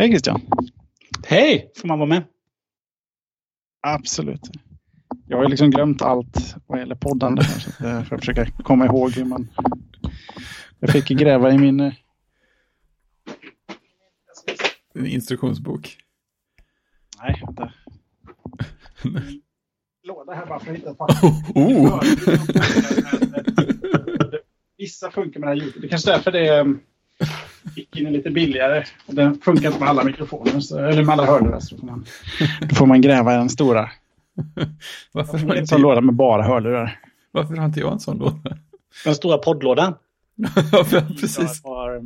Hej Christian! Hej! Får man vara med? Absolut. Jag har ju liksom glömt allt vad gäller poddande. Här, så jag får försöka komma ihåg hur man... Jag fick gräva i min... eh, En instruktionsbok. Nej, vänta. Låda här bara för att hitta ett papper. Oh! Vissa funkar med det här ljudet. Det kanske är därför det är gick in är lite billigare. Den funkar inte med alla mikrofoner, så, eller med alla hörlurar. Så får man, då får man gräva i den stora. Varför, har En inte, sån låda med bara hörlurar. varför har inte jag en sån låda? Den stora poddlådan. Ja, precis. Har.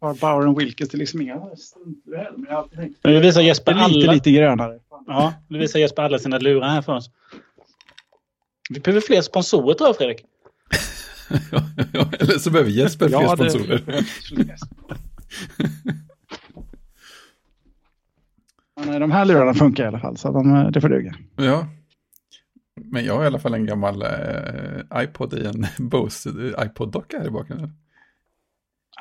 Har Bauer och Wilkes till liksom inga jag har alltid tänkt Nu visar Jesper det är lite, alla, lite grönare. ja, nu visar Jesper alla sina lurar här för oss. Vi behöver fler sponsorer tror jag Fredrik. Ja, eller så behöver Jesper fler Ja, det- sponsorer. Men nej, de här lurarna funkar i alla fall, så de, det får duga. Ja. Men jag har i alla fall en gammal eh, iPod i en Bose eh, iPod-docka här i bakgrunden.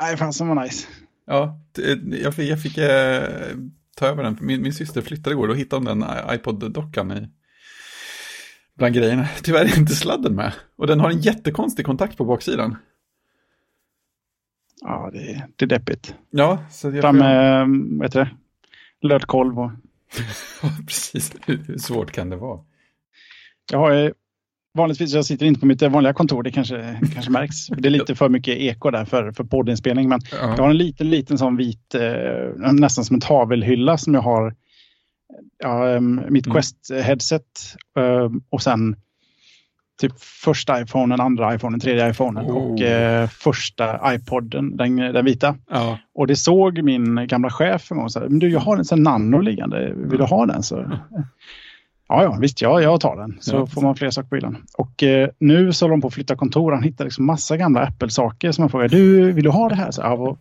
Nej, fan som var nice. Ja, det- jag fick, jag fick eh, ta över den. Min, min syster flyttade igår och hittade den i- iPod-dockan i bland grejerna. Tyvärr är inte sladden med. Och den har en jättekonstig kontakt på baksidan. Ja, det, det är deppigt. Ja, så jag... Fram med, vad heter det? Lötkolv och... Precis. Hur, hur svårt kan det vara? Jag har ju, vanligtvis, jag sitter inte på mitt vanliga kontor, det kanske, kanske märks. Det är lite för mycket eko där för, för poddinspelning, men jag Ja, har en liten, liten sån vit, eh, nästan som en tavelhylla som jag har ja, eh, mitt Mm. Quest-headset eh, och sen typ första iPhonen, andra iPhonen, tredje iPhonen och Oh. eh, första iPoden, den, den vita. ja. Och det såg min gamla chef en gång. Så här, men du, jag har en sån nano liggande. Vill du ha den? Så, ja, ja, visst, ja, jag tar den. Så Ja. får man fler saker på hyllan. Och eh, nu så håller de på att flytta kontor. Han hittar liksom massa gamla Apple-saker som jag frågar. Du, vill du ha det här? Så, ja, vad,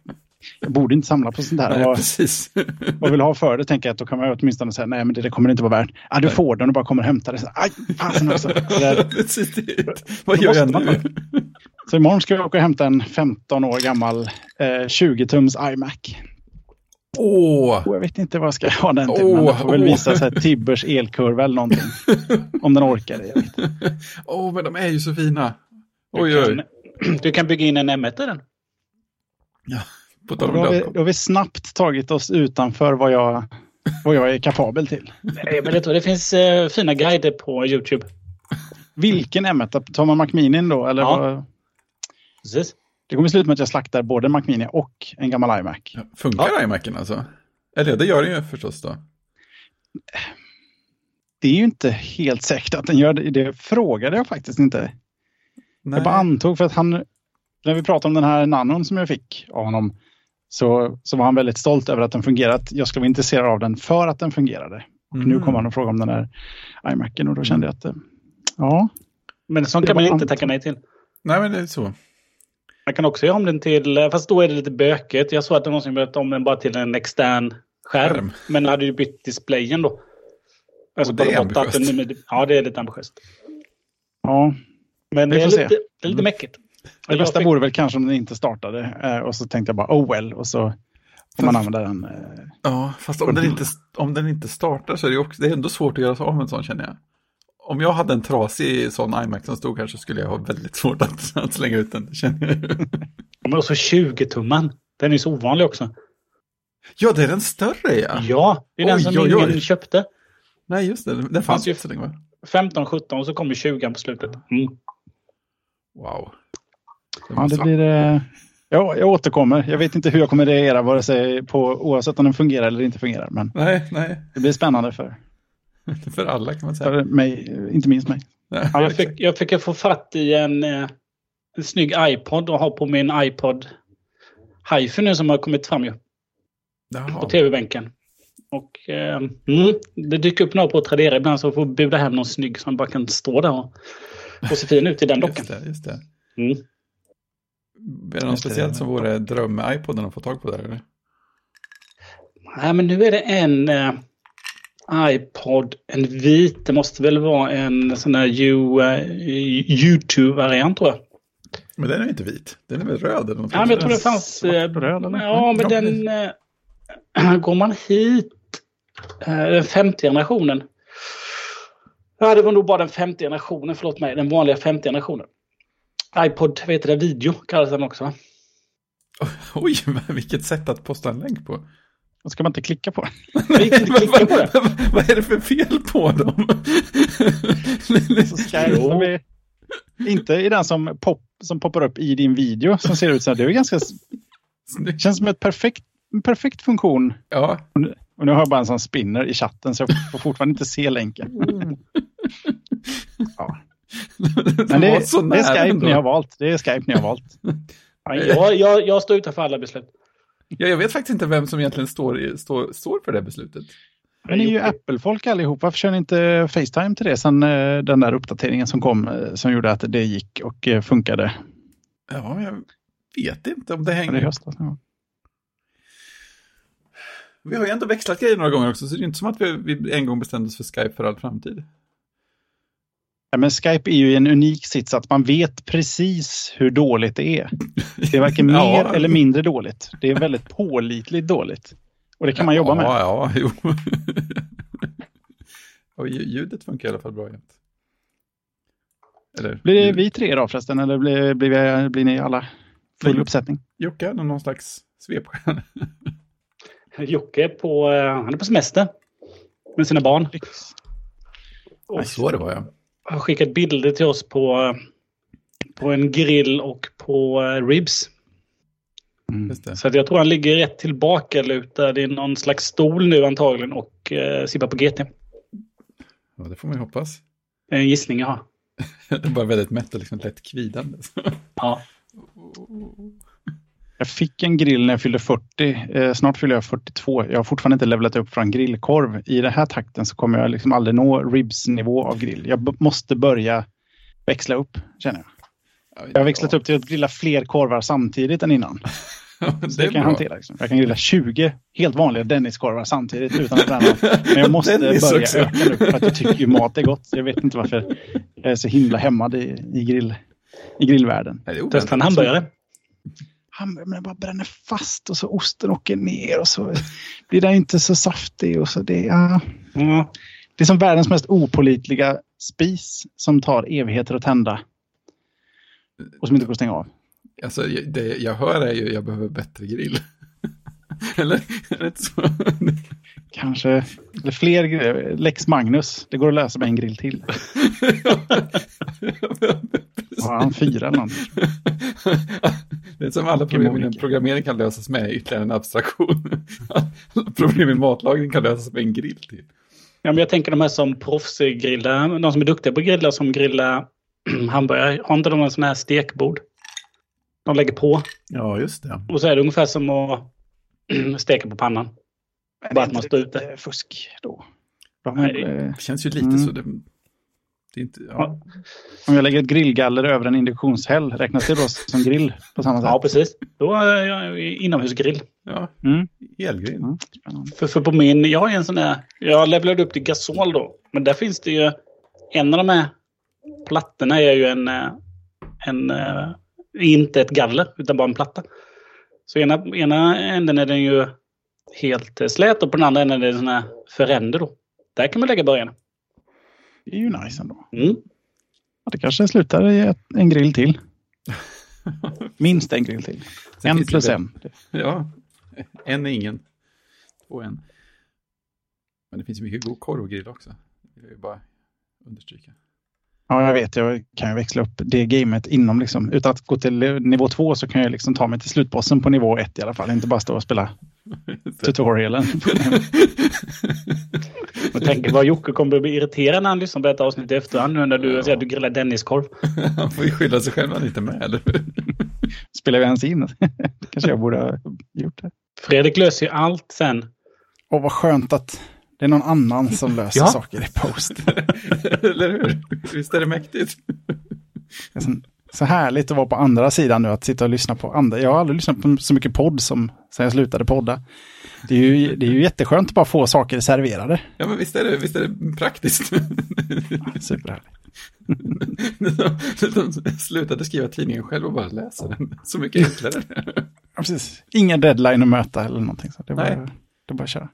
jag borde inte samla på sånt här. Nej, Vad, precis. vad vill ha för det? Tänker jag att då kan man åtminstone säga nej, men det, det kommer det inte vara värt. Ja, du får den och bara kommer och hämtar det. Så, aj, fasen också. Precis. Vad gör jag nu? så imorgon ska jag åka och hämta en 15 år gammal eh, 20-tums iMac. Åh! Och jag vet inte vad jag ska ha den till. men Åh, jag får väl visa så här, Tibbers elkurva eller någonting. Om den orkar. Åh, men de är ju så fina. Oj, Du oj. kan, du kan bygga in en M1 i den. På tal Då har, vi, då har vi snabbt tagit oss utanför vad jag, vad jag är kapabel till. Nej, men det, det finns eh, fina guider på YouTube. Vilken M1? Tar man Mac Mini då? Eller Ja. vad? Precis. Det kommer sluta med att jag slaktar både Mac Mini och en gammal iMac. Ja, Funkar iMacen alltså? Eller det gör den ju förstås då. Det är ju inte helt säkert att den gör det. Det frågade jag faktiskt inte. Nej. Jag bara antog för att han, när vi pratade om den här nanon som jag fick av honom, så, så var han väldigt stolt över att den fungerade. Att jag skulle vara intresserad av den för att den fungerade. Och Mm. nu kommer han och frågar om den här iMacen och då kände jag att, ja, Men sånt kan man inte tacka nej till. Nej, men det är så. Man kan också göra om den till, fast då är det lite bökigt. Jag såg att det någonsin bytte om den bara till en extern skärm. Skärm. Men hade ju bytt displayen då. Alltså Och det är att den- ambitiöst. Ja, det är lite ambitiöst. ja. Men det är, lite, det är lite Mm. mäckigt. Det bästa fick- vore väl kanske om den inte startade. Eh, och så tänkte jag bara, oh well. Och så får man använda den. Eh, Ja, fast om den, inte, om den inte startar så är det också, det är ändå svårt att göra sig av med en sån känner jag. Om jag hade en trasig sån iMac som stod här så skulle jag ha väldigt svårt att, att slänga ut den, känner jag. Men också 20-tumman. Den är så ovanlig också. Ja, det är den större ja. Ja, det är den Oj, som oj, ingen oj. köpte. Nej, just det, den fanns Fanns ju ju- så länge va? 15, 17 och så kommer 20 på slutet. Mm. Wow. Ja, det blir... Eh, ja, jag återkommer. Jag vet inte hur jag kommer reagera vare sig på, oavsett om den fungerar eller inte fungerar. Men Nej, nej, det blir spännande för, för alla kan man säga. för mig, eh, inte minst mig. Nej, Ja, jag, fick, jag fick få fatt i en, eh, en snygg iPod och ha på min iPod Hi-Fi nu som har kommit fram ju. På Jaha. tv-bänken. Och eh, mm, det dyker upp några på Tradera ibland så jag får buda hem någon snygg som bara kan stå där och, och se fin ut i den dockan. Just det, just det. Mm. Är det något speciellt som vore dröm med iPoden att få tag på där eller? Nej, men nu är det en eh, iPod, en vit. Det måste väl vara en sån där eh, YouTube-variant tror jag. Men den är inte vit. Den är väl röd eller något? Ja, men jag tror det fanns... Svart eh, röd, eller? Ja, men Ja, den... eh, går man hit... eh, Den femte generationen. Ja, det var nog bara den femte generationen, förlåt mig. Den vanliga femte generationen. iPod, vet du det, video kallas den också. Oj, vilket sätt att posta en länk på. Då ska man inte klicka på gick inte klicka på det. vad, vad är det för fel på dem? Så jag, de är inte i den som, pop, som poppar upp i din video som ser ut så här. Det är ganska... Det känns som ett perfekt, en perfekt funktion. ja, Och nu har jag bara en sån spinner i chatten så jag får fortfarande inte se länken. Ja. Men det, var så det är Skype ändå. ni har valt. Det är Skype ni har valt. Ja, Jag, jag, jag står utanför alla beslut. Ja, jag vet faktiskt inte vem som egentligen står, i- står, står för det beslutet. Men ni är ju Apple-folk allihop. Varför kör ni inte Facetime till det sen eh, den där uppdateringen som kom eh, som gjorde att det gick och eh, funkade Ja, jag vet inte om det hänger. höstas? Ja. Vi har ju ändå växlat grejer några gånger också, så det är inte som att vi, vi en gång bestämde oss för Skype för all framtid. Ja, men Skype är ju i en unik sits att man vet precis hur dåligt det är. Det är varken Ja. mer eller mindre dåligt. Det är väldigt pålitligt dåligt. Och det kan man jobba med. Ja, ja, jo. och lju- ljudet funkar i alla fall bra jämt. Eller? Blir det vi tre då förresten? Eller blir, blir, vi, blir ni alla full Nej. uppsättning? Jocke någon slags svepskäl. Jocke är på, eh, han är på semester med sina barn. Ja, så det var jag. Har skickat bilder till oss på, på en grill och på eh, ribs. Mm. Just det. Så att jag tror han ligger rätt tillbaka lutad i någon slags stol nu antagligen och eh, sippar på GT. Ja, det får man ju hoppas. Det är en gissning jag har. Det är bara väldigt mätt och liksom lätt kvidande. Ja. Jag fick en grill när jag fyllde 40. Eh, snart fyller jag 42. Jag har fortfarande inte levlat upp från grillkorv. I den här takten så kommer jag liksom aldrig nå ribs-nivå av grill. Jag b- måste börja växla upp, känner jag. Jag har växlat upp till att grilla fler korvar samtidigt än innan. Det kan jag hantera. Liksom. Jag kan grilla 20 helt vanliga Denniskorvar samtidigt utan att bränna. Men jag måste Dennis börja också. öka nu för att jag tycker ju mat är gott. Jag vet inte varför jag är så himla hämmad i, i, grill, i grillvärlden. Testa en hamburgare. Det bara bränner fast och så osten åker ner och så blir den inte så saftig. Och så det, ja. Ja. det är som världens mest opolitliga spis som tar evigheter att tända. Och som inte går att stänga av. Alltså, det jag hör är ju jag behöver bättre grill. Eller? Kanske eller fler grejer. Lex Magnus. Det går att lösa med en grill till. Har han fyra eller någonting? Det är som alla problem inom programmering kan lösas med ytterligare en abstraktion. Alla problem i matlagning kan lösas med en grill till. Ja, men jag tänker de här som proffsgrillar, de som är duktiga på att grilla som grillar hamburgare. Har inte de en sån här stekbord? De lägger på Ja, just det. och så är det ungefär som att steka på pannan. Men Bara att man står ute. Fusk då. Eh, Det känns ju lite Mm. så. Det, det är inte, ja. Om jag lägger ett grillgaller över en induktionshäll, räknas det då som grill på samma sätt? Ja, precis. Då är jag inomhusgrill. ja, Mm. elgrill. Mm. För, för på min, jag har ju en sån där, jag levlade upp till gasol då. Men där finns det ju, en av de här plattorna är ju en, eh, en eh, inte ett galler utan bara en platta. Så ena, ena änden är den ju helt slät och på den andra änden är det sån här föränder då. Där kan man lägga början. Det är ju nice ändå. Mm. Ja, det kanske slutar i ett, en grill till. Minst en grill till. Sen En plus en. Ja, en är ingen. Två en. Men det finns ju mycket god korv och grill också. Det vill jag ju bara understryka. Ja, jag vet. Jag kan ju växla upp det gamet inom liksom. Utan att gå till nivå två så kan jag liksom ta mig till slutbossen på nivå ett i alla fall. Inte bara stå och spela tutorialen. Jag tänker vad Jocke kommer att bli irriterad när han lyssnar på detta avsnitt i efterhand nu när du Ja. säger att du grillar Denniskorv. Han får ju skylla sig själv är med, eller? Spelar vi ens in? kanske jag borde ha gjort det. Fredrik löser ju allt sen. Och vad skönt att det är någon annan som löser Ja. saker i post. eller hur? Visst är det mäktigt? Det är så, så härligt att vara på andra sidan nu, att sitta och lyssna på andra. Jag har aldrig lyssnat på så mycket podd som sen jag slutade podda. Det är ju, det är ju jätteskönt att bara få saker serverade. Ja, men visst är det, visst är det praktiskt? Superhärligt. de, de slutade skriva tidningen själv och bara läsa den. Så mycket enklare. Ja, precis. Ingen deadline att möta eller någonting. Så det är bara, det är bara att köra.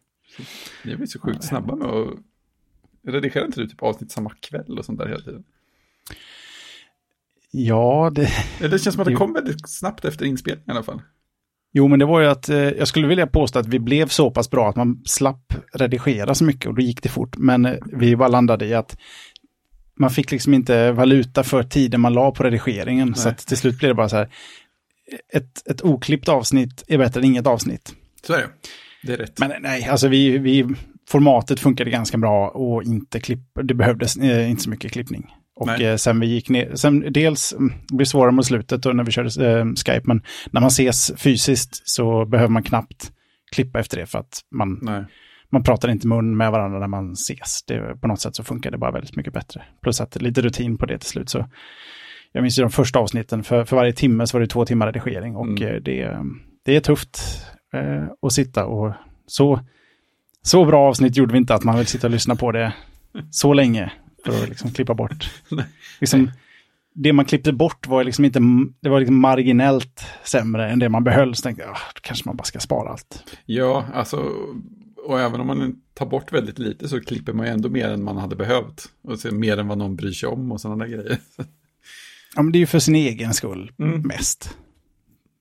Ni blir så sjukt snabba med att... Redigerar inte du typ avsnitt samma kväll och sånt där hela tiden? Ja, det, Eller det känns som att det kom väldigt snabbt efter inspelningen i alla fall. jo men det var ju att eh, jag skulle vilja påstå att vi blev så pass bra att man slapp redigera så mycket och då gick det fort. Men eh, vi bara landade i att man fick liksom inte valuta för tiden man la på redigeringen. Så Nej. att till slut blev det bara så här, ett, ett oklippt avsnitt är bättre än inget avsnitt. Så är det. Det är rätt. Men nej, alltså vi, vi, formatet funkade ganska bra och inte klipp, det behövdes eh, inte så mycket klippning. Och Nej. eh, sen vi gick ner, sen dels, mm, det blir svårare mot slutet och när vi körde eh, Skype, men när man ses fysiskt så behöver man knappt klippa efter det för att man, Nej. man pratar inte mun med varandra när man ses. Det, på något sätt så funkar det bara väldigt mycket bättre. Plus att lite rutin på det till slut. Så jag minns ju de första avsnitten, för, för varje timme så var det två timmar redigering och Mm. eh, det, det är tufft eh, att sitta och så, så bra avsnitt gjorde vi inte att man vill sitta och lyssna på det så länge för att liksom klippa bort. Liksom, det man klippte bort var liksom inte, det var liksom marginellt sämre än det man behöll. Så tänkte jag, ah, då kanske man bara ska spara allt. Ja, alltså, och även om man tar bort väldigt lite så klipper man ju ändå mer än man hade behövt. Och så mer än vad någon bryr sig om och sådana där grejer. Ja, men det är ju för sin egen skull Mm. mest.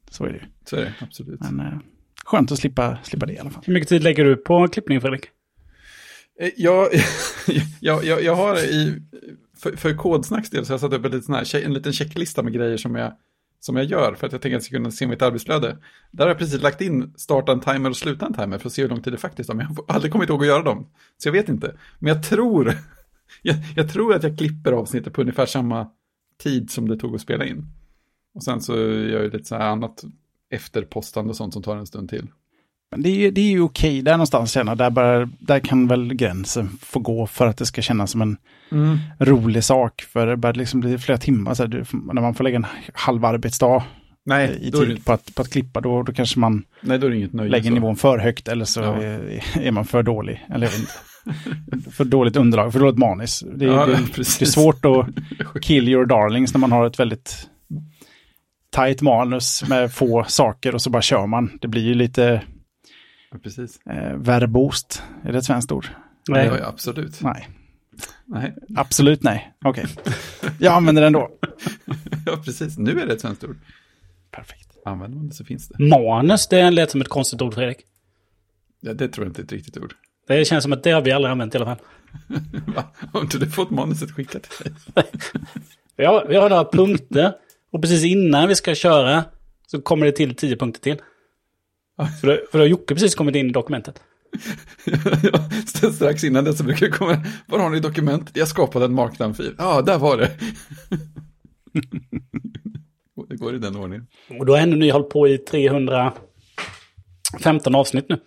Så är det ju. Så är det, absolut. Men eh, skönt att slippa, slippa det i alla fall. Hur mycket tid lägger du på klippning Fredrik? Jag, jag, jag, jag har i, för, för kodsnacks del så har jag satt upp en liten, här, en liten checklista med grejer som jag, som jag gör för att jag tänker att jag ska kunna se mitt arbetsflöde. Där har jag precis lagt in starta en timer och sluta en timer för att se hur lång tid det faktiskt har. Men jag har aldrig kommit ihåg att göra dem. Så jag vet inte. Men jag tror, jag, jag tror att jag klipper avsnittet på ungefär samma tid som det tog att spela in. Och sen så gör jag lite så här annat efterpostande och sånt som tar en stund till. Men det är, ju- det är ju okej där någonstans känna. Där, bara, där kan väl gränsen få gå för att det ska kännas som en rolig sak. För det börjar liksom bli flera timmar. Så här, du, när man får lägga en halv arbetsdag Nej, i är, det, tid på att, på att klippa, då, då kanske man nej, då är det inget nöje. lägger så. nivån för högt eller så Ja. är, är man för dålig. Eller för dåligt underlag, för dåligt manus. Det, är- Ja, det, det är svårt att kill your darlings när man har ett väldigt tight manus med få saker och så bara kör man. Det blir ju lite Ja, precis. eh, verbost. Är det ett svenskt ord? Nej. Ja, ja, absolut. Nej, Nej. absolut nej. Okej. Jag använder den då. Ja, precis. Nu är det ett svenskt ord. Perfekt. Använder man det så finns det. Manus, det lät som ett konstigt ord Fredrik. Ja, det tror jag inte är ett riktigt ord. Det känns som att det har vi aldrig använt i alla fall. Va? Har inte du fått manuset skickat till dig? Vi har, vi har några punkter och precis innan vi ska köra så kommer det till tio punkter till. För då, för då har Jocke precis kommit in i dokumentet. Ja, Strax innan det så brukar det komma, var har ni dokumentet? Jag skapade en markdown-fil. Ja, där var det. Det går i den ordningen. Och då har ändå ni hållit på i 315 avsnitt nu.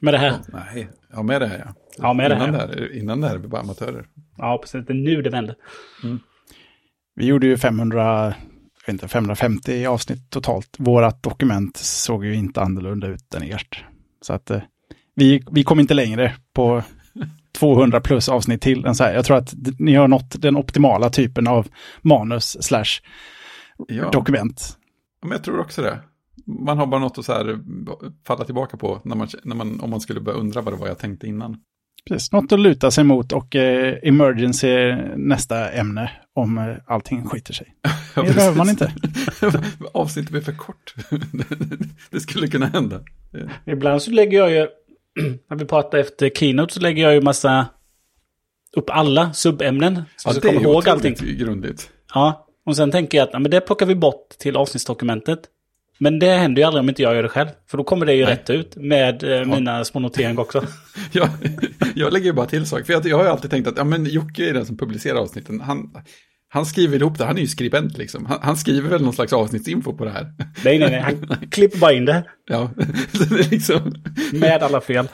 Med det här. Nej, ja med det här ja. Ja, med det innan här. Det här, innan det här är vi bara amatörer. Ja, precis. Det är nu det vänder. Vi gjorde ju 500, jag vet inte, 550 avsnitt totalt. Vårat dokument såg ju inte annorlunda ut än ert. Så att eh, vi, vi kom inte längre på 200 plus avsnitt till än så här. Jag tror att ni har nått den optimala typen av manus slash Ja, dokument. men jag tror också det. Man har bara något att så här falla tillbaka på när man, när man, om man skulle börja undra vad det var jag tänkte innan. Precis, något att luta sig mot och eh, emergency är nästa ämne om eh, allting skiter sig. Ja, Det behöver man inte. Avsnittet blir för kort. det skulle kunna hända. Ibland så lägger jag ju, när vi pratar efter keynote så lägger jag ju massa, upp alla subämnen. Så jag ska komma ihåg allting. grundligt. Ja, och sen tänker jag att ja, men det plockar vi bort till avsnittsdokumentet. Men det händer ju aldrig om inte jag gör det själv. För då kommer det ju Nej. rätt ut med eh, mina små noteringar också. Jag, jag lägger ju bara till saker. För jag, jag har ju alltid tänkt att ja, men Jocke är den som publicerar avsnitten. Han, han skriver ihop det. Han är ju skribent liksom. Han, han skriver väl någon slags avsnittsinfo på det här. Nej, nej, nej. Han klipper bara in det. Ja, det är liksom... Med alla fel.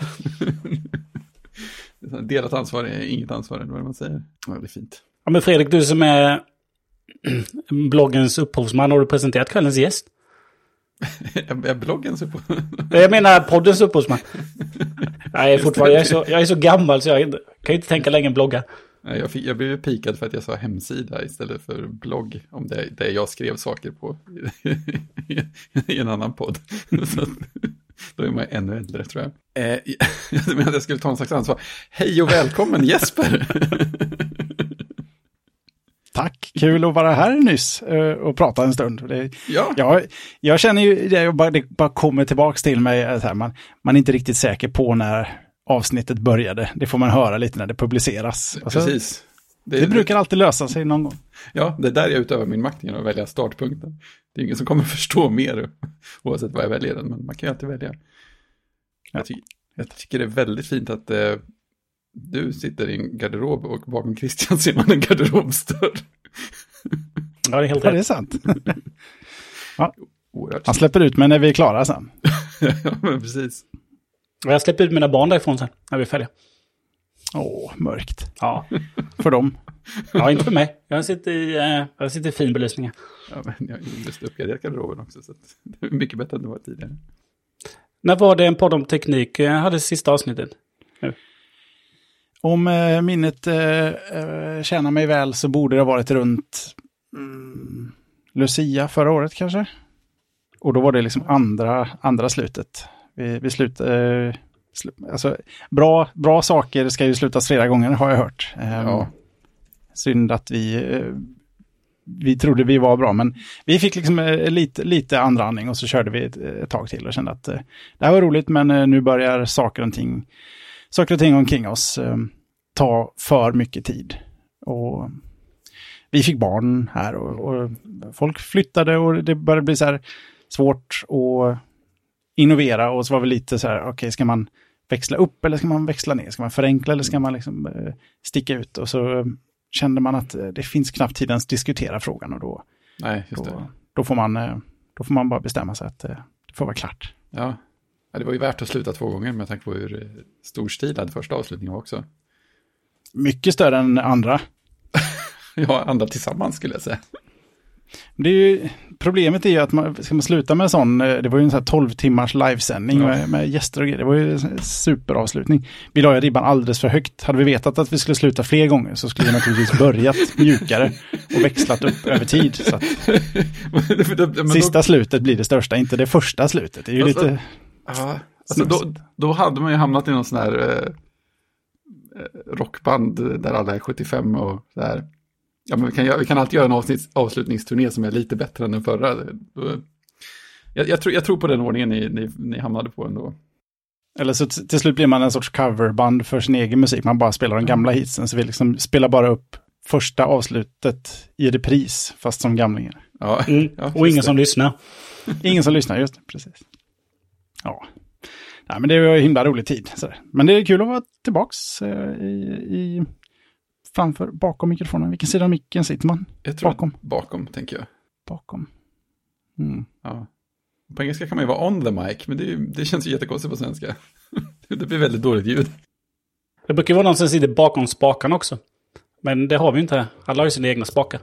Delat ansvar är inget ansvar, eller vad man säger. Ja, det är fint. Ja, men Fredrik, du som är bloggens upphovsman, har du presenterat kvällens gäst? Är bloggen så på... Jag menar poddens upphovsman. Jag är fortfarande, jag är så, jag är så gammal så jag kan inte tänka länge än blogga. Nej, Jag, fick, jag blev pikad för att jag sa hemsida istället för blogg, om det där jag skrev saker på i en annan podd. Så då är man ännu äldre tror jag. Eh, jag menade att jag skulle ta en slags ansvar. Hej och välkommen Jesper! Tack, kul att vara här nyss eh, och prata en stund. Det, Ja, jag, jag känner ju, det bara, det bara kommer tillbaks till mig, att här, man, man är inte riktigt säker på när avsnittet började. Det får man höra lite när det publiceras. Och så- precis. Det brukar alltid lösa sig någon gång. Ja, det är där jag utövar min makt genom att välja startpunkten. Det är ingen som kommer förstå mer oavsett vad jag väljer, men man kan ju alltid välja. Jag, ty jag tycker det är väldigt fint att eh, du sitter i en garderob och bakom Christian ser man en garderobsdörr. Ja, det är helt Ja, det är rätt. sant. Oerhört Han släpper ut mig när vi är klara sen. ja, men precis. Och Jag släpper ut mina barn därifrån sen, när vi är färdiga. Åh, mörkt. Ja, För dem. ja inte för mig. Jag sitter i, eh, jag sitter i fin belysning. Ja, men jag har ju just uppgraderat garderoben också, så det är mycket bättre än det var tidigare. När var det en podd om teknik eh, hade sista avsnittet? Om eh, minnet eh, eh, tjänar mig väl så borde det ha varit runt mm, Lucia förra året kanske. Och då var det liksom andra, andra slutet. Vi, vi slut, eh, slu, alltså, bra, bra saker ska ju slutas flera gånger har jag hört. Eh, Ja. Synd att vi, eh, vi trodde vi var bra, men vi fick liksom eh, lite, lite andra andning och så körde vi ett, ett tag till och kände att det här var roligt, men nu börjar saker och ting, saker och ting omkring oss eh, ta för mycket tid. Och vi fick barn här och, och folk flyttade och det började bli så svårt att innovera och så var vi lite så här, okej, ska man växla upp eller ska man växla ner? Ska man förenkla eller ska man liksom eh, sticka ut? Och så eh, kände man att eh, det finns knappt tid ens diskutera frågan och då, Nej, då, då, får man, eh, då får man bara bestämma sig att det får vara klart. Ja. Ja, det var ju värt att sluta två gånger med tanke på hur eh, storstilad första avslutningen var också. Mycket större än andra. Ja, andra tillsammans skulle jag säga. Det är ju, problemet är ju att man, ska man sluta med en sån, eh, det var ju en sån här 12 timmars livesändning Ja. med, med gäster och grejer. Det var ju en superavslutning. Vi la ju ribban alldeles för högt. Hade vi vetat att vi skulle sluta fler gånger så skulle vi naturligtvis börjat mjukare och växlat upp över tid. Så att Men då- sista slutet blir det största, inte det första slutet. Det är ju Alltså, lite... Ja, alltså då, Snusigt. då hade man ju hamnat i någon sån här eh, eh, rockband där alla är 75 och så här. Ja, men vi kan, vi kan alltid göra en avsnitt, avslutningsturné som är lite bättre än den förra. Då, jag, jag, tror, jag tror på den ordningen ni, ni, ni hamnade på ändå. Eller så till slut blir man en sorts coverband för sin egen musik. Man bara spelar de gamla hitsen. Så vi liksom spelar bara upp första avslutet i repris, fast som gamlingar. Ja, Mm. ja, och ingen just som det. lyssnar. Ingen som lyssnar, just det, precis. Ja. Nej, men det var en himla rolig tid. Så. Men det är kul att vara tillbaks eh, i, i, framför, bakom mikrofonen. Vilken sida av micken sitter man? Jag tror bakom. bakom. tänker jag. Bakom. Mm. Ja. På engelska kan man ju vara on the mic, men det, ju- det känns ju jättekonstigt på svenska. det blir väldigt dåligt ljud. Det brukar vara någon som sitter bakom spakarna också. Men det har vi ju inte här. Alla har ju sina egna spakar.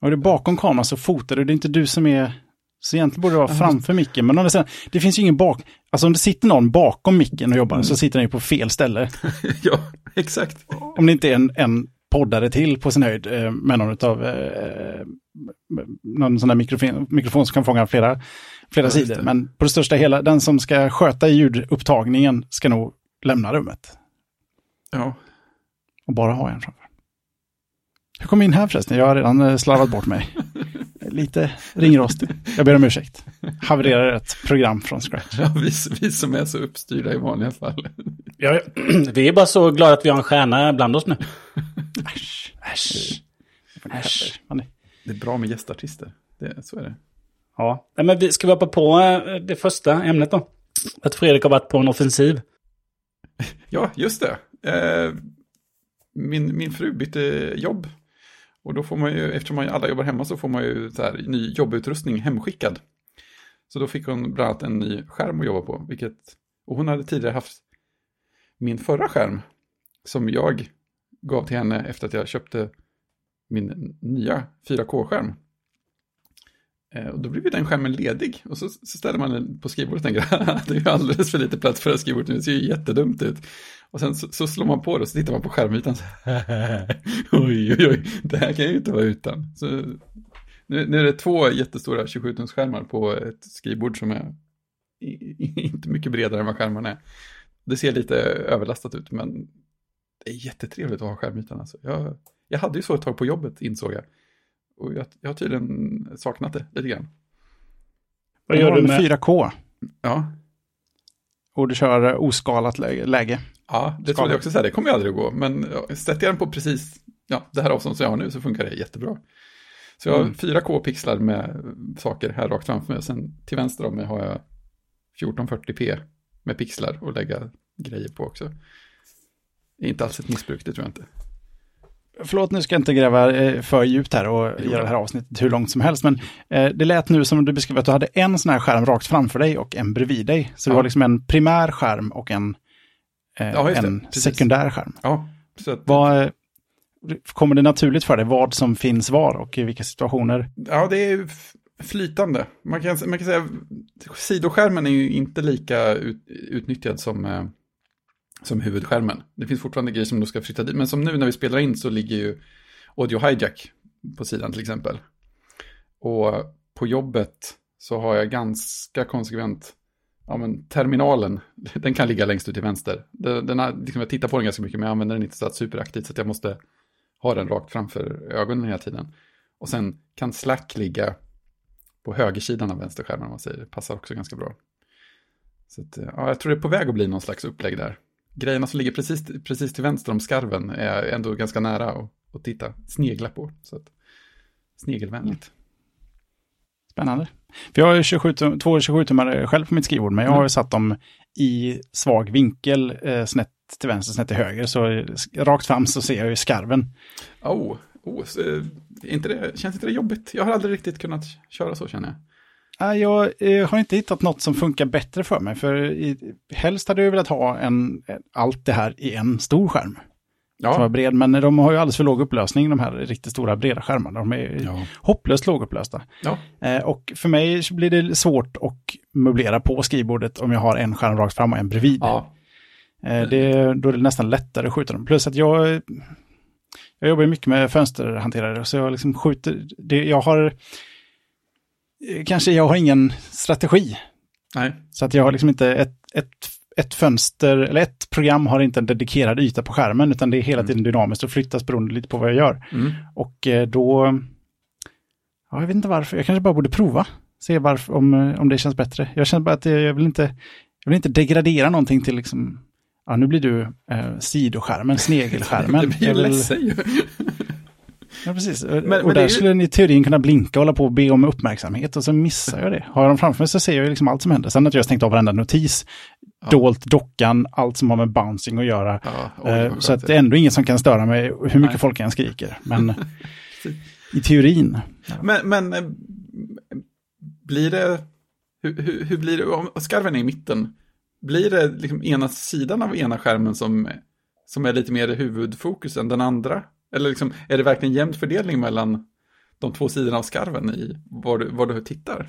Och det är bakom kameran så fotar du. Det är inte du som är... Så egentligen borde det vara framför micken. Men om det, sen, det finns ju ingen bak... Alltså om det sitter någon bakom micken och jobbar så sitter den ju på fel ställe. ja, exakt. Om det inte är en, en poddare till på sin höjd eh, med någon av eh, någon sån där mikrofon, mikrofon som kan fånga flera, flera Ja, sidor. Men på det största hela, den som ska sköta ljudupptagningen ska nog lämna rummet Ja, och bara ha en framför. Hur kom jag in här förresten? Jag har redan eh, slarvat bort mig. Lite ringrostig. Jag ber om ursäkt. Havererar ett program från scratch. ja vi, vi som är så uppstyrda i vanliga fall. Ja, vi är bara så glada att vi har en stjärna bland oss nu. Äsch, äsch. Äsch. Det är bra med gästartister. Det, så är det. Ja, Nej, men vi ska vi hoppa på eh, det första ämnet då? Att Fredrik har varit på en offensiv. Ja, just det. Eh, min, min fru bytte jobb. Och då får man ju, eftersom man alla jobbar hemma så får man ju så här, ny jobbutrustning hemskickad. Så då fick hon bland annat en ny skärm att jobba på. Vilket, och hon hade tidigare haft min förra skärm. Som jag gav till henne efter att jag köpte min nya 4K-skärm. Eh, och då blir ju den skärmen ledig och så, så ställer man den på skrivbordet och tänker det är ju alldeles för lite plats för det skrivbordet, det ser ju jättedumt ut. Och sen så, så slår man på det och så tittar man på skärmytan. Så, oj, oj, oj, det här kan ju inte vara utan. Så, nu, nu är det två jättestora 27-tumsskärmar på ett skrivbord som är inte mycket bredare än vad skärmen är. Det ser lite överlastat ut, men det är jättetrevligt att ha skärmytan. Alltså. Jag, jag hade ju så ett tag på jobbet, insåg jag. Och jag, jag har tydligen saknat det lite grann. Vad gör du med 4K? Ja. Och du kör oskalat läge? Ja, det trodde jag också säga. Det kommer ju aldrig att gå. Men sätter jag den på precis ja, det här avståndet som jag har nu så funkar det jättebra. Så jag har mm. 4K-pixlar med saker här rakt framför mig. Sen till vänster om mig har jag 1440p med pixlar att lägga grejer på också. Det är inte alls ett missbruk, det tror jag inte. Förlåt, nu ska jag inte gräva eh, för djupt här och göra det här avsnittet hur långt som helst, men eh, det lät nu som du beskrev att du hade en sån här skärm rakt framför dig och en bredvid dig. Så ja. du har liksom en primär skärm och en, eh, ja, en sekundär skärm. Ja, att... Vad, kommer det naturligt för dig vad som finns var och i vilka situationer? Ja, det är flytande. Man kan, man kan säga sidoskärmen är ju inte lika ut, utnyttjad som, som huvudskärmen. Det finns fortfarande grejer som du ska flytta dit. Men som nu när vi spelar in så ligger ju Audio Hijack på sidan till exempel. Och på jobbet så har jag ganska konsekvent, ja men terminalen, den kan ligga längst ut till vänster. Den, den har, liksom jag tittar på den ganska mycket men jag använder den inte så superaktivt så att jag måste ha den rakt framför ögonen hela tiden. Och sen kan Slack ligga på högersidan av vänsterskärmen om man säger. Det passar också ganska bra. Så att, ja, jag tror det är på väg att bli någon slags upplägg där. Grejerna som ligger precis, precis till vänster om skarven är ändå ganska nära att, att titta, snegla på. Så att, snegelvänligt. Spännande. För jag har 27, två 27-tummare själv på mitt skrivbord, men jag har mm. satt dem i svag vinkel, eh, snett till vänster, snett till höger. Så rakt fram så ser jag ju skarven. Oh, oh så, inte det, känns inte det jobbigt? Jag har aldrig riktigt kunnat köra så känner jag. Jag eh, har inte hittat något som funkar bättre för mig. För helst hade jag velat ha en, allt det här i en stor skärm. Ja. Som var bred, men de har ju alldeles för låg upplösning, de här riktigt stora breda skärmarna. De är ja. hopplöst lågupplösta. Ja. Eh, och för mig blir det svårt att möblera på skrivbordet om jag har en skärm rakt fram och en bredvid. Ja. Eh, det, då är det nästan lättare att skjuta dem. Plus att jag, jag jobbar mycket med fönsterhanterare, så jag liksom skjuter, det, jag har, kanske jag har ingen strategi. Nej. Så att jag har liksom inte ett, ett, ett fönster, eller ett program har inte en dedikerad yta på skärmen, utan det är hela mm. tiden dynamiskt och flyttas beroende lite på vad jag gör. Mm. Och eh, då, ja, jag vet inte varför, jag kanske bara borde prova, se varför, om, om det känns bättre. Jag känner bara att jag vill inte, jag vill inte degradera någonting till liksom Ja, nu blir du eh, sidoskärmen, snegelskärmen. det blir ju ledsen ju. Ja, precis. Men, och men där ju... skulle den i teorin kunna blinka och hålla på och be om uppmärksamhet och så missar jag det. Har jag dem framför mig så ser jag liksom allt som händer. Sen att jag stängt av varenda notis, ja. dolt dockan, allt som har med bouncing att göra. Ja, oj, eh, så att det är ändå ingen som kan störa mig hur mycket Nej. folk än skriker. Men i teorin. Ja. Men, men eh, blir det, hur, hur, hur blir det, om skarven är i mitten, blir det liksom ena sidan av ena skärmen som, som är lite mer huvudfokus än den andra? Eller liksom, är det verkligen jämn fördelning mellan de två sidorna av skarven i var du, var du tittar?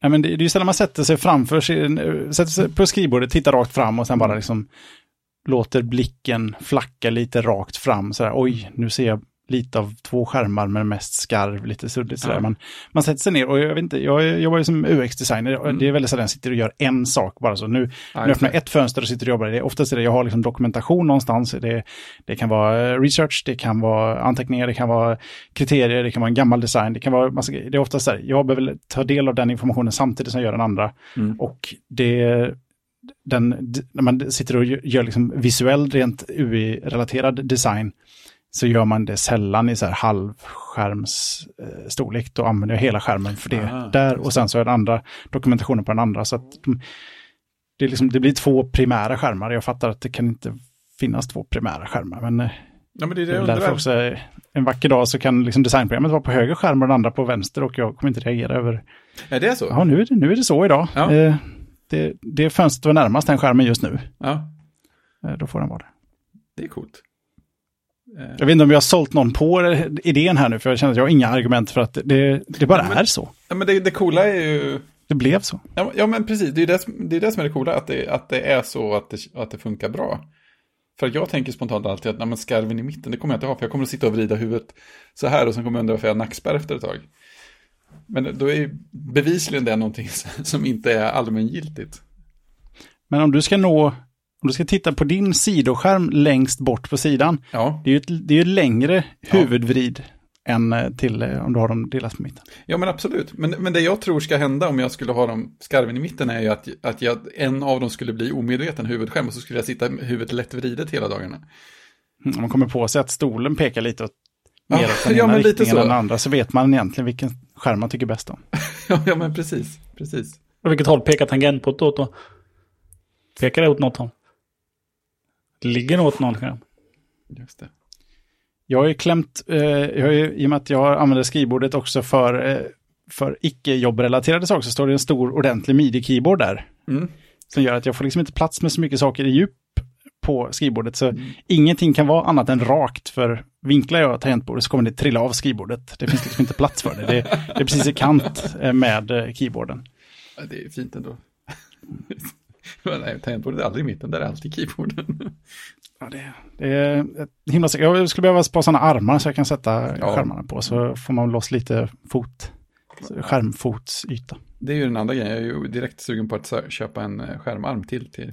Ja, men det, det är ju sällan man sätter sig framför sig, sätter sig på skrivbordet, tittar rakt fram och sen bara liksom låter blicken flacka lite rakt fram. Så här, oj, nu ser jag lite av två skärmar med mest skarv, lite suddigt sådär. Ja. Man, man sätter sig ner och jag vet inte, jag jobbar ju som UX-designer, mm. det är väldigt sällan jag sitter och gör en sak bara så. Nu, ja, nu öppnar jag ett fönster och sitter och jobbar det. Oftast är det, jag har liksom dokumentation någonstans, det, det kan vara eh, research, det kan vara anteckningar, det kan vara kriterier, det kan vara en gammal design, det kan vara massa grejer. Det är oftast så här, jag behöver ta del av den informationen samtidigt som jag gör den andra. Mm. Och det den, när man sitter och gör liksom visuell, rent UI-relaterad design, så gör man det sällan i så här halvskärmsstorlek. Då använder jag hela skärmen för det ah, där och sen så är det andra dokumentationen på den andra. Så att det, liksom, det blir två primära skärmar. Jag fattar att det kan inte finnas två primära skärmar. Men, eh, ja, men det är det därför också en vacker dag så kan liksom designprogrammet vara på höger skärm och den andra på vänster och jag kommer inte reagera över... Är det så? Ja, nu är det, nu är det så idag. Ja. Eh, det, det fönstret var närmast den skärmen just nu. Ja. Eh, då får den vara det. Det är coolt. Jag vet inte om jag har sålt någon på idén här nu, för jag känner att jag har inga argument för att det, det bara är så. Ja, men det, det coola är ju... Det blev så. Ja, ja men precis. Det är det, det är det som är det coola, att det, att det är så att det, att det funkar bra. För jag tänker spontant alltid att nej, men skarven i mitten, det kommer jag inte ha, för jag kommer att sitta och vrida huvudet så här och sen kommer jag undra varför jag har nackspärr efter ett tag. Men då är bevisligen det någonting som inte är allmängiltigt. Men om du ska nå, om du ska titta på din sidoskärm längst bort på sidan, Ja, det är ju ett, det är ju längre huvudvrid än eh, till eh, om du har dem delas på mitten. ja men absolut. Men, men det jag tror ska hända om jag skulle ha dem skarven i mitten är ju att, att jag, en av dem skulle bli omedveten huvudskärm och så skulle jag sitta med huvudet lätt vridet hela dagarna. Mm, Om man kommer på sig att stolen pekar lite åt, Ja, mer åt den ja, ena men lite riktningen så. än den andra, så vet man egentligen vilken skärm man tycker bäst om. ja, ja, men precis. Precis. Och vilket håll pekar tangentbordet åt då? Pekar det åt något håll? Ligger åt någon skärm? Just det. Jag har ju klämt, eh, jag har ju, i och med att jag använder skrivbordet också för, eh, för icke-jobbrelaterade saker, så står det en stor ordentlig midi-keyboard där. Mm. Som gör att jag får liksom inte plats med så mycket saker i djup på skrivbordet. Så ingenting kan vara annat än rakt, för vinklar jag tangentbordet så kommer det trilla av skrivbordet. Det finns liksom inte plats för det. Det, det är precis i kant eh, med eh, keyboarden. Ja, det är fint ändå. Nej, tangentbordet är aldrig i mitten, där är alltid keyboarden. Ja, det, det är ett himla... Jag skulle behöva spara sådana armar så jag kan sätta Ja. skärmarna på, så får man loss lite fot, skärmfotsyta. Det är ju den andra grejen, jag är ju direkt sugen på att köpa en eh, skärmarm till till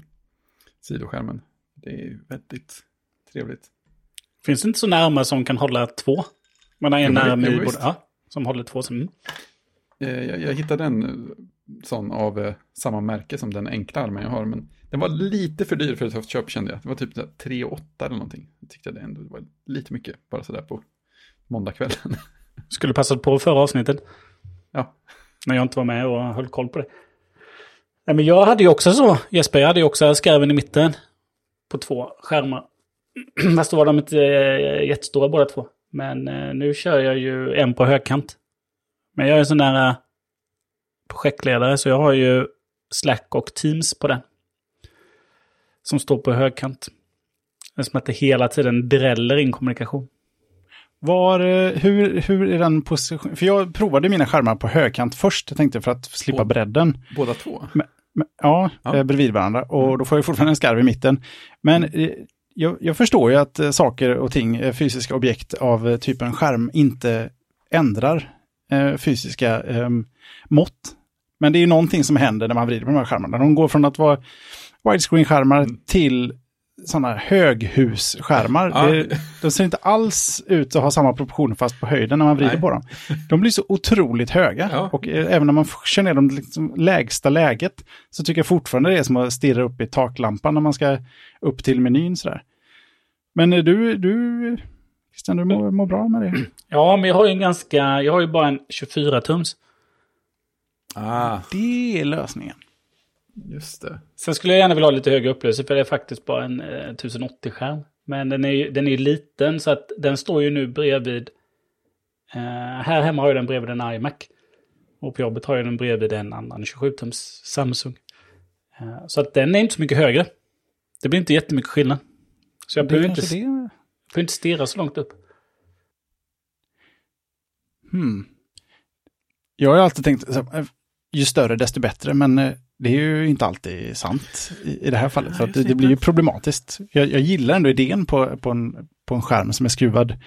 sidoskärmen. Det är ju väldigt trevligt. Finns det inte så närmare som kan hålla två? Man har en arm i ja, som håller två. Som, mm. Eh, Jag, jag hittade en eh, sån av eh, samma märke som den enkla armen jag har, men den var lite för dyr för ett köp kände jag. Det var typ så här 3 8 eller någonting. Jag tyckte det ändå var lite mycket, bara sådär på måndagskvällen. Skulle passat på förra avsnittet. ja, När jag inte var med och höll koll på det. Nej, men jag hade ju också så, Jesper, jag hade ju också skarven i mitten. På två skärmar. Fast då var de inte eh, jättestora båda två. Men eh, nu kör jag ju en på högkant. Men jag är en sån där eh, projektledare så jag har ju Slack och Teams på den. Som står på högkant. Det är som att det hela tiden dräller in kommunikation. Var, eh, hur, hur är den position? För jag provade mina skärmar på högkant först, jag tänkte för att slippa bredden. båda två. Men, ja, Ja. Eh, bredvid varandra. Och då får jag fortfarande en skarv i mitten. Men eh, jag, jag förstår ju att saker och ting, fysiska objekt av typen skärm, inte ändrar fysiska eh, mått. Men det är ju någonting som händer när man vrider på de här skärmarna. De går från att vara widescreen-skärmar till sådana höghusskärmar. Ja. Det, de ser inte alls ut att ha samma proportioner fast på höjden när man vrider Nej. på dem. De blir så otroligt höga. Ja. Och eh, även när man kör ner dem till liksom lägsta läget så tycker jag fortfarande det är som att stirra upp i taklampan när man ska upp till menyn sådär. Men eh, du, du Christian, du mår, mår bra med det? Ja, men jag har ju en ganska, jag har ju bara en 24-tums. Ah, Det är lösningen. just det. Sen skulle jag gärna vilja ha lite högre upplösning för det är faktiskt bara en eh, 1080-skärm. Men den är ju den är liten så att den står ju nu bredvid... Eh, här hemma har jag den bredvid en iMac. Och på jobbet har jag den bredvid en annan 27-tums Samsung. Eh, så att den är inte så mycket högre. Det blir inte jättemycket skillnad. Så jag behöver inte, det. behöver inte stirra så långt upp. Hmm. Jag har ju alltid tänkt, eh, ju större desto bättre, men eh, det är ju inte alltid sant i, i det här fallet. För det, det blir ju problematiskt. Jag, jag gillar ändå idén på, på, en, på en skärm som är skruvad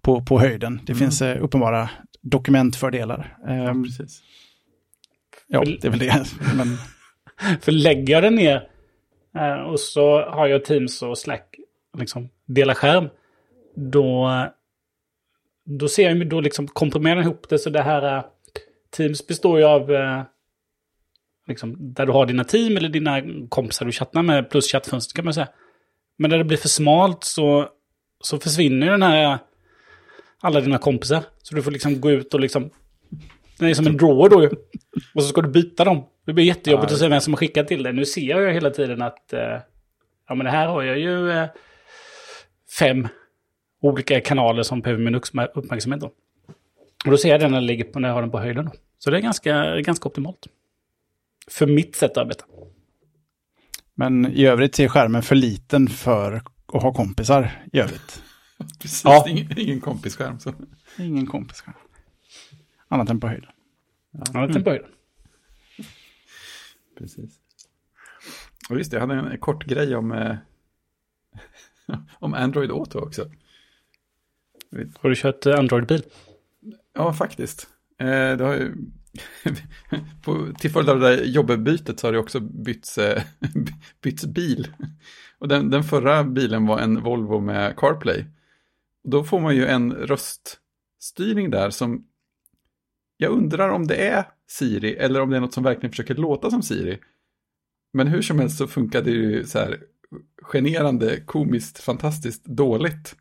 på, på höjden. Det Mm. finns eh, uppenbara dokumentfördelar. Ja, Ehm, precis. ja, det är väl det. Men, För lägger jag den ner eh, och så har jag Teams och Slack, liksom dela skärm, då, då ser jag då liksom komprimerar ihop det så det här Teams består ju av eh, liksom, där du har dina team eller dina kompisar du chattar med plus chattfönster kan man säga. Men när det blir för smalt så, så försvinner den här alla dina kompisar. Så du får liksom gå ut och liksom det är som en drawer då ju. Och så ska du byta dem. Det blir jättejobbigt att se vem som har skickat till dig. Nu ser jag ju hela tiden att eh, ja, men det här har jag ju eh, fem olika kanaler som behöver min uppmär- uppmärksamhet. Då. Och då ser jag den när, den ligger på, när jag har den på höjden. Då. Så det är ganska, ganska optimalt. För mitt sätt att arbeta. men i övrigt är skärmen för liten för att ha kompisar i övrigt. Precis, Ja. ingen, ingen kompisskärm. Så. Ingen kompis. Annat än på höjden. Ja, mm. början. Precis. Och just det, jag hade en kort grej om, eh, om Android Auto också. Har du kört Android-bil? Ja, faktiskt. Eh, det har ju, på, till följd av det där jobbebytet så har det också bytts, eh, bytts bil. Och den, den förra bilen var en Volvo med CarPlay. Då får man ju en röststyrning där som jag undrar om det är Siri eller om det är något som verkligen försöker låta som Siri. Men hur som helst så funkade det ju så här generande, komiskt, fantastiskt dåligt.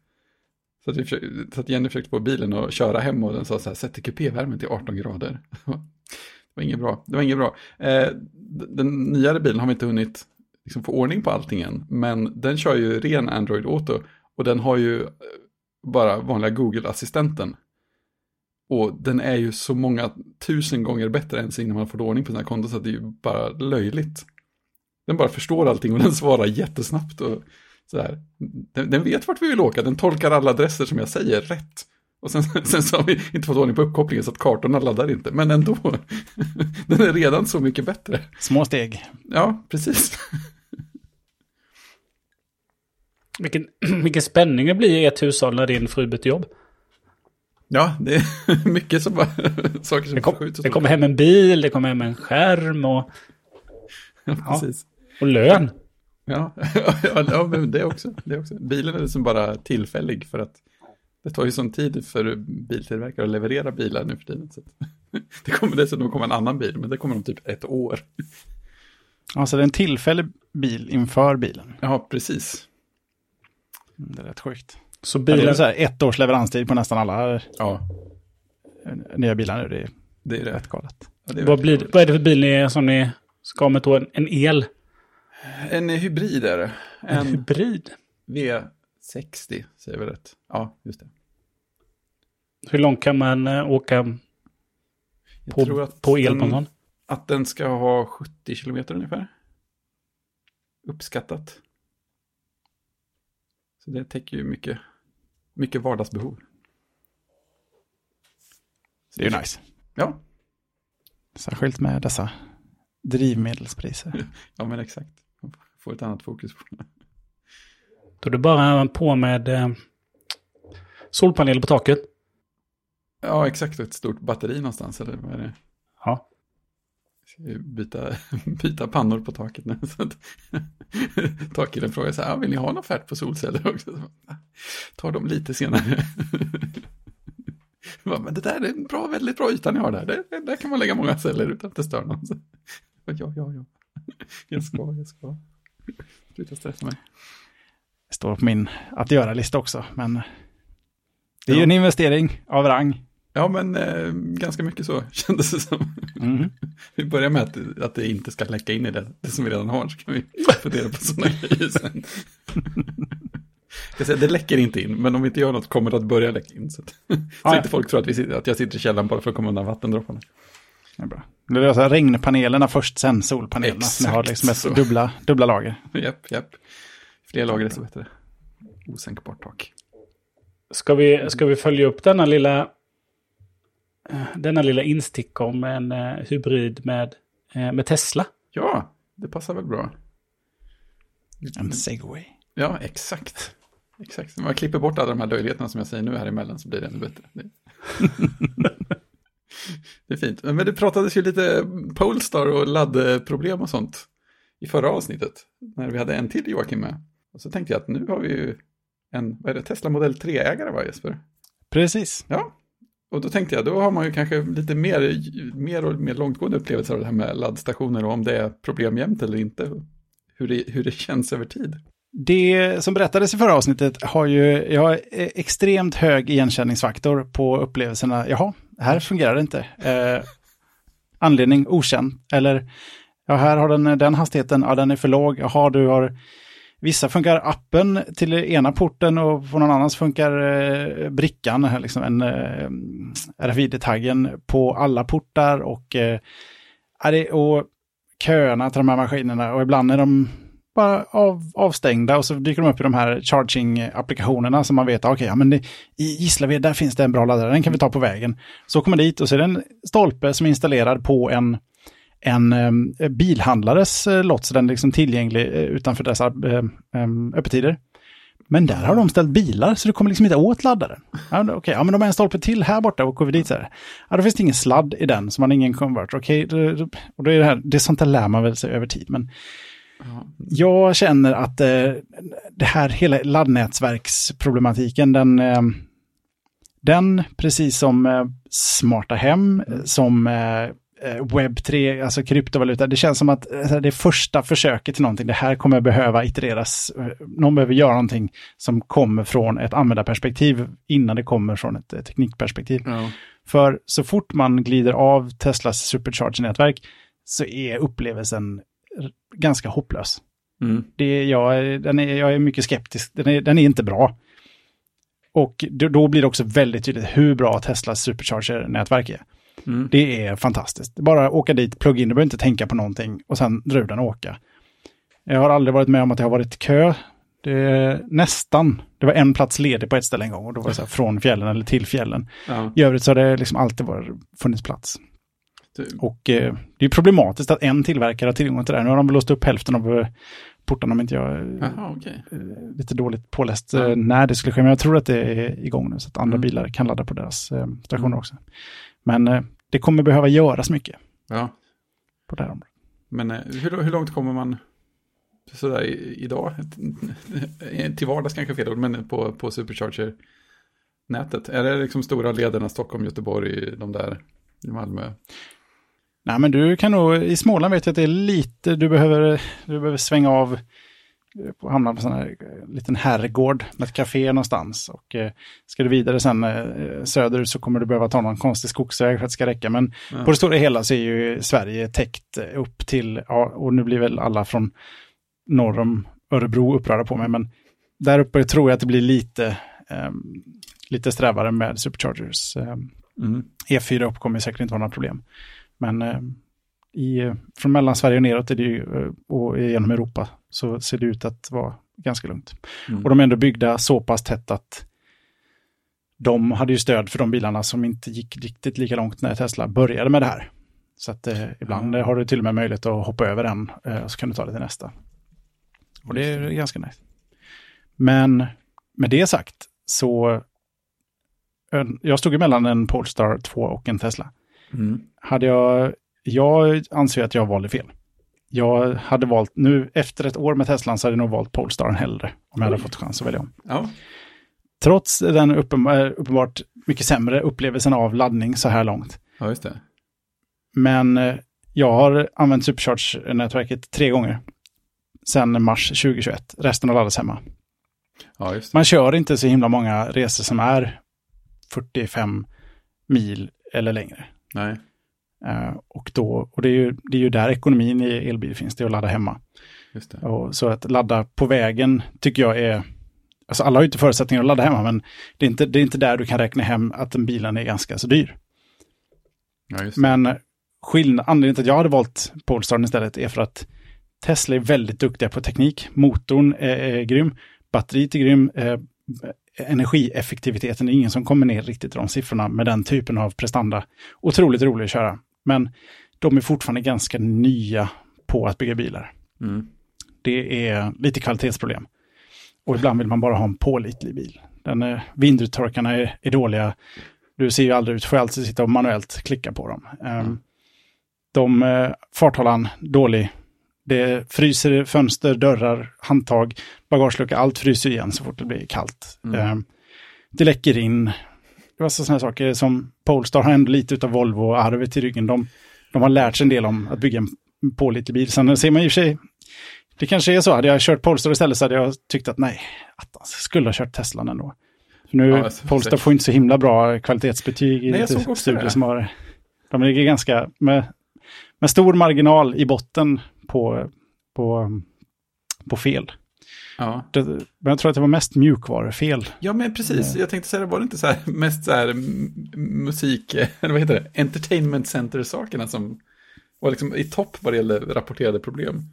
Så att, vi försökte, så att Jenny försökte på bilen och köra hem och den sa så här, sätt kupévärmen till 18 grader. Det var inget bra. Det var inget bra. Eh, den nyare bilen har vi inte hunnit liksom, få ordning på allting än, men den kör ju ren Android Auto och den har ju eh, bara vanliga Google-assistenten. Och den är ju så många tusen gånger bättre än innan man får ordning på sina konton så att det är ju bara löjligt. Den bara förstår allting och den svarar jättesnabbt och så här. Den, den vet vart vi vill åka, den tolkar alla adresser som jag säger rätt. Och sen, sen så har vi inte fått ordning på uppkopplingen så att kartorna laddar inte, men ändå. den är redan så mycket bättre. Små steg. Ja, precis. Vilken, vilken spänning det blir i ett hushåll när din fru byter jobb. Ja, det är mycket som bara, saker som Det, kom, det kommer hem en bil, det kommer hem en skärm och, Ja, precis. och lön. Ja, ja, ja men det också, det också. Bilen är liksom bara tillfällig för att det tar ju sån tid för biltillverkare att leverera bilar nu för tiden. Så att, det kommer dessutom komma en annan bil, men det kommer om typ ett år. Alltså det är en tillfällig bil inför bilen. Ja, precis. Mm, Det är rätt sjukt. Så Bilen... Det är så här ett års leveranstid på nästan alla Ja, eh, nya bilar nu. Det är det är det. rätt galet. Ja, det är vad, blir, vad är det för bil ni, som ni ska då? En, en el? En hybrid är det. En En hybrid? V60, säger vi rätt. Ja, just det. Hur långt kan man eh, åka Jag på, tror att på el på sån? att den ska ha 70 kilometer ungefär. Uppskattat. Så det täcker ju mycket, mycket vardagsbehov. Det är ju nice. Ja, Särskilt med dessa drivmedelspriser. ja men exakt. Får ett annat fokus på det. Då det bara på med eh, solpaneler på taket. Ja, exakt. Ett stort batteri någonstans, eller vad är det? Ja. Byta, byta pannor på taket nu. Så att takkillen frågar så här, "Ja, vill ni ha en offert på solceller också? Så, "Ah, Tar dem lite senare. Bara, Men det där är en bra, väldigt bra yta ni har där. där. Där kan man lägga många celler utan att det stör någon. Så, Ja, ja, ja. Jag ska, jag ska. Sluta stressa mig. Det står på min att göra-lista också. Men det är ju Ja. en investering av rang. Ja, men eh, ganska mycket så kändes det som. Mm. Vi börjar med att, att det inte ska läcka in i det, det som vi redan har, så kan vi fundera på sådana grejer sen. Säga, det läcker inte in, men om vi inte gör något kommer det att börja läcka in. Så, att, så ja. inte folk tror att, vi att jag sitter i källaren bara för att komma undan vattendropparna. Det är bra. Det är alltså regnpanelerna först, sen solpanelerna. Som har liksom ett så. dubbla, dubbla lager. Japp, japp. Fler lager desto bättre. Osänkbart tak. Ska vi, ska vi följa upp denna lilla, eh, denna lilla instick om en eh, hybrid med, eh, med Tesla? Ja, det passar väl bra. En segway. Ja, exakt. Exakt. Om man klipper bort alla de här löjligheterna som jag säger nu här emellan så blir det ännu bättre. Det, är fint. Men det pratades ju lite Polestar och laddproblem och sånt i förra avsnittet. När vi hade en till Joakim med. Och så tänkte jag att nu har vi ju en, vad är det, Tesla Model 3-ägare va Jesper? Precis. Ja. Och då tänkte jag, då har man ju kanske lite mer, mer och mer långtgående upplevelser av det här med laddstationer och om det är problem jämt eller inte. Hur det, hur det känns över tid. Det som berättades i förra avsnittet har ju jag har eh, extremt hög igenkänningsfaktor på upplevelserna. Jaha, här fungerar det inte. Eh, anledning okänd. Eller, ja, här har den den hastigheten, ja den är för låg. Jaha, du har... Vissa funkar appen till ena porten och på någon annan funkar eh, brickan, liksom en eh, RFID-taggen på alla portar och, eh, och köerna till de här maskinerna och ibland är de bara av, avstängda och så dyker de upp i de här charging-applikationerna som man vet, ah, okej, okay, ja, men det, i Gislaved där finns det en bra laddare, den kan vi ta på vägen. Så kommer man dit och så är det en stolpe som är installerad på en, en um, bilhandlares eh, uh, lott, så den är liksom tillgänglig uh, utanför dess uh, um, öppettider. Men där har de ställt bilar så du kommer liksom inte åt laddaren. Ja, Okej, okay, ja, men de har en stolpe till här borta och går vi dit så här. Ja, då finns det ingen sladd i den så man har ingen converter. Okej, okay, och då är det här, det är sånt där lär man väl sig över tid. Men jag känner att eh, det här hela laddnätverksproblematiken, den, eh, den precis som eh, smarta hem, som eh, webb 3, alltså kryptovaluta, det känns som att eh, det första försöket till någonting. Det här kommer behöva itereras. Någon behöver göra någonting som kommer från ett användarperspektiv innan det kommer från ett, teknikperspektiv. Ja. För så fort man glider av Teslas supercharger-nätverk så är upplevelsen ganska hopplös. Mm. Det, jag, den är, jag är mycket skeptisk, den är, den är inte bra. Och då blir det också väldigt tydligt hur bra Teslas supercharger-nätverk är. Mm. Det är fantastiskt. Bara åka dit, plugga in, du behöver inte tänka på någonting och sen dra ur den och åka. Jag har aldrig varit med om att det har varit kö. Det är nästan, det var en plats ledig på ett ställe en gång och då var det så här, från fjällen eller till fjällen. Ja. I övrigt så har det liksom alltid varit, funnits plats. Och eh, det är problematiskt att en tillverkare har tillgång till det här. Nu har de låst upp hälften av eh, portarna om inte jag är okay. eh, lite dåligt påläst ja. Eh, när det skulle ske. Men jag tror att det är igång nu så att andra mm. bilar kan ladda på deras eh, stationer mm. också. Men eh, det kommer behöva göras mycket. Ja. På det här området. Men hur, hur långt kommer man sådär idag? Till vardags kanske fel ord, men på, på Supercharger-nätet. Är det liksom stora lederna Stockholm, Göteborg, de där i Malmö? Nej, men du kan nog, i Småland vet jag att det är lite, du behöver, du behöver svänga av och hamna på en här liten herrgård med ett café någonstans. Och eh, ska du vidare sen eh, söderut så kommer du behöva ta någon konstig skogsväg för att det ska räcka. Men mm. på det stora hela så är ju Sverige täckt upp till, ja, och nu blir väl alla från norr om Örebro upprörda på mig, men där uppe tror jag att det blir lite, eh, lite strävare med superchargers. Mm. E4 upp kommer säkert inte vara några problem. Men eh, i, från Mellansverige och neråt är det ju, eh, och genom Europa så ser det ut att vara ganska lugnt. Mm. Och de är ändå byggda så pass tätt att de hade ju stöd för de bilarna som inte gick riktigt lika långt när Tesla började med det här. Så att eh, ibland har du till och med möjlighet att hoppa över en eh, och så kan du ta det till nästa. Och det är ganska nice. Men med det sagt så jag stod emellan en Polestar 2 och en Tesla. Mm. Hade jag, jag anser att jag valde fel. Jag hade valt, nu efter ett år med Teslan så hade jag nog valt Polestar hellre. Om jag hade fått chans att välja om. Ja. Trots den uppenbar, uppenbart mycket sämre upplevelsen av laddning så här långt. Ja, just det. Men eh, jag har använt Supercharge-nätverket tre gånger. Sedan mars 2021. Resten har laddats hemma. Ja, Man kör inte så himla många resor som är 45 mil eller längre. Nej. Uh, och då, och det är, ju, det är ju där ekonomin i elbil finns, det är att ladda hemma. Just det. Och så att ladda på vägen tycker jag är, alltså alla har ju inte förutsättningar att ladda hemma, men det är inte, det är inte där du kan räkna hem att den bilen är ganska så dyr. Ja, men skillnad, anledningen till att jag hade valt Polestar istället är för att Tesla är väldigt duktiga på teknik. Motorn är, är grym, batteriet är grym, eh, energieffektiviteten är ingen som kommer ner riktigt i de siffrorna med den typen av prestanda. Otroligt rolig att köra, men de är fortfarande ganska nya på att bygga bilar. Mm. Det är lite kvalitetsproblem. Och ibland vill man bara ha en pålitlig bil. Den är, vindrutetorkarna är, är dåliga. Du ser ju aldrig ut, får alltid sitta och manuellt klicka på dem. Um, mm. De, uh, farthållaren, dålig. Det fryser fönster, dörrar, handtag, bagagelucka, allt fryser igen så fort det blir kallt. Mm. Eh, det läcker in. Det var sådana saker som Polestar har ändå lite av Volvo-arvet i ryggen. De, de har lärt sig en del om att bygga en pålitlig bil. Sen ser man i och för sig, det kanske är så, hade jag kört Polestar istället så hade jag tyckt att nej, att jag skulle ha kört Teslan ändå. För nu, ja, Polestar får inte så himla bra kvalitetsbetyg i nej, studier som har... De ligger ganska med, med stor marginal i botten på, på, på fel. Ja. Det, men jag tror att det var mest mjukvarufel. Ja, men precis. Jag tänkte säga, var det inte så här, mest så här musik, eller vad heter det, entertainment center-sakerna som var liksom i topp vad det gäller rapporterade problem?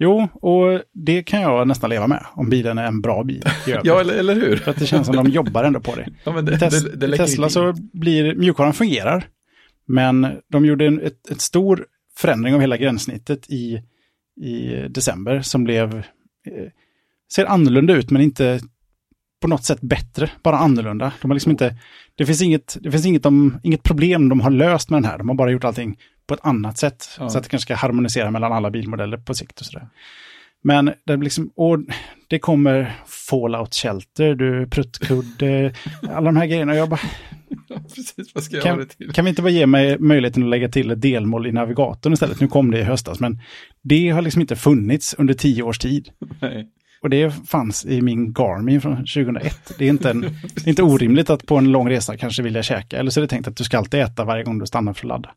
Jo, och det kan jag nästan leva med om bilen är en bra bil. ja, eller, eller hur? För att det känns som de jobbar ändå på det. Ja, det, Tes det, det Tesla så blir mjukvaran fungerar. Men de gjorde en ett, ett stor förändring av hela gränssnittet i, i december som blev, eh, ser annorlunda ut men inte på något sätt bättre, bara annorlunda. De har liksom inte, det finns, inget, det finns inget, de, inget problem de har löst med den här, de har bara gjort allting på ett annat sätt. Ja. Så att det kanske ska harmonisera mellan alla bilmodeller på sikt och sådär. Men det, liksom, och det kommer Fallout Shelter, du pruttkudde, alla de här grejerna. Jag bara, precis, vad ska jag kan, ha det till? kan vi inte bara ge mig möjligheten att lägga till ett delmål i navigatorn istället? Nu kom det i höstas, men det har liksom inte funnits under tio års tid. Nej. Och det fanns i min Garmin från 2001. Det är inte, en, det är inte orimligt att på en lång resa kanske vilja käka. Eller så är det tänkt att du ska alltid äta varje gång du stannar för att ladda.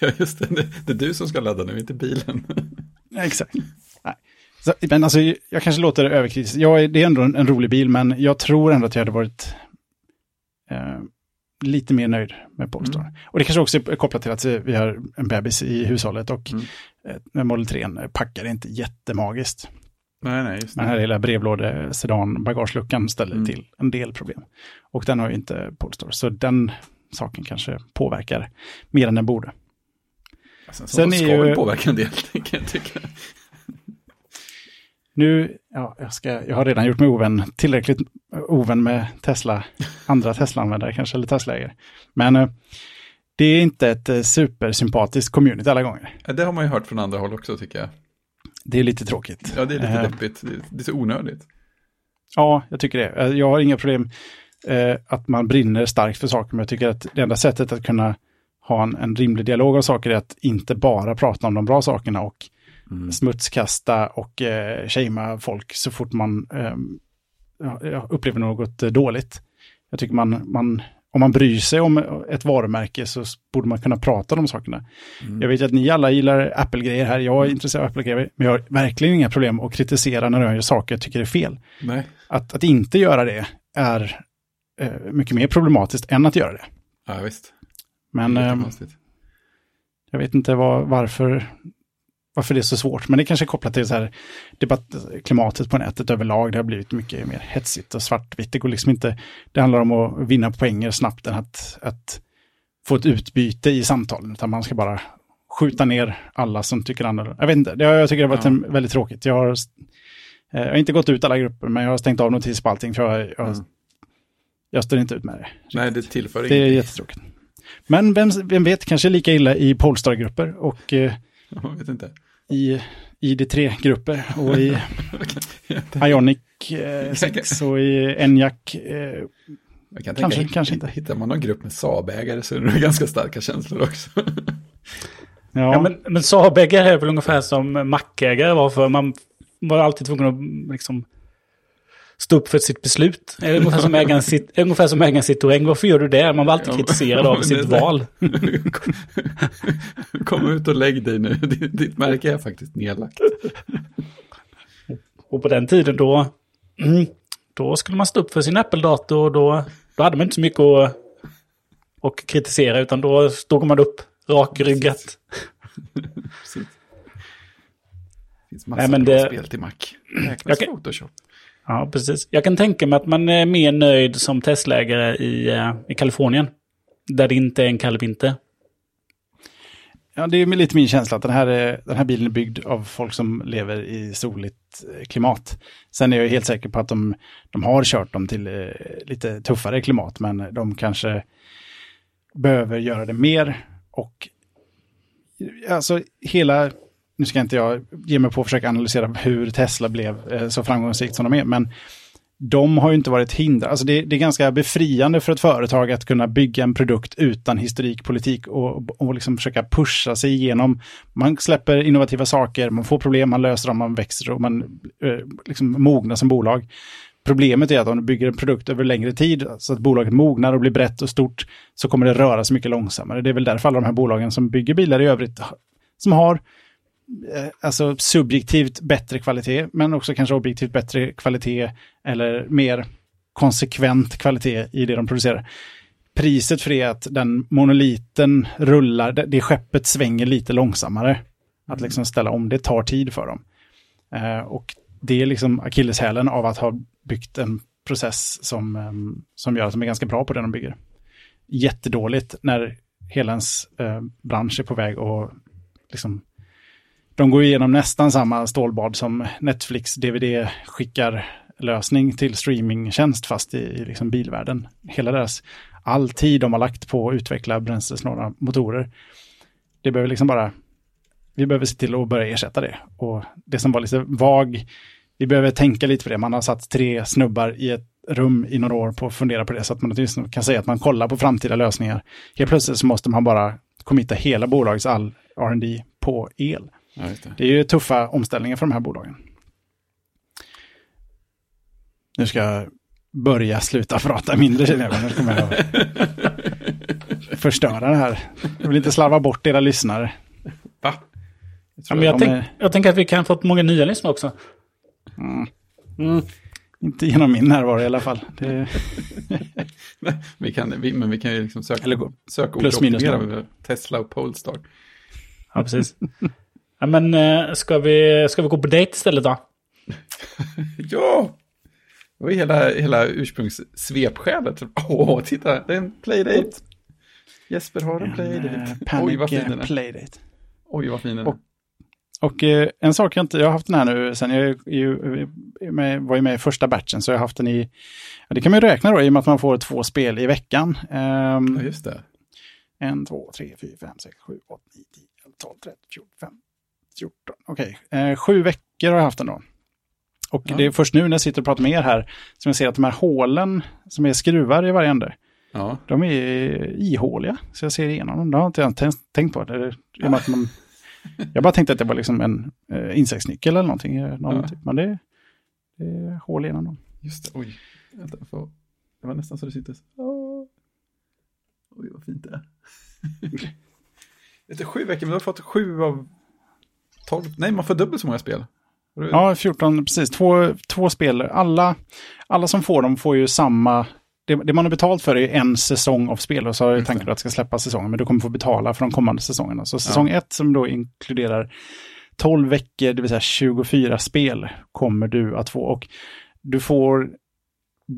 Ja, just det. Det, det är du som ska ladda nu, inte bilen. Ja, exakt. Nej. Så, men alltså, jag kanske låter överkritisk. Jag, det är ändå en, en, rolig bil, men jag tror ändå att jag hade varit eh, lite mer nöjd med Polestar. Mm. Och det kanske också är kopplat till att vi har en bebis i hushållet och mm. eh, Model 3 packar inte jättemagiskt. Nej, nej, just det. Den här lilla brevlåde sedan bagageluckan ställer mm. till en del problem. Och den har ju inte Polestar, så den saken kanske påverkar mer än den borde. Alltså, Sen ska är ju... påverka en del, kan jag tycka. Nu, ja, jag, ska, jag har redan gjort mig ovän, tillräckligt ovän med Tesla, andra Tesla-användare kanske, eller Tesla-ägare. Men eh, det är inte ett eh, supersympatiskt community alla gånger. Det har man ju hört från andra håll också tycker jag. Det är lite tråkigt. Ja, det är lite eh, deppigt. Det är så onödigt. Ja, jag tycker det. Jag har inga problem eh, att man brinner starkt för saker, men jag tycker att det enda sättet att kunna ha en, en rimlig dialog av saker är att inte bara prata om de bra sakerna och mm. smutskasta och eh, shamea folk så fort man eh, upplever något dåligt. Jag tycker man, man om man bryr sig om ett varumärke så borde man kunna prata om de sakerna. Mm. Jag vet att ni alla gillar Apple-grejer här, jag är mm. intresserad av Apple-grejer, men jag har verkligen inga problem att kritisera när jag gör saker jag tycker är fel. Nej. Att, att inte göra det är eh, mycket mer problematiskt än att göra det. Ja, visst. Men eh, jag vet inte var, varför varför det är så svårt. Men det kanske är kopplat till så här debattklimatet på nätet överlag. Det har blivit mycket mer hetsigt och svartvitt. Det går liksom inte, det handlar om att vinna poänger snabbt än att, att få ett utbyte i samtalen. Utan man ska bara skjuta ner alla som tycker annorlunda. Jag vet inte, det, jag tycker det har varit ja. en, väldigt tråkigt. Jag har, eh, jag har inte gått ut alla grupper, men jag har stängt av notis på allting. För jag, jag, mm. jag står inte ut med det. Nej, det tillför Det är jättetråkigt. Men vem, vem vet, kanske lika illa i Polestar-grupper. Och eh, jag vet inte. I ID3-grupper och i Ionic eh, 6 och i Enyaq. Eh, kan kanske, tänka, kanske inte. Hittar man någon grupp med Saab-ägare så är det ganska starka känslor också. ja. ja, men, men Saab-ägare är väl ungefär som Mac-ägare var för man var alltid tvungen att liksom stå upp för sitt beslut. Ungefär som ägaren, sitt, ungefär som ägaren Citroën. Varför gör du det? Man var alltid kritiserad av sitt val. Kom ut och lägg dig nu. Ditt märke är faktiskt nedlagt. Och på den tiden då, då skulle man stå upp för sin Apple-dator och då, då hade man inte så mycket att, att kritisera utan då stod man upp rakryggat. Det finns massa Nej, men bra det, spel till Mac. Räknas Photoshop. Ja, precis. Jag kan tänka mig att man är mer nöjd som Tesla-ägare i, eh, i Kalifornien. Där det inte är en kall vinter. Ja, det är lite min känsla att den här, eh, den här bilen är byggd av folk som lever i soligt eh, klimat. Sen är jag helt säker på att de, de har kört dem till eh, lite tuffare klimat, men de kanske behöver göra det mer. Och alltså hela nu ska inte jag ge mig på att försöka analysera hur Tesla blev eh, så framgångsrikt som de är, men de har ju inte varit hinder. Alltså det, det, är ganska befriande för ett företag att kunna bygga en produkt utan historikpolitik och, och liksom försöka pusha sig igenom. Man släpper innovativa saker, man får problem, man löser dem, man växer och man eh, liksom mognar som bolag. Problemet är att om du bygger en produkt över längre tid, så att bolaget mognar och blir brett och stort, så kommer det röra sig mycket långsammare. Det är väl därför alla de här bolagen som bygger bilar i övrigt, som har alltså subjektivt bättre kvalitet, men också kanske objektivt bättre kvalitet eller mer konsekvent kvalitet i det de producerar. Priset för det är att den monoliten rullar, det skeppet svänger lite långsammare. Att liksom ställa om, det tar tid för dem. Eh, och det är liksom akilleshälen av att ha byggt en process som, eh, som gör att de är ganska bra på det de bygger. Jättedåligt när hela ens eh, bransch är på väg och liksom de går igenom nästan samma stålbad som Netflix DVD-skickar lösning till streamingtjänst fast i, i liksom bilvärlden. Hela deras, all tid de har lagt på att utveckla bränslesnåla motorer. Det behöver liksom bara, vi behöver se till att börja ersätta det. Och det som var lite vag, vi behöver tänka lite på det. Man har satt tre snubbar i ett rum i några år på att fundera på det så att man åtminstone kan säga att man kollar på framtida lösningar. Helt plötsligt så måste man bara committa hela bolagets all R&D på el. Ja, det. Det är ju tuffa omställningar för de här bolagen. Nu ska jag börja sluta prata mindre känner jag. Nu kommer jag att förstöra det här. Jag vill inte slarva bort era lyssnare. Va? Ja, men jag, de tänk, är- jag tänker att vi kan få många nya lyssnare också. Mm. Inte genom min närvaro i alla fall. Det, Vi kan, vi, men vi kan ju liksom söka, Eller söka plus minus Tesla och Polestar. Ja, precis. Ja, men eh, ska vi, ska vi gå på dejt istället då? ja! Det var hela, hela ursprungssvepskälet. Åh, oh, titta, det är en playdate. Jesper har en, en eh, playdate. Oj, vad fin eh, den är. Playdate. Oj, vad fin den är. Och, och en sak jag inte, jag har haft den här nu sen jag ju, var ju med i första batchen, så jag har haft den i, det kan man ju räkna då i och med att man får två spel i veckan. Ehm, ja, just det. En, två, tre, fyra, fem, sex, sju, åtta, nio, tio, elva, tolv, tretton, fjorton, femton. 14, okej, okay. eh, sju veckor har jag haft den då. Och ja. det är först nu när jag sitter och pratar med er här som jag ser att de här hålen som är skruvar i varje ände, ja. de är ihåliga. Så jag ser igenom dem, det har inte jag inte tänkt på. Det är, ja. att man, jag bara tänkte att det var liksom en eh, insektsnyckel eller någonting, eh, någon typ. men det, det är hål igenom dem. Just det, oj. Det var nästan så det syntes. Oj, vad fint det är. Det är sju veckor, men du har fått sju av tolv. Nej, man får dubbelt så många spel. Ja, 14, precis. Två, två spel. Alla, alla som får dem får ju samma... Det, det man har betalt för är en säsong av spel och så har tanken att det ska släppas säsonger, men du kommer få betala för de kommande säsongerna. Så säsong ett som då inkluderar 12 veckor, det vill säga 24 spel, kommer du att få. Och du får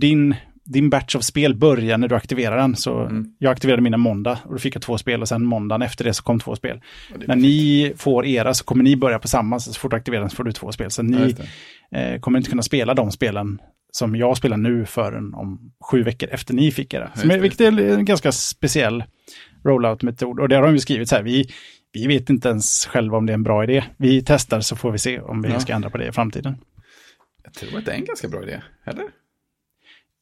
din, din batch av spel börjar när du aktiverar den. Så Mm. jag aktiverade mina måndag och då fick jag två spel och sen måndagen efter det så kom två spel. När ni får era så kommer ni börja på samma, så fort du aktiverar den så får du två spel. Så ni eh, kommer inte kunna spela de spelen som jag spelar nu förrän om sju veckor efter ni fick era. Som är, vilket är en ganska speciell rollout-metod. Och där har vi skrivit så här, vi, vi vet inte ens själva om det är en bra idé. Vi testar så får vi se om vi Ja. ska ändra på det i framtiden. Jag tror att det är en ganska bra idé, eller?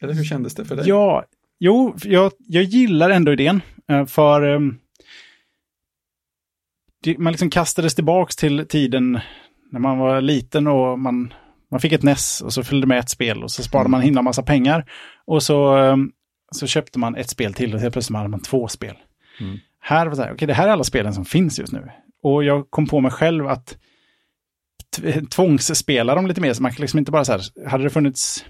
Eller hur kändes det för dig? Ja, jo, jag, jag gillar ändå idén. eh, För ehm, det, man liksom kastades tillbaks till tiden när man var liten och man, man fick ett NES och så fyllde med ett spel och så sparade man himla massa pengar. Och så, ehm, så köpte man ett spel till och helt plötsligt hade man två spel. Mm. Här var det så här, okej det här är alla spelen som finns just nu. Och jag kom på mig själv att tvångsspela dem lite mer, så man kan liksom inte bara så här, hade det funnits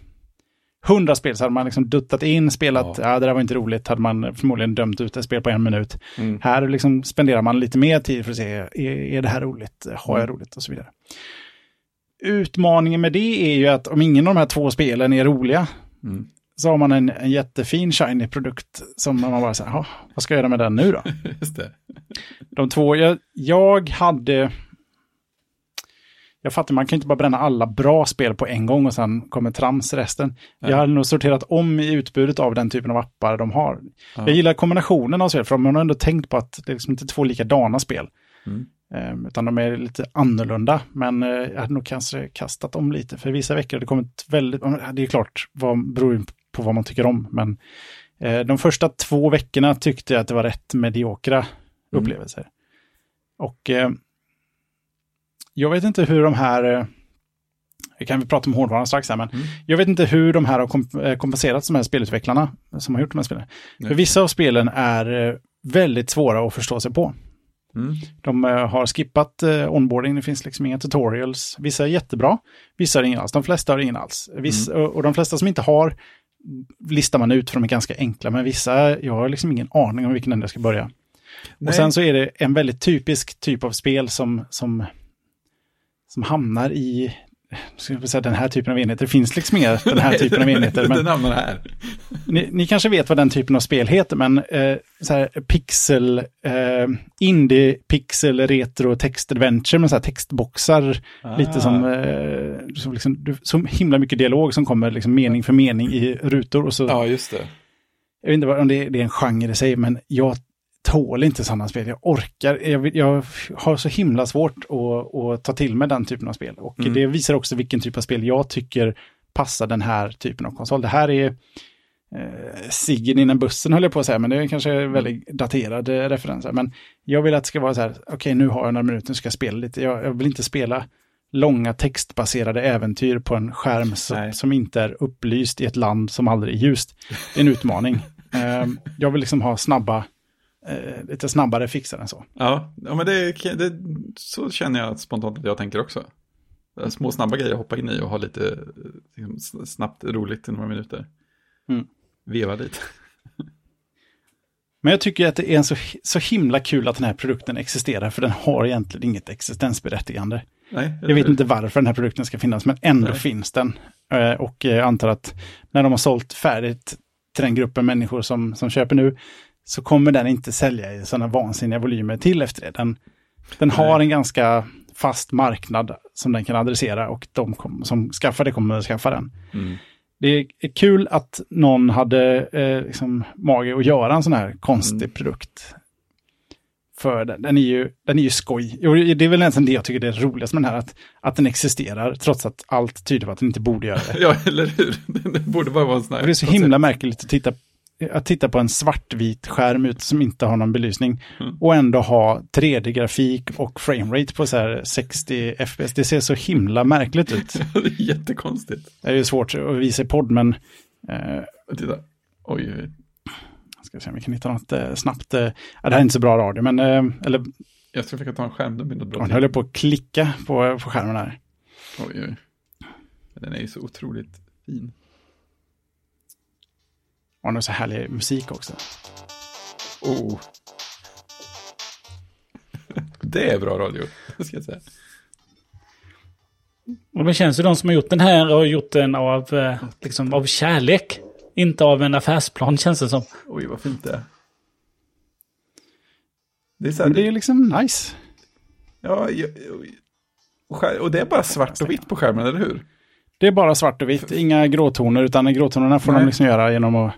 hundra spel så hade man liksom duttat in, spelat, ja. det där var inte roligt, hade man förmodligen dömt ut ett spel på en minut. Mm. Här liksom spenderar man lite mer tid för att se, är, är det här roligt, har jag Mm. roligt och så vidare. Utmaningen med det är ju att om ingen av de här två spelen är roliga, Mm. så har man en, en jättefin shiny produkt som man bara säger, vad ska jag göra med den nu då? Just det. De två, jag, jag hade... Jag fattar, man kan inte bara bränna alla bra spel på en gång och sen kommer trams resten. Nej. Jag hade nog sorterat om i utbudet av den typen av appar de har. Ja. Jag gillar kombinationen av spel, för man har ändå tänkt på att det är liksom inte två likadana spel. Mm. Eh, utan de är lite annorlunda. Men eh, jag hade nog kanske kastat om lite. För vissa veckor har det kommit väldigt... Det är klart, vad beror på vad man tycker om. Men eh, de första två veckorna tyckte jag att det var rätt mediokra Mm. upplevelser. Och eh, jag vet inte hur de här... Eh, vi kan vi prata om hårdvaran strax här, men Mm. jag vet inte hur de här har komp eh, kompenserat de här spelutvecklarna som har gjort de här spelen. Nej. För vissa av spelen är eh, väldigt svåra att förstå sig på. Mm. De har skippat onboarding, det finns liksom inga tutorials. Vissa är jättebra, vissa har ingen alls. De flesta har ingen alls. Vissa, och, och de flesta som inte har listar man ut för de är ganska enkla, men vissa, jag har liksom ingen aning om vilken ände jag ska börja. Nej. Och sen så är det en väldigt typisk typ av spel som, som, som hamnar i ska jag säga, den här typen av enheter. Det finns liksom inga den här typen av enheter. Men... Den hamnar här. ni, ni kanske vet vad den typen av spel heter, men eh, så här pixel, eh, indie, pixel, retro, text adventure med så här textboxar. Lite som, eh, som, liksom, så himla mycket dialog som kommer liksom mening för mening i rutor. Och så, Ja, just det. Jag vet inte om det, det är en genre i sig, men jag tål inte sådana spel. Jag orkar, jag, jag har så himla svårt att, att ta till mig den typen av spel. Och Mm. det visar också vilken typ av spel jag tycker passar den här typen av konsol. Det här är eh, Siggen innan bussen höll jag på att säga, men det är kanske Mm. väldigt daterade referenser. Men jag vill att det ska vara så här, okej nu har jag några minuter, nu ska jag spela lite. Jag, jag vill inte spela långa textbaserade äventyr på en skärm som, som inte är upplyst i ett land som aldrig är ljust. Det är en utmaning. Eh, jag vill liksom ha snabba, eh, lite snabbare fixar än så. Ja, ja men det, det, så känner jag spontant att jag tänker också. Små snabba grejer att hoppa in i och ha lite eh, liksom, snabbt roligt i några minuter. Mm. Veva lite. Men jag tycker att det är en så, så himla kul att den här produkten existerar, för den har egentligen inget existensberättigande. Nej, Jag vet inte varför den här produkten ska finnas, men ändå Nej. finns den. Eh, Och jag antar att när de har sålt färdigt till den gruppen människor som, som köper nu, så kommer den inte sälja i sådana vansinniga volymer till efter det. Den, den har en ganska fast marknad som den kan adressera och de kom, som skaffar det kommer att skaffa den. Mm. Det är kul att någon hade eh, liksom, mage att göra en sån här konstig Mm. produkt. För den, den, är ju, den är ju skoj. Jo, Det är väl nästan det jag tycker är roligast med den här, att, att den existerar, trots att allt tyder på att den inte borde göra det. Ja, eller hur? Det borde bara vara en sån här. Och det är så himla märkligt att titta, att titta på en svartvit skärm ut som inte har någon belysning Mm. och ändå ha 3D-grafik och framerate på så här 60 FPS. Det ser så himla märkligt ut. det är jättekonstigt. Det är ju svårt att visa i podd, men eh, Titta. Oj, oj. Ska se om vi kan hitta något eh, snabbt. Eh, ja, det här är inte så bra radio, men eh, eller, Jag ska försöka ta en man tid. höll på att klicka på, på skärmen här. Oj, oj. Den är ju så otroligt fin. Och nu så härlig musik också. Oh. Det är bra radio, ska jag säga. Och det känns ju de som har gjort den här har gjort den av, eh, liksom, av kärlek. Inte av en affärsplan känns det som. Oj, vad fint det är. Det är så här, det är ju liksom nice. ja, och det är bara svart och vitt på skärmen, eller hur? Det är bara svart och vitt, inga gråtoner, utan gråtonerna får Nej. de liksom göra genom att,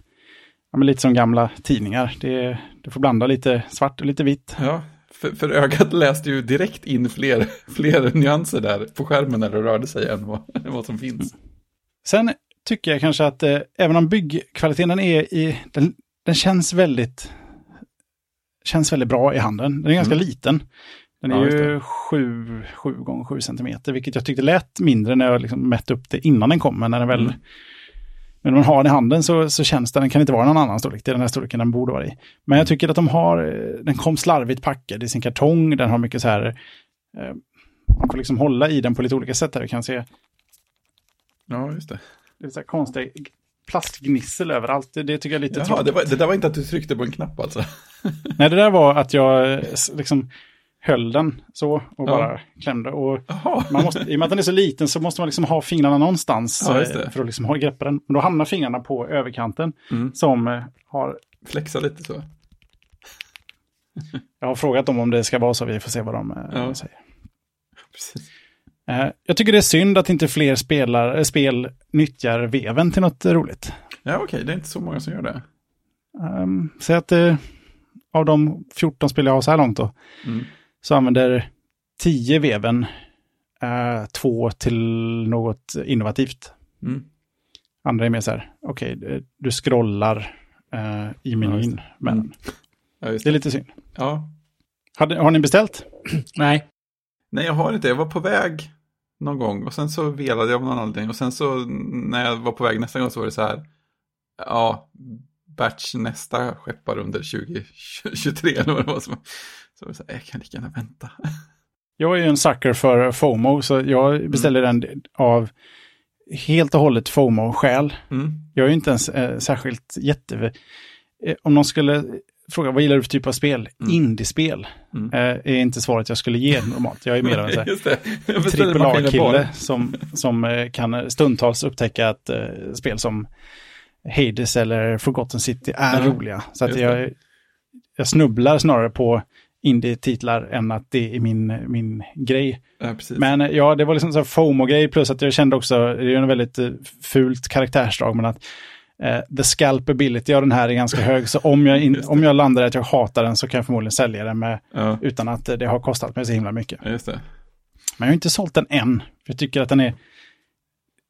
ja, men lite som gamla tidningar. Det, du får blanda lite svart och lite vitt. Ja, för, för ögat läste ju direkt in fler, fler nyanser där på skärmen när det rörde sig än vad, vad som finns. Sen tycker jag kanske att eh, även om byggkvaliteten är i, den, den känns väldigt, känns väldigt bra i handen. Den är ganska Mm. liten. Den är Ja, just ju det. 7, 7 gånger 7 centimeter, vilket jag tyckte lät mindre när jag liksom mätte upp det innan den kom. Men när den väl, Mm. Men när man har den i handen så, så känns den, den kan inte vara någon annan storlek, det är den här storleken den borde vara i. Men jag tycker att de har, eh, den kom slarvigt packad i sin kartong, den har mycket så här, eh, man får liksom hålla i den på lite olika sätt här, vi kan se Ja, just det. det är så här konstigt plastgnissel överallt. Det, det tycker jag är lite Jaha, tråkigt. det, var, det där var inte att du tryckte på en knapp alltså? Nej, det där var att jag eh, liksom höll den så och Ja. bara klämde. Och man måste, I och med att den är så liten så måste man liksom ha fingrarna någonstans Ja, det. eh, för att liksom ha greppa den. Men då hamnar fingrarna på överkanten Mm. som eh, har... Flexa lite så. Jag har frågat dem om det ska vara så, vi får se vad de eh, Ja. säger. Precis. Jag tycker det är synd att inte fler spelar, spel nyttjar veven till något roligt. Ja, okej, det är inte så många som gör det. Um, Säg att eh, av de 14 spel jag har så här långt då, Mm. Så använder 10 veven eh, två till något innovativt. Mm. Andra är mer så här, okej, eh, du scrollar eh, i Ja, menyn. det. men Mm. Ja, just det är det. lite synd. Ja. Hade, har ni beställt? Nej. Nej, jag har inte. Jag var på väg någon gång och sen så velade jag av någon anledning. Och sen så när jag var på väg nästa gång så var det så här. Ja, batch nästa skeppar under 2023 eller vad det var. Som, så här, jag kan lika gärna vänta. Jag är ju en sucker för FOMO, så jag beställer Mm. den av helt och hållet FOMO-skäl. Mm. Jag är ju inte ens eh, särskilt jätte... Eh, om någon skulle fråga, vad gillar du för typ av spel? Mm. Indiespel Mm. eh, är inte svaret jag skulle ge normalt. Jag är mer av en trippel. A-kille som, som eh, kan stundtals upptäcka att eh, spel som Hades eller Forgotten City är roliga. Så att jag, jag snubblar snarare på indie-titlar än att det är min, min grej. Ja. Men eh, ja, det var liksom en FOMO-grej plus att jag kände också, det är en väldigt eh, fult karaktärsdrag, men att eh, the scalpability av den här är ganska hög. Så om jag, in, om jag landar att jag hatar den så kan jag förmodligen sälja den med, ja, utan att eh, det har kostat mig så himla mycket. det. Men jag har inte sålt den än. För jag tycker att den är...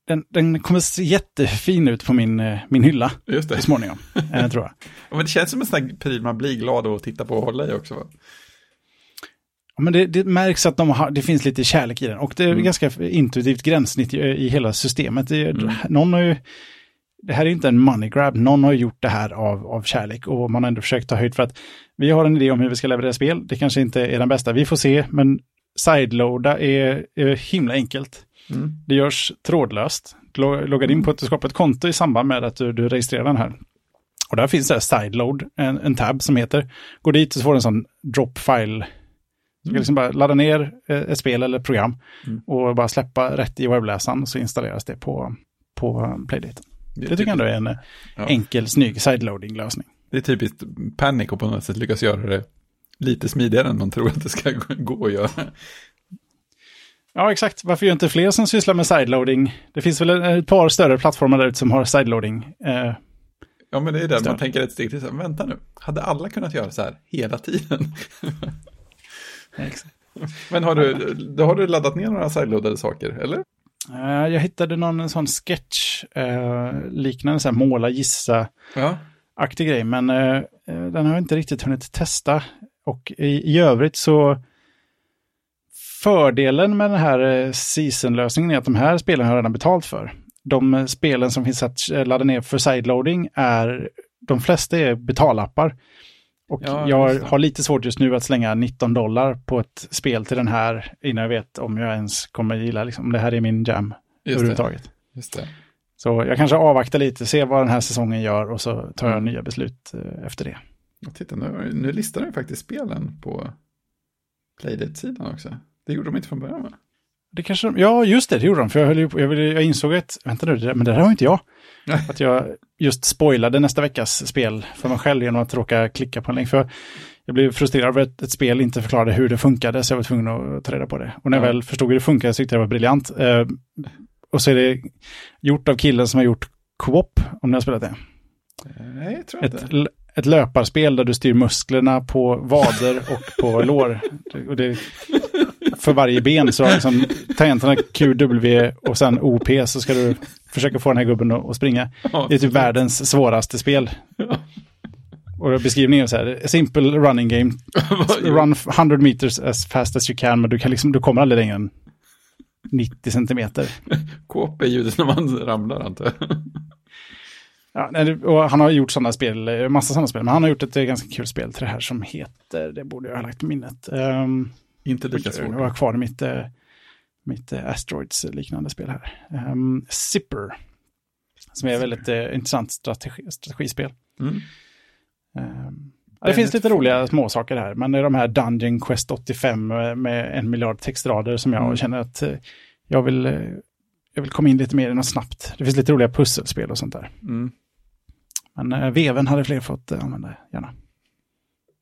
Den, den kommer se jättefin ut på min, min hylla Just det. så småningom, eh, tror jag. Ja, Men det känns som en sån här pryl man blir glad att titta på och hålla i också. Va? Men det, det märks att de har, det finns lite kärlek i den. Och det är Mm. ganska intuitivt gränssnitt i, i hela systemet. Det, Mm. Någon har ju... Det här är inte en money grab. Någon har gjort det här av, av kärlek. Och man har ändå försökt ta höjd för att vi har en idé om hur vi ska leverera spel. Det kanske inte är den bästa. Vi får se. Men sideloada är, är himla enkelt. Mm. Det görs trådlöst. Du lo- loggar in på ett, du skapar ett konto i samband med att du, du registrerar den här. Och där finns det sideload, en, en tab som heter. Gå dit och så får du en sån drop file. Du kan liksom bara ladda ner eh, ett spel eller program Mm. och bara släppa rätt i webbläsaren så installeras det på, på Playdaten. Det tycker jag ändå är en eh, Ja. enkel, snygg sideloading-lösning. Det är typiskt Panic och på något sätt lyckas göra det lite smidigare än man tror att det ska gå att göra. Ja, exakt. Varför gör inte fler som sysslar med sideloading? Det finns väl ett par större plattformar där ute som har sideloading. Eh, Ja, men det är där Stöd. man tänker ett steg till. Så här, Vänta nu, hade alla kunnat göra så här hela tiden? exakt. Men har du, då har du laddat ner några sideloadade saker, eller? Eh, jag hittade någon sån sketch, eh, liknande så här måla, gissa, Ja. aktig grej, men eh, den har jag inte riktigt hunnit testa. Och i, i övrigt så fördelen med den här season-lösningen är att de här spelen har jag redan betalt för. De spelen som finns att ladda ner för sideloading är, de flesta är betalappar. Och Ja, jag det. har lite svårt just nu att slänga 19 dollar på ett spel till den här innan jag vet om jag ens kommer gilla, liksom, om det här är min jam Just det. överhuvudtaget. Just det. Så jag kanske avvaktar lite, ser vad den här säsongen gör och så tar jag Mm. nya beslut eh, efter det. Och titta, nu, nu listar de faktiskt spelen på Playdate-sidan också. Det gjorde de inte från början, va? Det kanske de, ja, just det, det gjorde de. För jag, höll ju jag, jag insåg att, vänta nu, det men det där har inte jag. Att jag just spoilade nästa veckas spel för mig själv genom att råka klicka på en länk. För jag blev frustrerad över att ett spel inte förklarade hur det funkade, så jag var tvungen att ta reda på det. Och när jag Ja. väl förstod hur det funkade så tyckte jag det var briljant. Eh, och så är det gjort av killen som har gjort Co-op, om ni har spelat det. Nej, jag tror inte. Ett, l- ett löparspel där du styr musklerna på vader och på lår. Och det, för varje ben så har liksom tangenterna Q, W och sen OP så ska du försöka få den här gubben att springa. Det är typ världens svåraste spel. Och beskrivningen är så här, simple running game, run 100 meters as fast as you can, men du, kan liksom, du kommer aldrig längre än 90 centimeter. Kåp är ljudet när man ramlar, antar jag. Ja, han har gjort sådana spel, massa sådana spel, men han har gjort ett ganska kul spel till det här som heter, det borde jag ha lagt på minnet. Um, Inte lika svårt. har jag kvar mitt, eh, mitt eh, Asteroids-liknande spel här. Um, Zipper, som är ett väldigt eh, intressant strategi, strategispel. Mm. Um, det finns lite roliga småsaker här, men det är de här Dungeon Quest 85 med, en miljard textrader som jag Mm. känner att jag vill, jag vill komma in lite mer i något snabbt. Det finns lite roliga pusselspel och sånt där. Mm. Men veven hade fler fått använda gärna.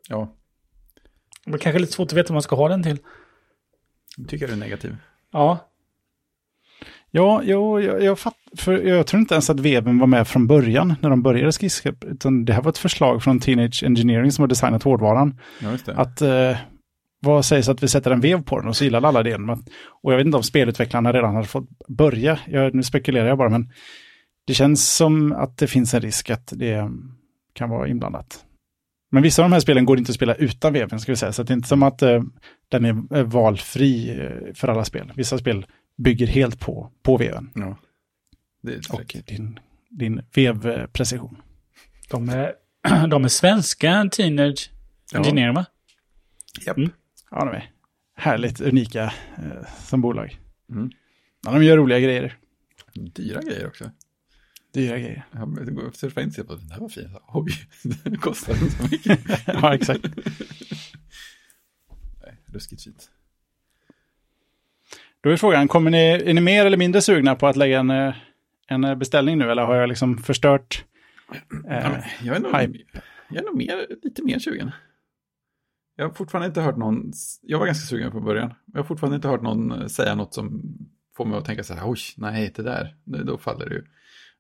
Ja, Det är kanske lite svårt att veta vad man ska ha den till. tycker jag är negativ. Ja, Ja, jo, jag, jag, fatt, för jag tror inte ens att veven var med från början när de började skissa, utan det här var ett förslag från Teenage Engineering som har designat hårdvaran. Ja, just det. Att eh, vad sägs att vi sätter en vev på den och så gillar alla det. Och jag vet inte om spelutvecklarna redan har fått börja, jag, nu spekulerar jag bara, men det känns som att det finns en risk att det kan vara inblandat. Men vissa av de här spelen går inte att spela utan veven, ska vi säga. Så det är inte som att eh, den är eh, valfri eh, för alla spel. Vissa spel bygger helt på, på veven Ja. Det är och din, din vevprecision. de är, de är svenska Teenage Ja. Engineer, va? Japp. Mm. Ja, de är härligt unika eh, som bolag. Mm. Ja, de gör roliga grejer. Dyra grejer också. Dyra grejer. Ja, men det går- surfa in sig på den där var fin. Oj, den kostar den så mycket. ja, exakt. Nej, ruskigt fint. Då är frågan, kommer ni, är ni mer eller mindre sugna på att lägga en, eh, en beställning nu? Eller har jag liksom förstört? Ja, Eh, men jag, är nog, hype. jag är nog mer, lite mer sugen. Jag har fortfarande inte hört någon, jag var ganska sugen från början. Jag har fortfarande inte hört någon eh, säga något som får mig att tänka så här, oj, nej, det där, då faller det ju.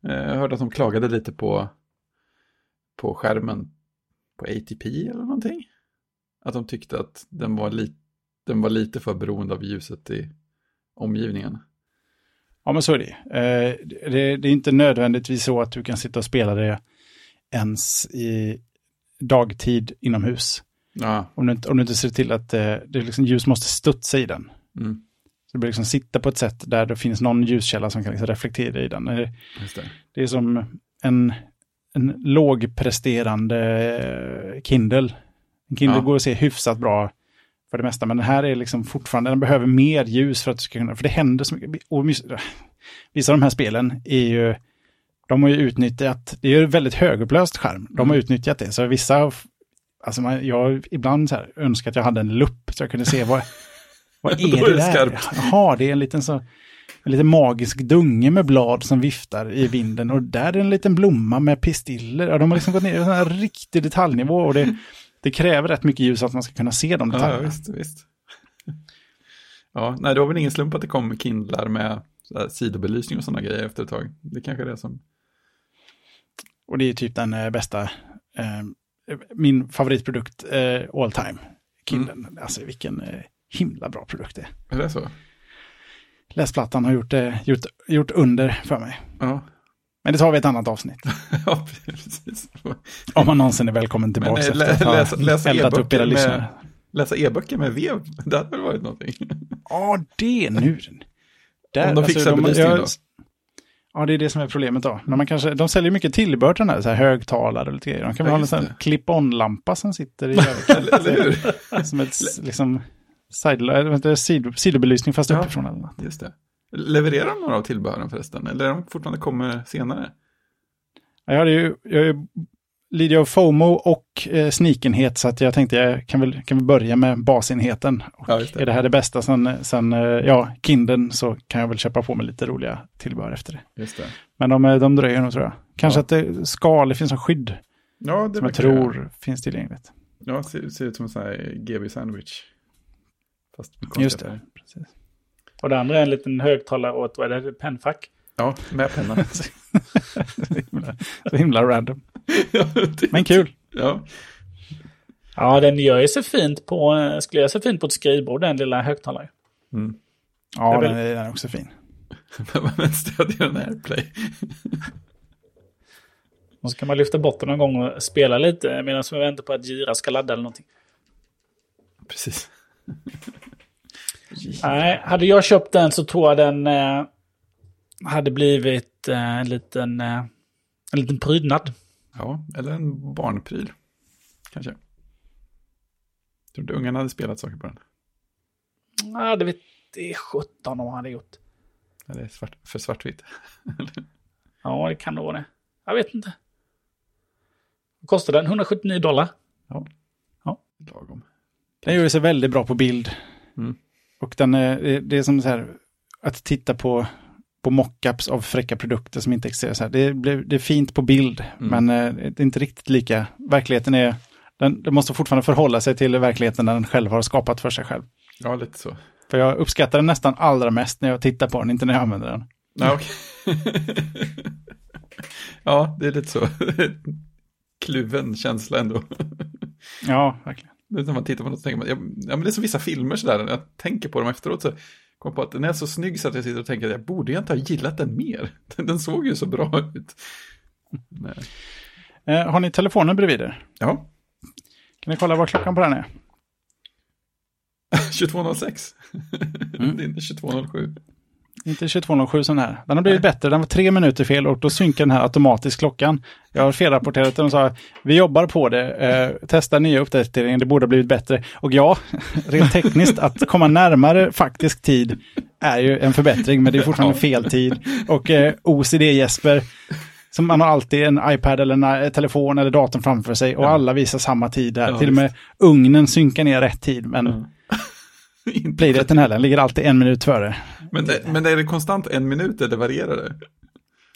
Eh, Jag hörde att de klagade lite på, på skärmen på ATP eller någonting. Att de tyckte att den var, li, den var lite för beroende av ljuset i omgivningen. Ja, men så är det. Eh, det. Det är inte nödvändigtvis så att du kan sitta och spela det ens i dagtid inomhus. Ja, Om du inte, om du inte ser till att eh, det liksom, ljus måste studsa i den. mm, Så det blir liksom sitta på ett sätt där det finns någon ljuskälla som kan liksom reflektera i den. Det, det. är som en, en lågpresterande Kindle. En Kindle Ja. går att se hyfsat bra för det mesta, men den här är liksom fortfarande, den behöver mer ljus för att du ska kunna, för det händer så mycket. Och vissa av de här spelen är ju, de har ju utnyttjat, det är ju väldigt högupplöst skärm, de har Mm. utnyttjat det, så vissa, alltså man, jag ibland så här önskar att jag hade en lupp så jag kunde se vad, vad är det där? skarpt. Jaha, det är en liten så, en liten magisk dunge med blad som viftar i vinden och där är en liten blomma med pistiller. Ja, de har liksom gått ner i en riktig detaljnivå och det, det kräver rätt mycket ljus att man ska kunna se de Ja, detaljerna. visst, visst. Ja, nej, det var väl ingen slump att det kom Kindlar med sidobelysning och sådana grejer efter ett tag. Det kanske är det som... Och det är typ den eh, bästa, eh, min favoritprodukt eh, all time. Kindlen, alltså vilken eh, himla bra produkt det är. Är det så? Läsplattan har gjort, eh, gjort, gjort under för mig. Ja, Men det tar vi ett annat avsnitt. ja precis. Om man någonsin är välkommen tillbaka Men, eh, efter att ha läsa- läsa eldat upp e-böcker era med- lyssnare. Läsa e-böcker med vev, det hade väl varit någonting. Ja, det nu. Där, Om de fixar belysningen då? Ja, det är det som är problemet då. Men man kanske, de säljer mycket tillbehör här, så här högtalare och lite grejer. De kan väl Ja, ha en sån clip-on-lampa som sitter i eller, eller hur? Som ett liksom, side, det, sido, sidobelysning fast Ja. uppifrån eller något. Just det. Levererar de några av tillbehören förresten? Eller är de fortfarande kommer senare? Ja, Jag, hade ju, jag lider av FOMO och eh, snikenhet så att jag tänkte jag kan väl, kan vi börja med basenheten. Och Ja, det. Är det här det bästa sen, sen eh, ja, Kinden så kan jag väl köpa på mig lite roliga tillbehör efter det. Just det. Men de, eh, de dröjer nog tror jag. Kanske Ja. att det skal, det finns en skydd Ja, som jag tror finns tillgängligt. Ja, ser, ser ut som en sån här GB-sandwich. Fast Just det. Precis. Och det andra är en liten högtalare och ett vad är det, pennfack. Ja, med penna. så, himla, så himla random. Men kul. Ja, Ja, den gör ju sig fint på, skulle göra sig fint på ett skrivbord, den lilla högtalaren. mm. Ja, Jag vill- den är, den är också fin. men stödjer den AirPlay. Och så kan man lyfta bort den någon gång och spela lite medan vi väntar på att Gira ska ladda eller någonting. Precis. Nej, hade jag köpt den så tror jag den eh, hade blivit eh, en, liten, eh, en liten prydnad. Ja, eller en barnpryl. Kanske. Tror du ungarna hade spelat saker på den? Ja, det vet det är 17 de hade gjort. Eller svart, för svartvitt? Ja, det kan nog vara det. Jag vet inte. Kostar den? 179 dollar. Ja. Ja. Lagom. Den gör sig väldigt bra på bild. Mm. Och den är, det- är som så här, att titta på, på mockups av fräcka produkter som inte existerar. Så här. Det, blir, det är fint på bild, Mm. men eh, det är inte riktigt lika. Verkligheten är, den, den måste fortfarande förhålla sig till verkligheten den själv har skapat för sig själv. Ja, lite så. För jag uppskattar den nästan allra mest när jag tittar på den, inte när jag använder den. Ja, okej. ja, det är lite så. Kluven känsla ändå. Ja, verkligen. När man tittar på något så tänker man, ja, ja, men det är som vissa filmer sådär, när jag tänker på dem efteråt så kommer jag på att den är så snygg så att jag sitter och tänker att jag borde jag inte ha gillat den mer. Den, såg ju så bra ut. Nej. Eh, har ni telefonen bredvid er? Ja, Kan ni kolla vad klockan på den är? 22.06. Mm. Det är inte 22.07. Inte 22.07 sån här. Den har blivit bättre, den var tre minuter fel och då synkar den här automatiskt klockan. Jag har felrapporterat den och sa vi jobbar på det, eh, testa nya uppdateringar, det borde ha blivit bättre. Och ja, rent tekniskt att komma närmare faktisk tid är ju en förbättring, men det är fortfarande fel tid. Och eh, OCD Jesper, som man har alltid en iPad eller en eh, telefon eller datorn framför sig och Ja. alla visar samma tid där. Ja, Till och med ugnen synkar ner rätt tid, men Inte- playdaten heller ligger alltid en minut före. Men, det, men är det konstant en minut eller varierar det?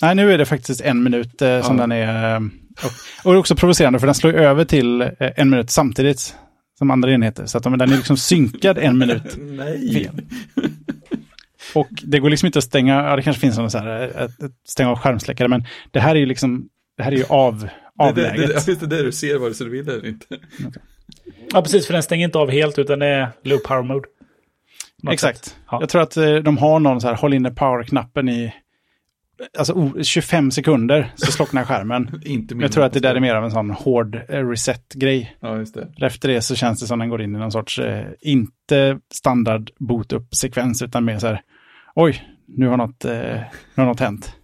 Nej, nu är det faktiskt en minut eh, som Ja. den är. eh, Och, och det är också provocerande för den slår över till eh, en minut samtidigt som andra enheter. Så att de, den är liksom synkad en minut. Nej. Fel. Och det går liksom inte att stänga, ja det kanske finns någon så här, eh, ett, ett stänga av skärmsläckare, men det här är ju liksom, det här är ju av, Det, det, avläget. det, det, det är det du ser vare sig du vill eller inte. Ja, precis. För den stänger inte av helt utan det är low power mode. Exakt. Ja. Jag tror att eh, de har någon så här, håll inne power-knappen i alltså, o- 25 sekunder så slocknar skärmen. inte Jag tror att det där är mer av en sån hård eh, reset-grej. Ja, just det. Efter det så känns det som den går in i någon sorts, eh, inte standard boot up-sekvens, utan mer så här, oj, nu har något, eh, nu har något hänt.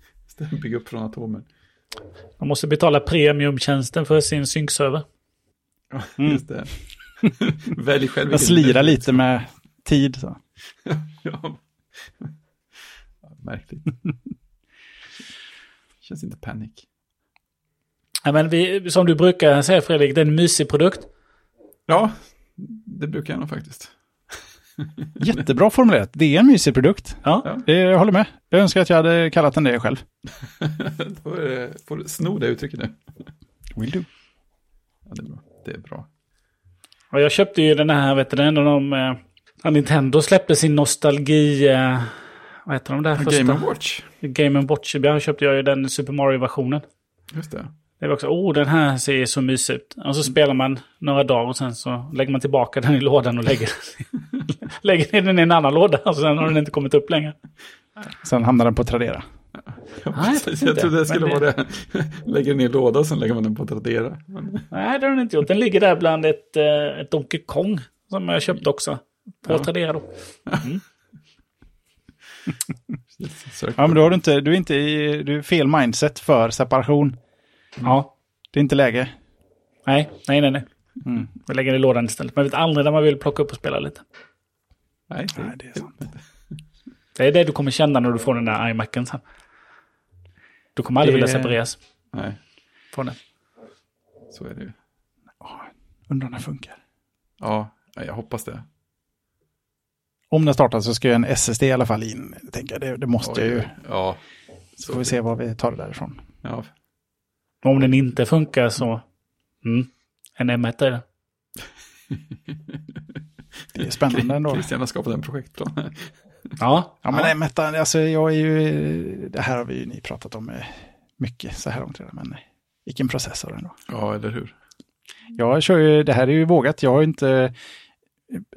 Bygga upp från atomer. Man måste betala premiumtjänsten för sin synkserver. Ja, Mm. just det. Välj själv. Jag slirar lite med tid. Så. Ja. Märkligt. Känns inte panik. Ja, men vi, som du brukar säga Fredrik, det är en mysig produkt. Ja, det brukar jag nog faktiskt. Jättebra formulerat. Det är en mysig produkt. Ja. Ja. Det, jag håller med. Jag önskar att jag hade kallat den det själv. Då är det, får du sno det uttrycket nu. Will do. Ja, det är bra. Det är bra. Och jag köpte ju den här, vet du, när de... När Nintendo släppte sin nostalgi... Eh, vad heter de där första? Game Watch. Game Watch. Jag köpte jag ju den Super Mario-versionen. Just det. Det var också, oh den här ser så mysig ut. Och så spelar man några dagar och sen så lägger man tillbaka den i lådan och lägger, lägger ner den i en annan låda. Och sen har den inte kommit upp längre. Sen hamnar den på Tradera. Ja, jag vet jag inte. trodde det skulle Men vara det. Lägger den i en låda och sen lägger man den på Tradera. Men, Nej, det har den inte gjort. Den ligger där bland ett, eh, ett Donkey Kong. Som jag köpte också. På Ja. Tradera då. sök Ja, men då har du inte, du är inte i, du är fel mindset för separation. Ja. Det är inte läge. Nej, nej, nej. nej. Mm. Jag lägger den i lådan istället. Man vet aldrig när man vill plocka upp och spela lite. Nej, det, Nej, det är sant. Det är det du kommer känna när du får den där iMacen sen. Du kommer aldrig Det- vilja separeras nej, från den. så är det ju. Undrar om den funkar. Ja, jag hoppas det. Om den startar så ska ju en SSD i alla fall in. Tänker jag. Det, det måste jag ju. Ja, Så får vi se vad vi tar det därifrån. Ja, Om den inte funkar så... Mm, en M1 är det. Det är spännande ändå. Christian har skapat en projektplan. Ja, Ja, men M1, alltså jag är ju... Det här har vi ju ni pratat om eh, mycket så här långt redan, men vilken processor ändå. Ja, eller hur? Jag kör ju, det här är ju vågat. Jag har ju inte...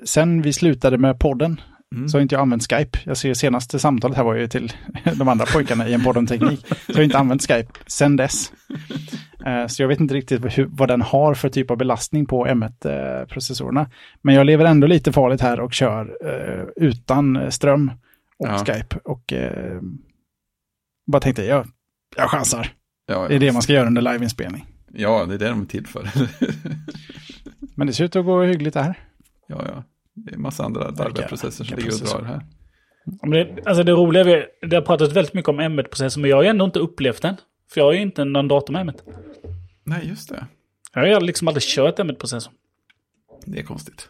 Sen vi slutade med podden Mm. så har inte jag använt Skype. Jag ser senaste samtalet här var ju till de andra pojkarna i en podd om teknik. Så jag har inte använt Skype sen dess. Eh, Så jag vet inte riktigt hur, vad den har för typ av belastning på M1-processorerna. Men jag lever ändå lite farligt här och kör eh, utan ström och Ja. Skype. Och eh, bara tänkte, jag, jag chansar. Ja, Det är det man ska göra under liveinspelning. Ja, det är det de är till för. Men det ser ut att gå hyggligt det här. Ja, ja. Det är en massa andra larviga processer som ligger och drar här. Men det, alltså det roliga, vi, det har pratat väldigt mycket om M1-processorn, men jag har ju ändå inte upplevt den. För jag har ju inte någon dator med M1. Nej, just det. Jag har liksom aldrig kört M1-processorn. Det är konstigt.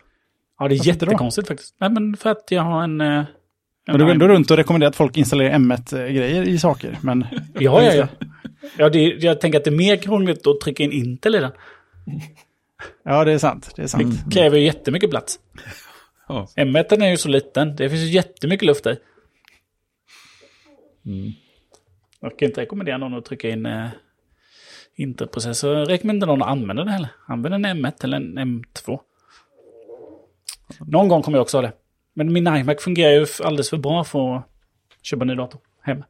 Ja, det är Varför jättekonstigt faktiskt. Nej, men för att jag har en... eh, en Men du går ändå runt och rekommenderar att folk installerar M1-grejer i saker. Men Ja, ja, ja. ja det, jag tänker att det är mer krångligt att trycka in Intel i den. Ja, det är sant. Det är sant. Det kräver ju jättemycket plats. Ja. M1 är ju så liten. Det finns ju jättemycket luft i. Mm. Jag kan inte rekommendera någon att trycka in eh, Intel-processor. Jag rekommenderar inte någon att använda det heller. Använd en M1 eller en M2. Någon gång kommer jag också ha det. Men min iMac fungerar ju alldeles för bra för att köpa en ny dator hemma.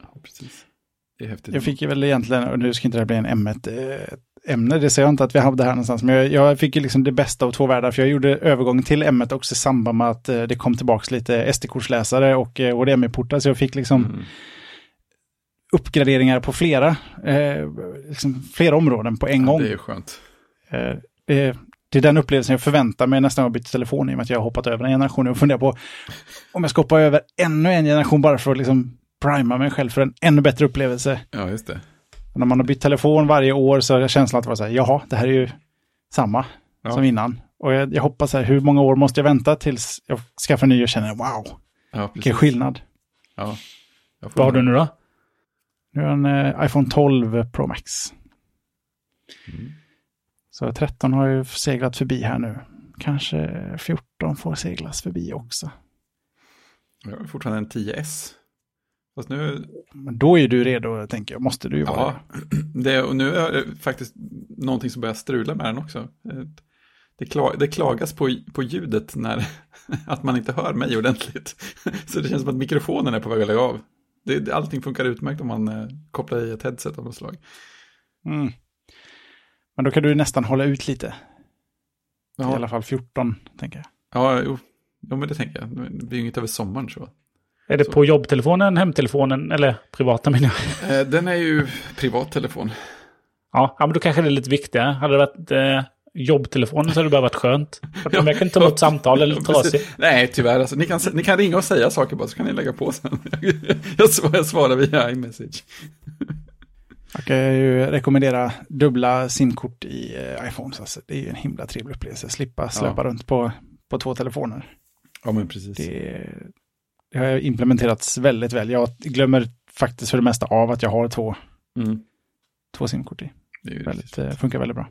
ja, precis. Det är häftigt. Jag fick ju väl egentligen, och nu ska inte det här bli en M1-ämne, det säger jag inte att vi hade här någonstans, men jag, jag fick ju liksom det bästa av två världar, för jag gjorde övergången till M1 också i samband med att eh, det kom tillbaka lite SD-kortsläsare och eh, HDMI-portar, så jag fick liksom Mm. uppgraderingar på flera, eh, liksom flera områden på en Ja, gång. det är skönt. Eh, det, det är den upplevelsen jag förväntar mig nästan att byta telefon i och med att jag har hoppat över en generation och funderar på om jag ska hoppa över ännu en generation bara för att liksom prima mig själv för en ännu bättre upplevelse. Ja, just det. Och när man har bytt telefon varje år så jag känslan att vara så här, jaha, det här är ju samma Ja. som innan. Och jag, jag hoppas här, hur många år måste jag vänta tills jag skaffar en ny och känner wow, Ja, vilken skillnad. Ja. Jag får Vad har du nu då? Nu har jag en eh, iPhone 12 Pro Max. Mm. Så 13 har ju seglat förbi här nu. Kanske 14 får seglas förbi också. Jag har fortfarande en 10S. Fast nu, Men då är du redo, tänker jag. Måste du ju vara ja, det, och nu är det faktiskt någonting som börjar strula med den också. Det, kla, det klagas på, på ljudet när att man inte hör mig ordentligt. Så det känns som att mikrofonen är på väg att lägga av. Det, allting funkar utmärkt om man eh, kopplar i ett headset av något slag. Mm. Men då kan du nästan hålla ut lite. I alla Ja, fall 14, tänker jag. ja jo, jo, men det tänker jag. Det är ju inget över sommaren så. Är det Så. på jobbtelefonen, hemtelefonen eller privata menar jag? Eh, Den är ju privat telefon. Ja, ja, men då kanske det är lite viktigare. Hade det varit eh, jobbtelefonen så hade det bara varit skönt. Att Ja, jag kan ta emot samtal eller Ja, trasig. precis. Nej, tyvärr. Alltså, ni, kan, ni kan ringa och säga saker bara så kan ni lägga på sen. jag, svarar, jag svarar via iMessage. Jag kan ju rekommendera dubbla simkort i eh, iPhones. Alltså, det är ju en himla trevlig upplevelse. Slippa släppa runt på, på två telefoner. Ja, men precis. Det, det har implementerats väldigt väl. Jag glömmer faktiskt för det mesta av att jag har två, Mm. två simkort i. Det Väldigt, eh, funkar väldigt bra.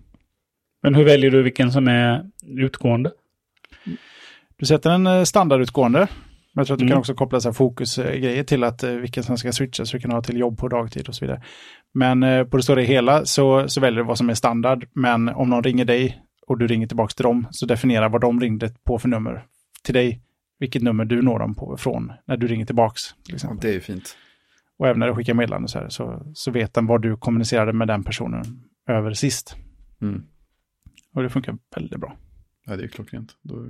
Men hur väljer du vilken som är utgående? Du sätter en eh, standardutgående. Men jag tror att du Mm. kan också koppla så här fokusgrejer till att eh, vilken som ska switchas, så du kan ha till jobb på dagtid och så vidare. Men eh, på det stora hela så, så väljer du vad som är standard. Men om någon ringer dig och du ringer tillbaka till dem, så definiera vad de ringde på för nummer till dig. Vilket nummer du når dem på från när du ringer tillbaks. Exempel. det är fint. Och även när du skickar meddelande så, här, så, så vet den vad du kommunicerade med den personen över sist. Mm. Och det funkar väldigt bra. Ja, det är ju klockrent. Då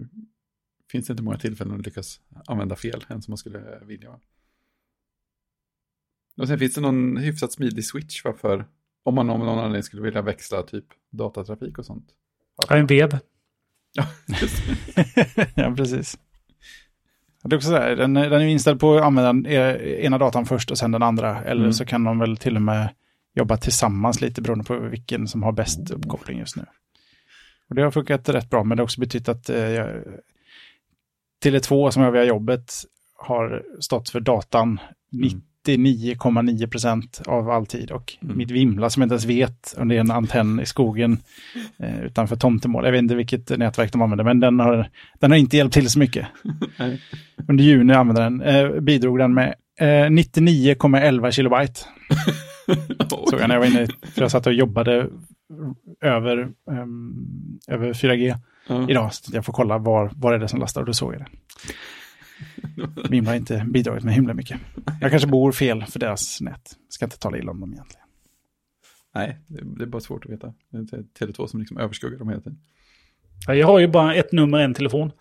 finns det inte många tillfällen att lyckas använda fel än som man skulle vilja. Och sen finns det någon hyfsat smidig switch varför, om man av någon anledning skulle vilja växla typ datatrafik och sånt. Ja, en vev. Ja, precis. Det är också så här, den, den är inställd på att använda eh, ena datan först och sen den andra. Eller Mm. så kan de väl till och med jobba tillsammans lite beroende på vilken som har bäst uppkoppling just nu. Och det har funkat rätt bra, men det har också betytt att eh, jag, Tele2 som jag via jobbet har stått för datan 99,9 procent av all tid. Och Mm. mitt Vimla som jag inte ens vet om det är en antenn i skogen eh, utanför tomtemål. Jag vet inte vilket nätverk de använder, men den har, den har inte hjälpt till så mycket. Under juni använde den, eh, bidrog den med eh, 99,11 kilobyte. Såg jag när jag var inne, för jag satt och jobbade över, ehm, över 4G Ja. idag. Så jag får kolla var, var är det som lastar och då såg jag det. Min har inte bidragit med himla mycket. Jag kanske bor fel för deras nät. Ska inte tala illa om dem egentligen. Nej, det är bara svårt att veta. Det är Tele2 som liksom överskuggar dem hela tiden. Ja, Jag har ju bara ett nummer, en telefon.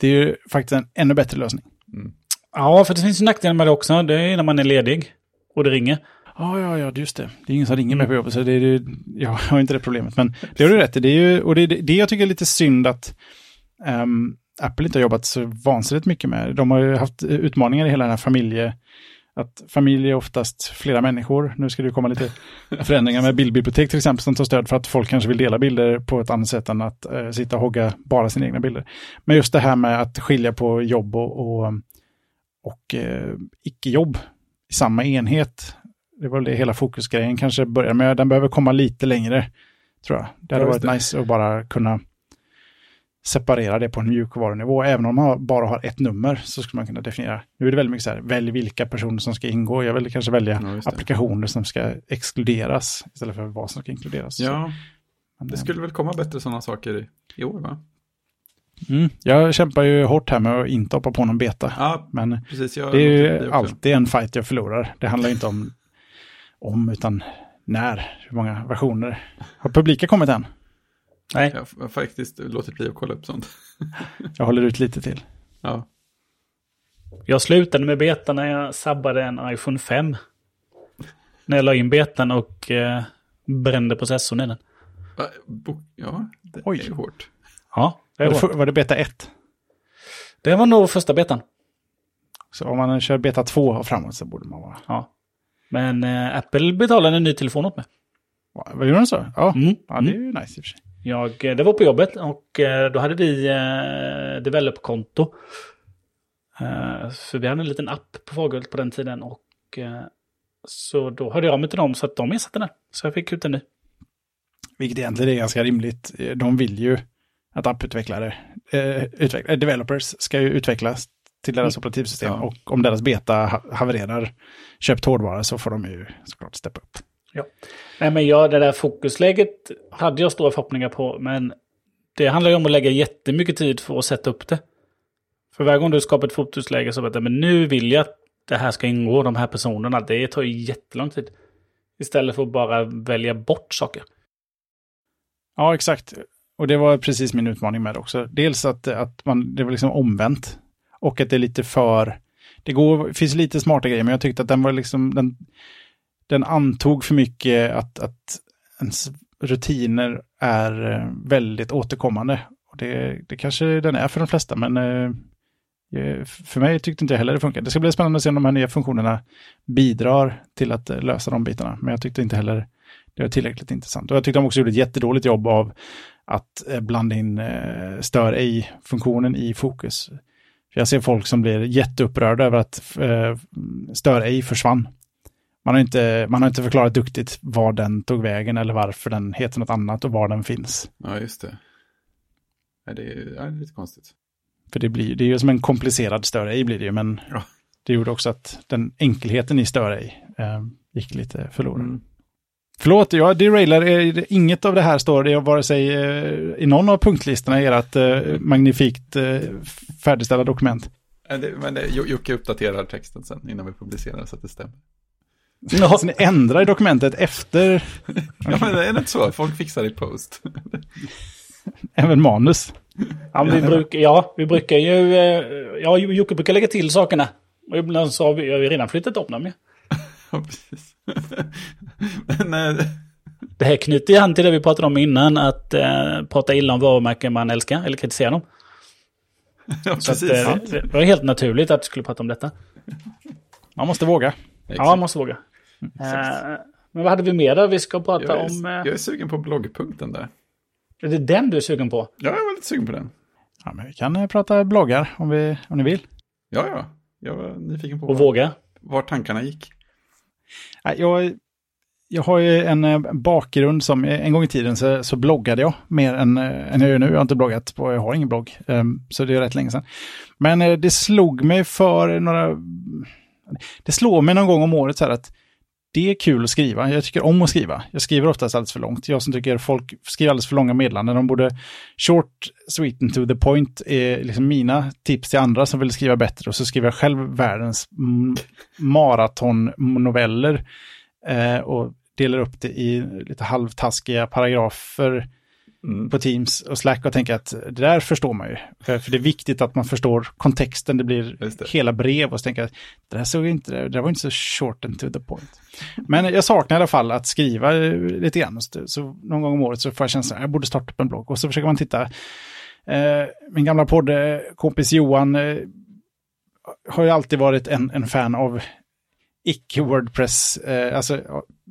Det är ju faktiskt en ännu bättre lösning. Mm. Ja, för det finns ju nackdelar med det också. Det är när man är ledig och det ringer. Ja, ja, ja, just det. Det är ingen som ringer mig på jobbet, så det är, det- jag har inte det problemet. Men det har du rätt i. Det är ju, och det är det jag tycker är lite synd att ehm, Apple inte har jobbat så vansinnigt mycket med. De har ju haft utmaningar i hela den här familje... Att familj är oftast flera människor. Nu ska det komma lite förändringar med bildbibliotek till exempel som tar stöd för att folk kanske vill dela bilder på ett annat sätt än att eh, sitta och hogga bara sina egna bilder. Men just det här med att skilja på jobb och, och, och eh, icke-jobb i samma enhet. Det var väl det hela fokusgrejen kanske börjar med. Den behöver komma lite längre, tror jag. Det hade varit det. nice att bara kunna separera det på en mjukvarunivå. Även om man bara har ett nummer så skulle man kunna definiera. Nu är det väldigt mycket så här, välj vilka personer som ska ingå. Jag vill kanske välja Ja, applikationer som ska exkluderas istället för vad som ska inkluderas. Ja, Men, det skulle väl komma bättre sådana saker i, i år va? mm, jag kämpar ju hårt här med att inte hoppa på någon beta. Ja, Men precis. Jag det är ju alltid en fight jag förlorar. Det handlar inte om om, utan när. Hur många versioner. Har publika kommit än? Nej. Jag har faktiskt låtit bli att kolla upp sånt. Jag håller ut lite till. Ja, Jag slutade med beta när jag sabbade en iPhone 5. När jag la in betan och eh, brände processorn i den. Ja det Oj. är ju hårt. Ja, det Var det, var, det beta 1? det var nog första betan. Så om man kör beta 2 och framåt så borde man vara... Ja. Men eh, Apple betalade en ny telefon åt mig. Va- Vad gjorde de så? Ja, Mm. ja det är ju nice i och för sig. Jag, eh, det var på jobbet och eh, då hade vi eh, develop-konto. Eh, så vi hade en liten app på Fagerhult på den tiden och eh, så då hörde jag mig till dem så att de ersatte den. Så jag fick ut en ny. Vilket egentligen är ganska rimligt. De vill ju att apputvecklare, eh, utveck- eh, developers ska ju utvecklas till deras operativsystem. Ja. Och om deras beta ha- havererar köpt hårdvara så får de ju såklart steppa upp. Nej men jag, det där fokusläget hade jag stora förhoppningar på men det handlar ju om att lägga jättemycket tid för att sätta upp det. För varje gång du skapar ett fokusläge så vet jag men nu vill jag att det här ska ingå, de här personerna. Det tar ju jättelång tid. Istället för att bara välja bort saker. Ja, exakt. Och det var precis min utmaning med det också. Dels att, att man, det var liksom omvänt. Och att det är lite för... Det går, finns lite smarta grejer, men jag tyckte att den var liksom... Den, den antog för mycket att, att ens rutiner är eh, väldigt återkommande. Och det, det kanske den är för de flesta, men eh, eh, för mig tyckte inte jag heller det funkar. Det ska bli spännande att se om de här nya funktionerna bidrar till att lösa de bitarna. Men jag tyckte inte heller det var tillräckligt intressant. Och jag tyckte de också gjorde ett jättedåligt jobb av att blanda in stör ej-funktionen i fokus. Jag ser folk som blir jätteupprörda över att stör ej försvann. Man har, inte, man har inte förklarat duktigt var den tog vägen eller varför den heter något annat och var den finns. Ja, just det. Nej, det är, ja, det är lite konstigt. För det, blir, det är ju som en komplicerad stör ej blir det ju, men Ja. det gjorde också att den enkelheten i stör ej eh, gick lite förlorad. Mm. Förlåt, jag derailar. eh, Inget av det här står det vare sig eh, i någon av punktlistorna i ert eh, magnifikt färdigställda dokument. Ja, men det, Jo- Jocke uppdaterar texten sen innan vi publicerar så att det stämmer. Ja. Så ni ändrar i dokumentet efter Ja, men det är inte så. Folk fixar i post. även manus. Ja, vi, bruk, ja, vi brukar ju... eh, Ja, Jocke brukar lägga till sakerna. Och ibland så har vi, har vi redan flyttat om dem ju. Ja, precis. Men, eh, Det här knyter ju an till det vi pratade om innan, att eh, prata illa om varumärken man älskar, eller kritisera dem. ja, Så att, precis. eh, det var helt naturligt att vi skulle prata om detta. Man måste våga. Ja, man måste våga. Eh, men vad hade vi mer då? Vi ska prata jag, är, om... Eh, jag är sugen på bloggpunkten där. är det den du är sugen på? Ja, jag var lite sugen på den. Ja, men vi kan eh, prata bloggar om, vi, om ni vill. Ja, ja. Jag var nyfiken på Och var, våga? var tankarna gick. Jag, jag har ju en eh, bakgrund som en gång i tiden så, så bloggade jag mer än, eh, än jag gör nu. Jag har inte bloggat på, jag har ingen blogg. ehm, Så det är rätt länge sedan. Men eh, det slog mig för några... Det slår mig någon gång om året så här att det är kul att skriva. Jag tycker om att skriva. Jag skriver oftast alldeles för långt. Jag som tycker folk skriver alldeles för långa meddelanden. De borde short, sweet and to the point är liksom mina tips till andra som vill skriva bättre. Och så skriver jag själv världens maratonnoveller eh, och delar upp det i lite halvtaskiga paragrafer Mm. på Teams och Slack och tänker att det där förstår man ju. För, det är viktigt att man förstår kontexten, det blir det. hela brev och så tänker jag att det där såg inte, det där var inte så short and to the point. Men jag saknar i alla fall att skriva eh, lite grann. Så, någon gång om året så får jag känslan att jag borde starta upp en blogg och så försöker man titta. Eh, min gamla poddkompis Johan eh, har ju alltid varit en, en fan av icke-Wordpress, alltså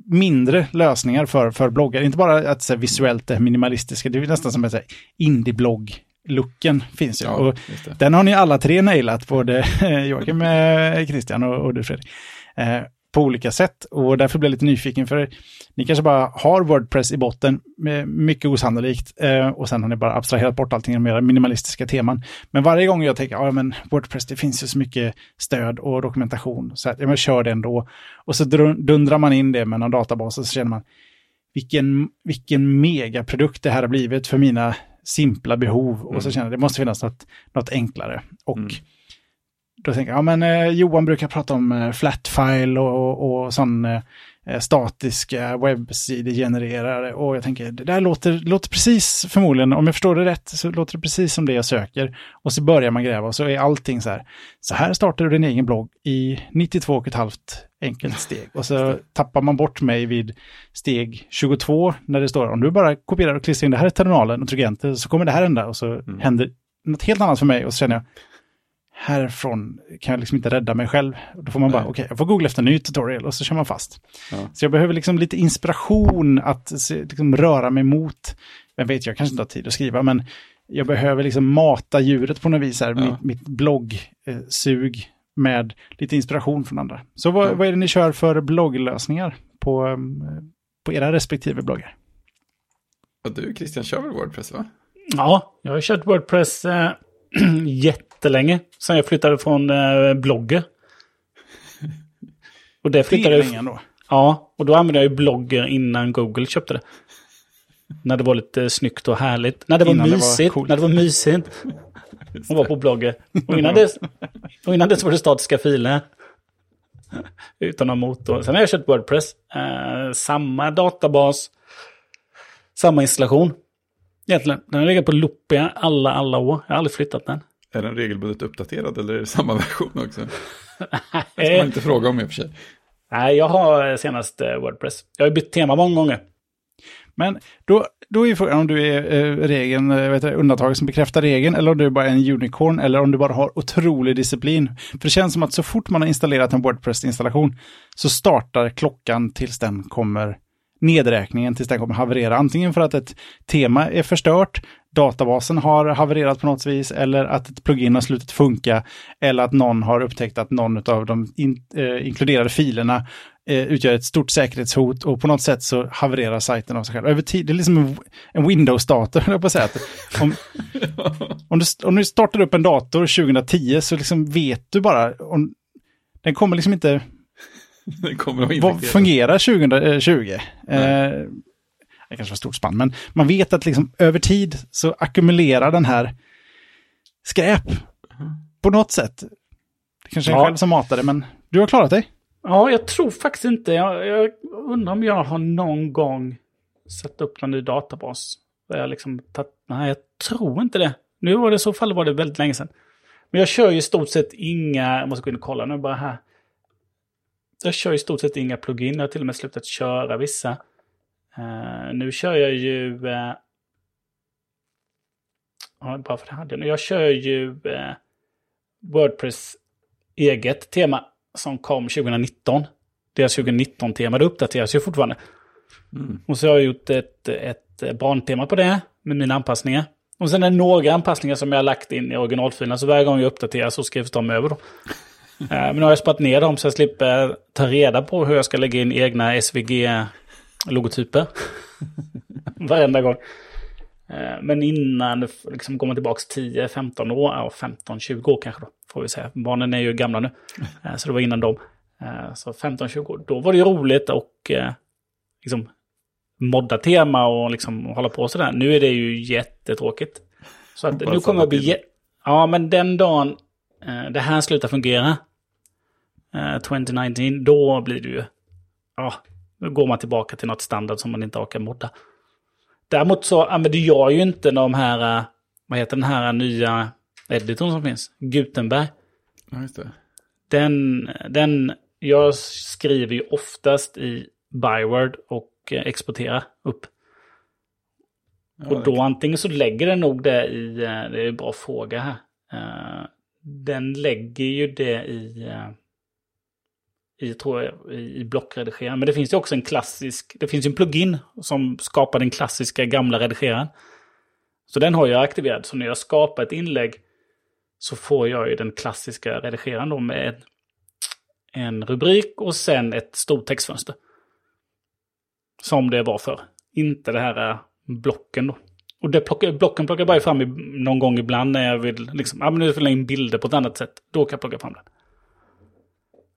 mindre lösningar för, för bloggar. Inte bara att så här, visuellt det minimalistiska, det är nästan som att indie-blogg-looken finns ju. Ja, och den har ni alla tre nailat, både Joakim, eh, Christian och, och du Fredrik. Eh, på olika sätt och därför blir jag lite nyfiken för ni kanske bara har Wordpress i botten, med mycket osannolikt, eh, och sen har ni bara abstraherat bort allting i mer minimalistiska teman. Men varje gång jag tänker, ja men Wordpress, det finns ju så mycket stöd och dokumentation, så att, ja, men kör det ändå. Och så dundrar man in det med någon databas och så känner man, vilken, vilken megaprodukt det här har blivit för mina simpla behov. Och så Mm. känner jag, det måste finnas något, något enklare. Och Mm. Då tänker jag, ja men eh, Johan brukar prata om eh, flatfile och, och, och sån eh, statiska webbsidegenererare. Och jag tänker, det där låter, låter precis, förmodligen, om jag förstår det rätt, så låter det precis som det jag söker. Och så börjar man gräva och så är allting så här, så här startar du din egen blogg i 92,5 enkelt steg. Och så tappar man bort mig vid steg 22 när det står, om du bara kopierar och klistrar in det här i terminalen och trycker enter så kommer det här hända och så händer något helt annat för mig och så känner jag, härifrån kan jag liksom inte rädda mig själv. Då får man bara, Nej. okej, jag får googla efter en ny tutorial och så kör man fast. Ja. Så jag behöver liksom lite inspiration att liksom röra mig mot, jag vet, jag kanske inte har tid att skriva, men jag behöver liksom mata djuret på något vis här, Ja. mitt, mitt bloggsug med lite inspiration från andra. Så vad, Ja. vad är det ni kör för blogglösningar på, eh, på era respektive bloggar? Och du Christian kör väl Wordpress va? Ja, jag har kört Wordpress eh, jättelänge. Sen jag flyttade från eh, Blogger. Och det Det flyttade jag... länge ändå. Ja, och då använde jag ju Blogger innan Google köpte det. När det var lite snyggt och härligt. När det var Innan det var mysigt. när det var mysigt. Och var på Blogger. Och innan det, och innan det var det statiska filer. Utan någon motor. Sen har jag kört Wordpress. Eh, samma databas. Samma installation. Egentligen. Den har legat på Loopia alla, alla år. Jag har aldrig flyttat den. Är den regelbundet uppdaterad eller är det samma version också? Det ska man inte fråga om i och för sig. nej, jag har senast eh, Wordpress. Jag har bytt tema många gånger. Men då, då är frågan om du är eh, regeln, eh, vet du, undantaget som bekräftar regeln eller om du är bara en unicorn eller om du bara har otrolig disciplin. För det känns som att så fort man har installerat en Wordpress-installation så startar klockan tills den kommer, nedräkningen tills den kommer haverera. Antingen för att ett tema är förstört, databasen har havererat på något vis eller att ett plugin har slutat funka eller att någon har upptäckt att någon av de in, eh, inkluderade filerna eh, utgör ett stort säkerhetshot och på något sätt så havererar sajten av sig själv. Över tid, det är liksom en, en Windows-dator, höll jag på att säga. Att om, om, du, om du startar upp en dator 2010 så liksom vet du bara, om, den kommer liksom inte Den kommer att vad fungerar 2020. Eh, det kanske var stort spann, men man vet att liksom över tid så ackumulerar den här skräp på något sätt. Det kanske är Ja. själv som matar det, men du har klarat dig. Ja, jag tror faktiskt inte. Jag, jag undrar om jag har någon gång satt upp någon ny databas. Där jag liksom tatt, nej, jag tror inte det. Nu var det i så fall var det väldigt länge sedan. Men jag kör ju i stort sett inga, jag måste gå in och kolla nu bara här. Jag kör i stort sett inga plugin, jag har till och med slutat köra vissa. Eh, nu kör jag ju... Uh, ja, bara för det hade jag kör ju eh, Wordpress eget tema som kom 2019. Deras 2019-tema, det uppdateras ju fortfarande. Mm. Och så har jag gjort ett, ett barntema på det med mina anpassningar. Och sen är det några anpassningar som jag har lagt in i originalfilen. Så varje gång jag uppdaterar så skrivs de över då. Men nu har jag sparat ner dem så jag slipper ta reda på hur jag ska lägga in egna SVG-logotyper. Varenda gång. Eh, Men innan, liksom går man tillbaka 10-15 år, ja 15-20 år kanske då, får vi säga. Barnen är ju gamla nu, Eh, så det var innan dem. Eh, Så 15-20 år, då var det ju roligt och liksom modda tema och liksom hålla på sådär. Nu är det ju jättetråkigt. Så att nu kommer jag bli... Ja, men den dagen det här slutar fungera, eh, 2019, då blir det ju... Ja, då går man tillbaka till något standard som man inte orkar modda. Däremot så använder jag ju inte de här, eh, vad heter den här nya editorn som finns? Gutenberg. Ja, just det. Den, den, jag skriver ju oftast i Byword och eh, exporterar upp. Ja, och då antingen så lägger den nog det i, eh, det är en bra fråga här. Den lägger ju det i, i, tror jag, i blockredigering. blockredigeraren. Men det finns ju också en klassisk, det finns ju en plugin som skapar den klassiska gamla redigeraren. Så den har jag aktiverad. Så när jag skapar ett inlägg så får jag ju den klassiska redigeraren då med en rubrik och sen ett stort textfönster. Som det var för. Inte det här äh, blocken då. Och det plockar, blocken plockar jag bara fram i, någon gång ibland när jag vill, liksom, ja men nu vill jag in bilder på ett annat sätt. Då kan jag plocka fram den.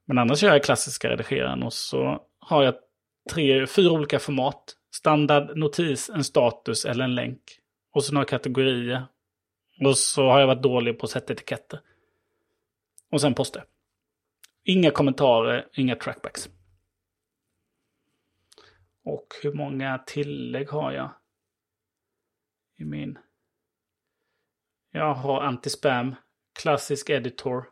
Men annars gör jag klassiska redigeraren och så har jag tre, fyra olika format. Standard, notis, en status eller en länk. Och så några kategorier. Och så har jag varit dålig på att sätta etiketter. Och sen poster. Inga kommentarer, inga trackbacks. Och hur många tillägg har jag? I min... Jag har anti-spam, klassisk editor.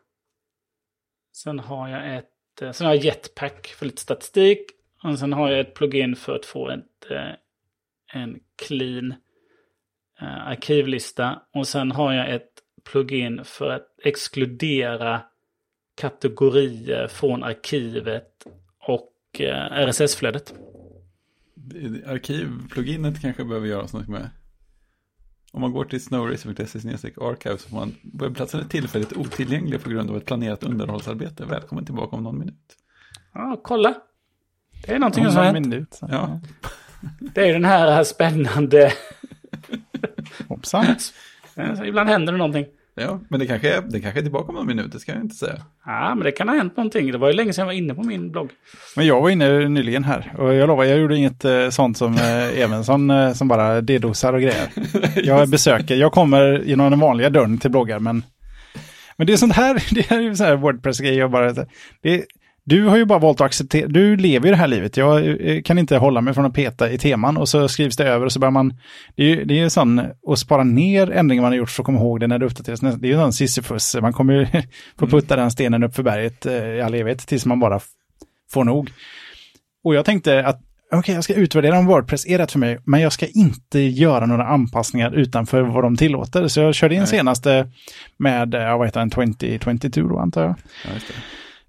Sen har jag ett... Eh, sen har jag jetpack för lite statistik. Och sen har jag ett plugin för att få ett, eh, en clean eh, arkivlista. Och sen har jag ett plugin för att exkludera kategorier från arkivet och eh, RSS-flödet. Arkivpluginet kanske behöver göras något med. Om man går till snowracer.se archive så får man webbplatsen är tillfälligt otillgänglig på grund av ett planerat underhållsarbete. Välkommen tillbaka om någon minut. Ja, kolla. Det är någonting som har hänt. minut. Ja. Det är den här spännande... Hoppsan. Ibland händer det någonting. Ja, men det kanske, är, det kanske är tillbaka om någon minut, det ska jag inte säga. Ja, men det kan ha hänt någonting. Det var ju länge sedan jag var inne på min blogg. Men jag var inne nyligen här och jag lovar, jag gjorde inget eh, sånt som eh, Evensson eh, som bara dedosar och grejer. Jag besöker, jag kommer genom den vanliga dörren till bloggar men men det är sånt här, det här är ju så här Wordpress-grejer. jag bara, det, du har ju bara valt att acceptera, du lever ju det här livet. Jag eh, kan inte hålla mig från att peta i teman och så skrivs det över och så börjar man, det är ju det är ju sån, att spara ner ändringar man har gjort för att komma ihåg det när det uppdateras. Det är ju en sån sisyfus, man kommer ju få putta den stenen upp för berget eh, i all evighet tills man bara får nog. Och jag tänkte att okej, jag ska utvärdera om Wordpress är rätt för mig, men jag ska inte göra några anpassningar utanför vad de tillåter. Så jag körde in Nej. senaste med, eh, vad heter den, 2022 då antar jag. Ja.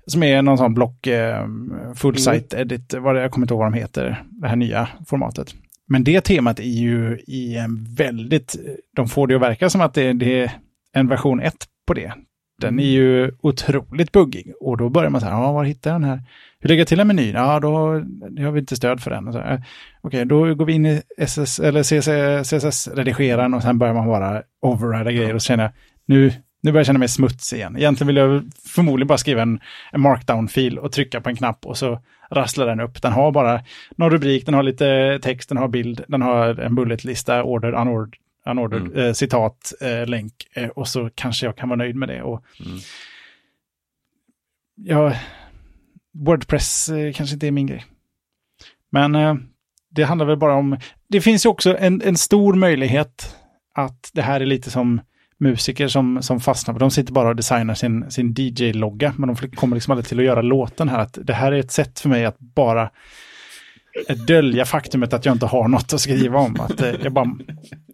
Som är någon sån block, eh, full site edit, vad det, jag kommer inte ihåg vad de heter, det här nya formatet. Men det temat är ju i en väldigt, de får det att verka som att det, det är en version 1 på det. Den är ju otroligt buggig och då börjar man så här, ja, var hittar jag den här? Hur lägger jag till en meny? Ja, då har vi inte stöd för den. Okej, då går vi in i SS, eller CSS-redigeraren och sen börjar man bara overrida grejer och så känner jag, nu, nu börjar jag känna mig smutsig igen. Egentligen vill jag förmodligen bara skriva en, en markdown-fil och trycka på en knapp och så rasslar den upp. Den har bara någon rubrik, den har lite text, den har bild, den har en bulletlista, order, unordered, unordered Mm. eh, citat, eh, länk eh, och så kanske jag kan vara nöjd med det. Och Mm. ja, Wordpress eh, kanske inte är min grej. Men eh, det handlar väl bara om, det finns ju också en, en stor möjlighet att det här är lite som musiker som, som fastnar, för de sitter bara och designar sin, sin DJ-logga, men de kommer liksom aldrig till att göra låten här. Att det här är ett sätt för mig att bara dölja faktumet att jag inte har något att skriva om. Att eh, jag bara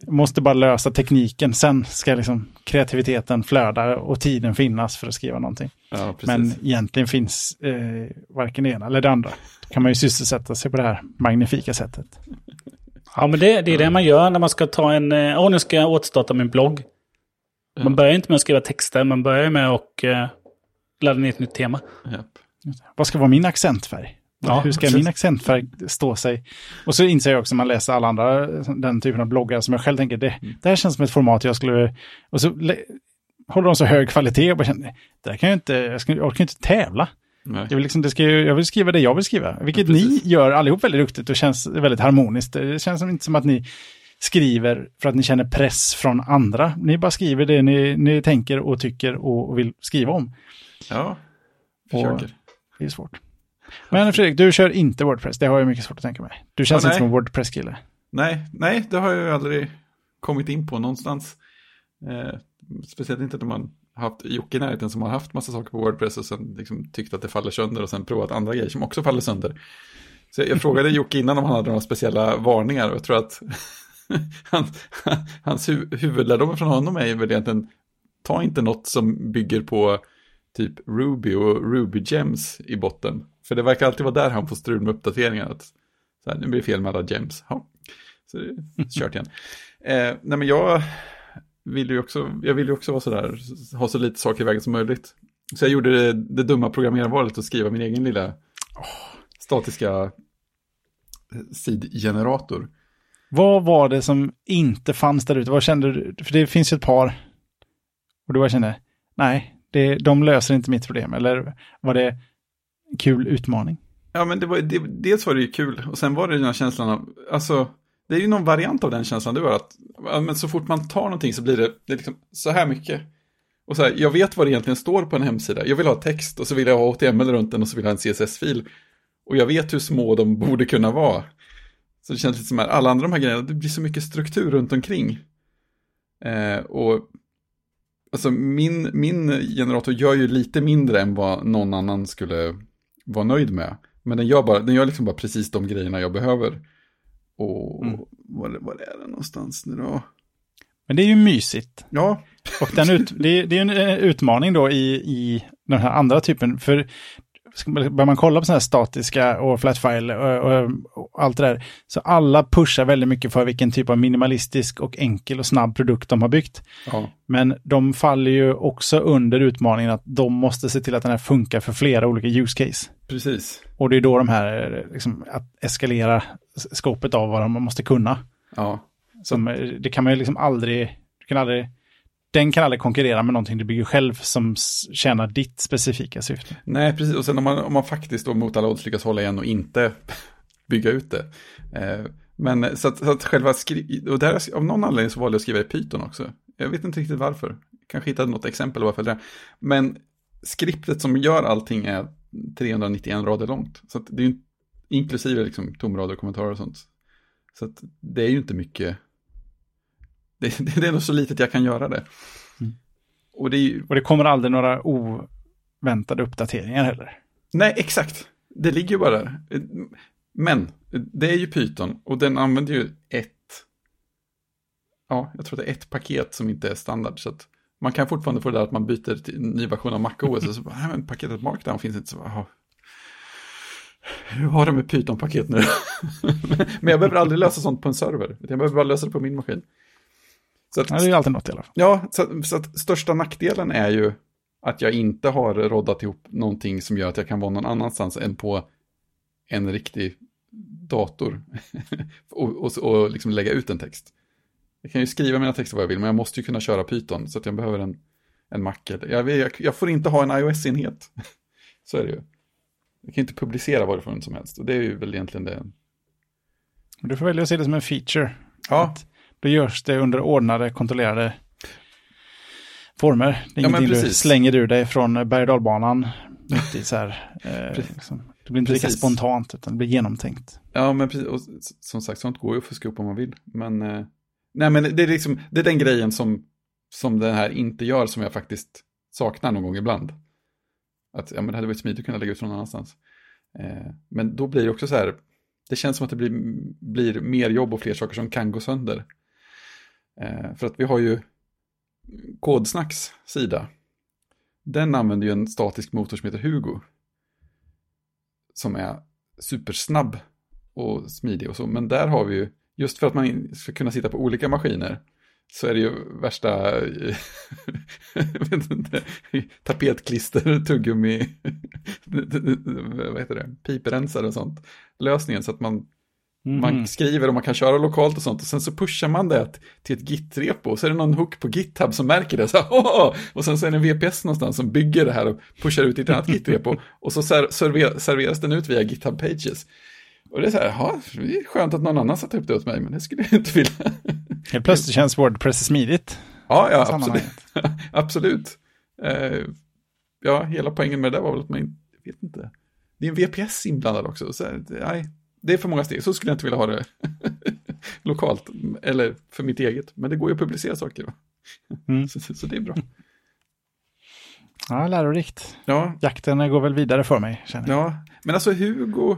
måste bara lösa tekniken, sen ska liksom kreativiteten flöda och tiden finnas för att skriva någonting. Ja. Men egentligen finns eh, varken det ena eller det andra. Då kan man ju sysselsätta sig på det här magnifika sättet. Ja, men det, det är det man gör när man ska ta en... eh, Åh, nu ska jag återstarta min blogg. Man börjar inte med att skriva texter, man börjar med att eh, ladda ner ett nytt tema. Japp. Vad ska vara min accentfärg? Ja, Hur ska precis. min accentfärg stå sig? Och så inser jag också när man läser alla andra, den typen av bloggar som jag själv tänker, det, det här känns som ett format jag skulle... Och så le, håller de så hög kvalitet och bara känner, det här kan jag inte, jag, ska, jag orkar inte tävla. Nej. Jag vill, liksom, det ska, jag vill skriva det jag vill skriva, vilket Ja, ni gör allihop väldigt duktigt och känns väldigt harmoniskt. Det känns som, inte som att ni skriver för att ni känner press från andra. Ni bara skriver det ni, ni tänker och tycker och, och vill skriva om. Ja, Och- försöker. Det är svårt. Men Fredrik, du kör inte Wordpress. Det har jag mycket svårt att tänka mig. Du känns Ja, inte som en Wordpress-kille. Nej, nej, det har jag ju aldrig kommit in på någonstans. Eh, speciellt inte när man haft Jocke i närheten som har haft massa saker på Wordpress och sen liksom tyckt att det faller sönder och sen provat andra grejer som också faller sönder. Så jag, jag frågade Jocke innan om han hade några speciella varningar och jag tror att han, hans hu huvudlärdom från honom är väl egentligen ta inte något som bygger på typ Ruby och Ruby Gems i botten. För det verkar alltid vara där han får strul med uppdateringar. Att, så här, nu blir det fel med alla gems. Ja. Så det är kört igen. Eh, nej men jag vill ju också, jag vill ju också vara sådär, ha så lite saker i vägen som möjligt. Så jag gjorde det, det dumma programmerarvalet att skriva min egen lilla statiska eh, sidgenerator. Vad var det som inte fanns där ute? Vad kände du? För det finns ju ett par. Och du bara kände, nej, det, de löser inte mitt problem. Eller var det kul utmaning? Ja, men det var, det, dels var det ju kul och sen var det den här känslan av, alltså, det är ju någon variant av den känslan du har att, men så fort man tar någonting så blir det, det liksom så här mycket. Och så här, jag vet vad det egentligen står på en hemsida. Jag vill ha text och så vill jag ha HTML runt den och så vill jag ha en CSS-fil. Och jag vet hur små de borde kunna vara. Så det känns lite som att alla andra de här grejerna, det blir så mycket struktur runt omkring. Eh, och alltså min, min generator gör ju lite mindre än vad någon annan skulle vara nöjd med. Men den gör, bara, den gör liksom bara precis de grejerna jag behöver. Och Mm. var, var är den någonstans nu då? Men det är ju mysigt. Ja, Och den ut, det, är en eh, utmaning då i, i den här andra typen. För börjar man kolla på sådana här statiska och flatfile och, och, och, allt det där, så alla pushar väldigt mycket för vilken typ av minimalistisk och enkel och snabb produkt de har byggt. Ja. Men de faller ju också under utmaningen att de måste se till att den här funkar för flera olika use case. Precis. Och det är då de här, liksom, att eskalera skopet av vad de måste kunna. Ja. Som, det kan man ju liksom aldrig, du kan aldrig den kan aldrig konkurrera med någonting du bygger själv som tjänar ditt specifika syfte. Nej, precis. Och sen om man, om man faktiskt då mot alla odds lyckas hålla igen och inte bygga ut det. Eh, men så att, så att själva skri- och där, av någon anledning så valde jag att skriva i Python också. Jag vet inte riktigt varför. Kanske hittade något exempel varför det. Men skriptet som gör allting är 391 rader långt. Så att det är ju inklusive liksom tomrader och kommentarer och sånt. Så att det är ju inte mycket det, det, är nog så litet jag kan göra det. Mm. Och, det ju... och det kommer aldrig några oväntade uppdateringar heller. Nej, exakt. Det ligger ju bara där. Men det är ju Python och den använder ju ett, ja, jag tror det är ett paket som inte är standard. Så att man kan fortfarande få det där att man byter till en ny version av MacOS och så bara, men paketet Markdown finns inte så, aha. Hur har det med Python-paket nu? men jag behöver aldrig lösa sånt på en server. Jag behöver bara lösa det på min maskin. Så att, ja, det är alltid något i alla fall. Ja, så, så att största nackdelen är ju att jag inte har roddat ihop någonting som gör att jag kan vara någon annanstans än på en riktig dator och, och, och liksom lägga ut en text. Jag kan ju skriva mina texter vad jag vill, men jag måste ju kunna köra Python, så att jag behöver en, en Mac. Jag, jag, jag får inte ha en iOS-enhet. så är det ju. Jag kan inte publicera varifrån som helst, och det är ju väl egentligen det. Du får välja att se det som en feature. Ja. Att då görs det under ordnade, kontrollerade former. Det är ja, ingenting du slänger ur dig från berg och dalbanan. eh, liksom. Det blir inte precis. lika spontant, utan det blir genomtänkt. Ja, men precis. Och som sagt, sånt går ju att fuska upp om man vill. Men, eh, nej, men det, är liksom, det är den grejen som, som den här inte gör, som jag faktiskt saknar någon gång ibland. Att ja, men det hade varit smidigt att kunna lägga ut från någon annanstans. Eh, men då blir det också så här, det känns som att det blir, blir mer jobb och fler saker som kan gå sönder. Eh, för att vi har ju Kodsnacks sida. Den använder ju en statisk motor som heter Hugo. Som är supersnabb och smidig och så. Men där har vi ju, just för att man ska kunna sitta på olika maskiner, så är det ju värsta inte, tapetklister, tuggummi, vad heter det, piprensare och sånt. Lösningen så att man Mm. Man skriver och man kan köra lokalt och sånt och sen så pushar man det till ett git-repo och så är det någon hook på GitHub som märker det. Så, oh! Och sen så är det en VPS någonstans som bygger det här och pushar ut i ett annat git-repo och så server serveras den ut via GitHub Pages. Och det är så här, ja, det är skönt att någon annan satt upp det åt mig, men det skulle jag inte vilja. Helt plötsligt känns Wordpress smidigt. Ja, ja, absolut. absolut. Uh, ja, hela poängen med det där var väl att man, jag vet inte, det är en VPS inblandad också. Så, nej, det är för många steg, så skulle jag inte vilja ha det lokalt. Eller för mitt eget, men det går ju att publicera saker. Mm. Så, så, så, det är bra. Ja, lärorikt. Ja. Jakten går väl vidare för mig, känner jag. Ja, men alltså Hugo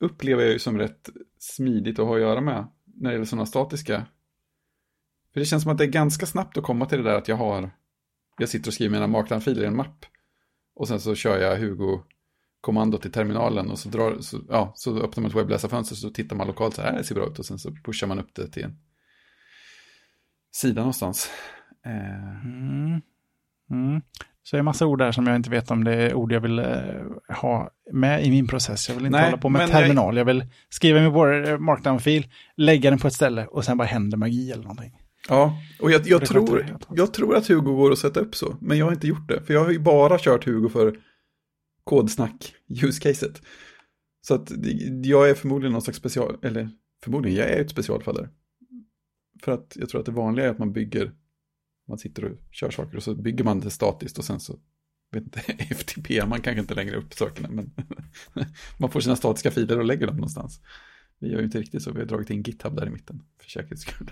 upplever jag ju som rätt smidigt att ha att göra med när det gäller sådana statiska. För det känns som att det är ganska snabbt att komma till det där att jag har, jag sitter och skriver mina markdown-filer i en mapp. Och sen så kör jag Hugo kommando till terminalen och så, drar, så, ja, så öppnar man ett webbläsarfönster så tittar man lokalt så här, det ser bra ut och sen så pushar man upp det till en sida någonstans. Eh. Mm. Mm. Så det är en massa ord där som jag inte vet om det är ord jag vill eh, ha med i min process. Jag vill inte Nej, hålla på med terminal. Jag... jag vill skriva min markdown-fil, lägga den på ett ställe och sen bara händer magi eller någonting. Ja, och jag, jag tror, jag tror att Hugo går att sätta upp så, men jag har inte gjort det. För jag har ju bara kört Hugo för kodsnack use-caset. Så att jag är förmodligen någon slags special, eller förmodligen, jag är ett specialfall där. För att jag tror att det vanliga är att man bygger, man sitter och kör saker och så bygger man det statiskt och sen så, vet inte, FTP, man kanske inte längre upp sakerna, men man får sina statiska filer och lägger dem någonstans. Vi gör ju inte riktigt så, vi har dragit in GitHub där i mitten, för säkerhets skull.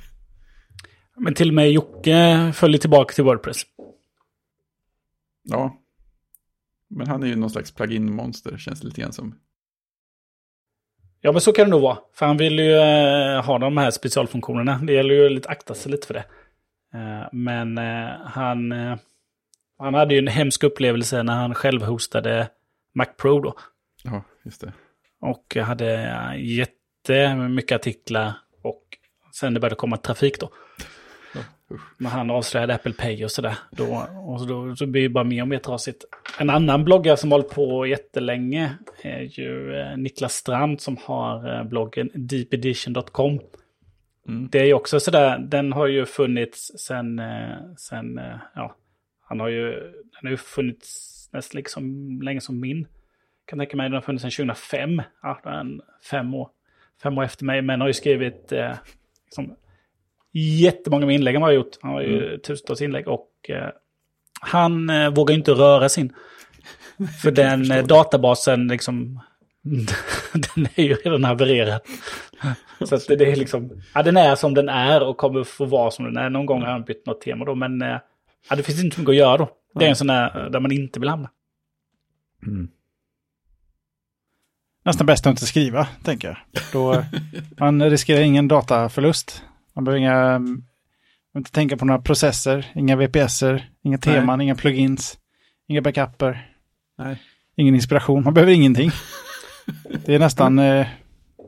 Men till och med Jocke följer tillbaka till Wordpress. Ja, men han är ju någon slags plugin-monster, känns det lite grann som. Ja, men så kan det nog vara. För han vill ju eh, ha de här specialfunktionerna. Det gäller ju att akta sig lite för det. Eh, men eh, han, han hade ju en hemsk upplevelse när han själv hostade Mac Pro då. Ja, just det. Och hade jättemycket artiklar och sen det började komma trafik då. Men han avslöjade Apple Pay och sådär. Då, och så, då, så blir det bara mer och mer trasigt. En annan bloggare som hållit på jättelänge är ju eh, Niklas Strand som har eh, bloggen deepedition.com. Mm. Det är ju också sådär, den har ju funnits sen, eh, sen ja, han har ju, den har ju funnits nästan liksom länge som min. Kan tänka mig, den har funnits sedan 2005. Ja, den fem år, fem år efter mig, men har ju skrivit eh, liksom, jättemånga med inlägg han har gjort. Han har ju tusentals inlägg och eh, han eh, vågar ju inte röra sin. För den eh, databasen liksom, den är ju redan havererad. Så att det, det är liksom, ja den är som den är och kommer få vara som den är. Någon gång har han bytt något tema då, men eh, ja, det finns inte så mycket att göra då. Det är en sån där eh, där man inte vill hamna. Mm. Nästan bäst att inte skriva, tänker jag. Då, man riskerar ingen dataförlust. Man behöver inga, man behöver inte tänka på några processer, inga VPSer, inga teman, inga plugins, inga backuper, Nej. ingen inspiration. Man behöver ingenting. Det är nästan eh,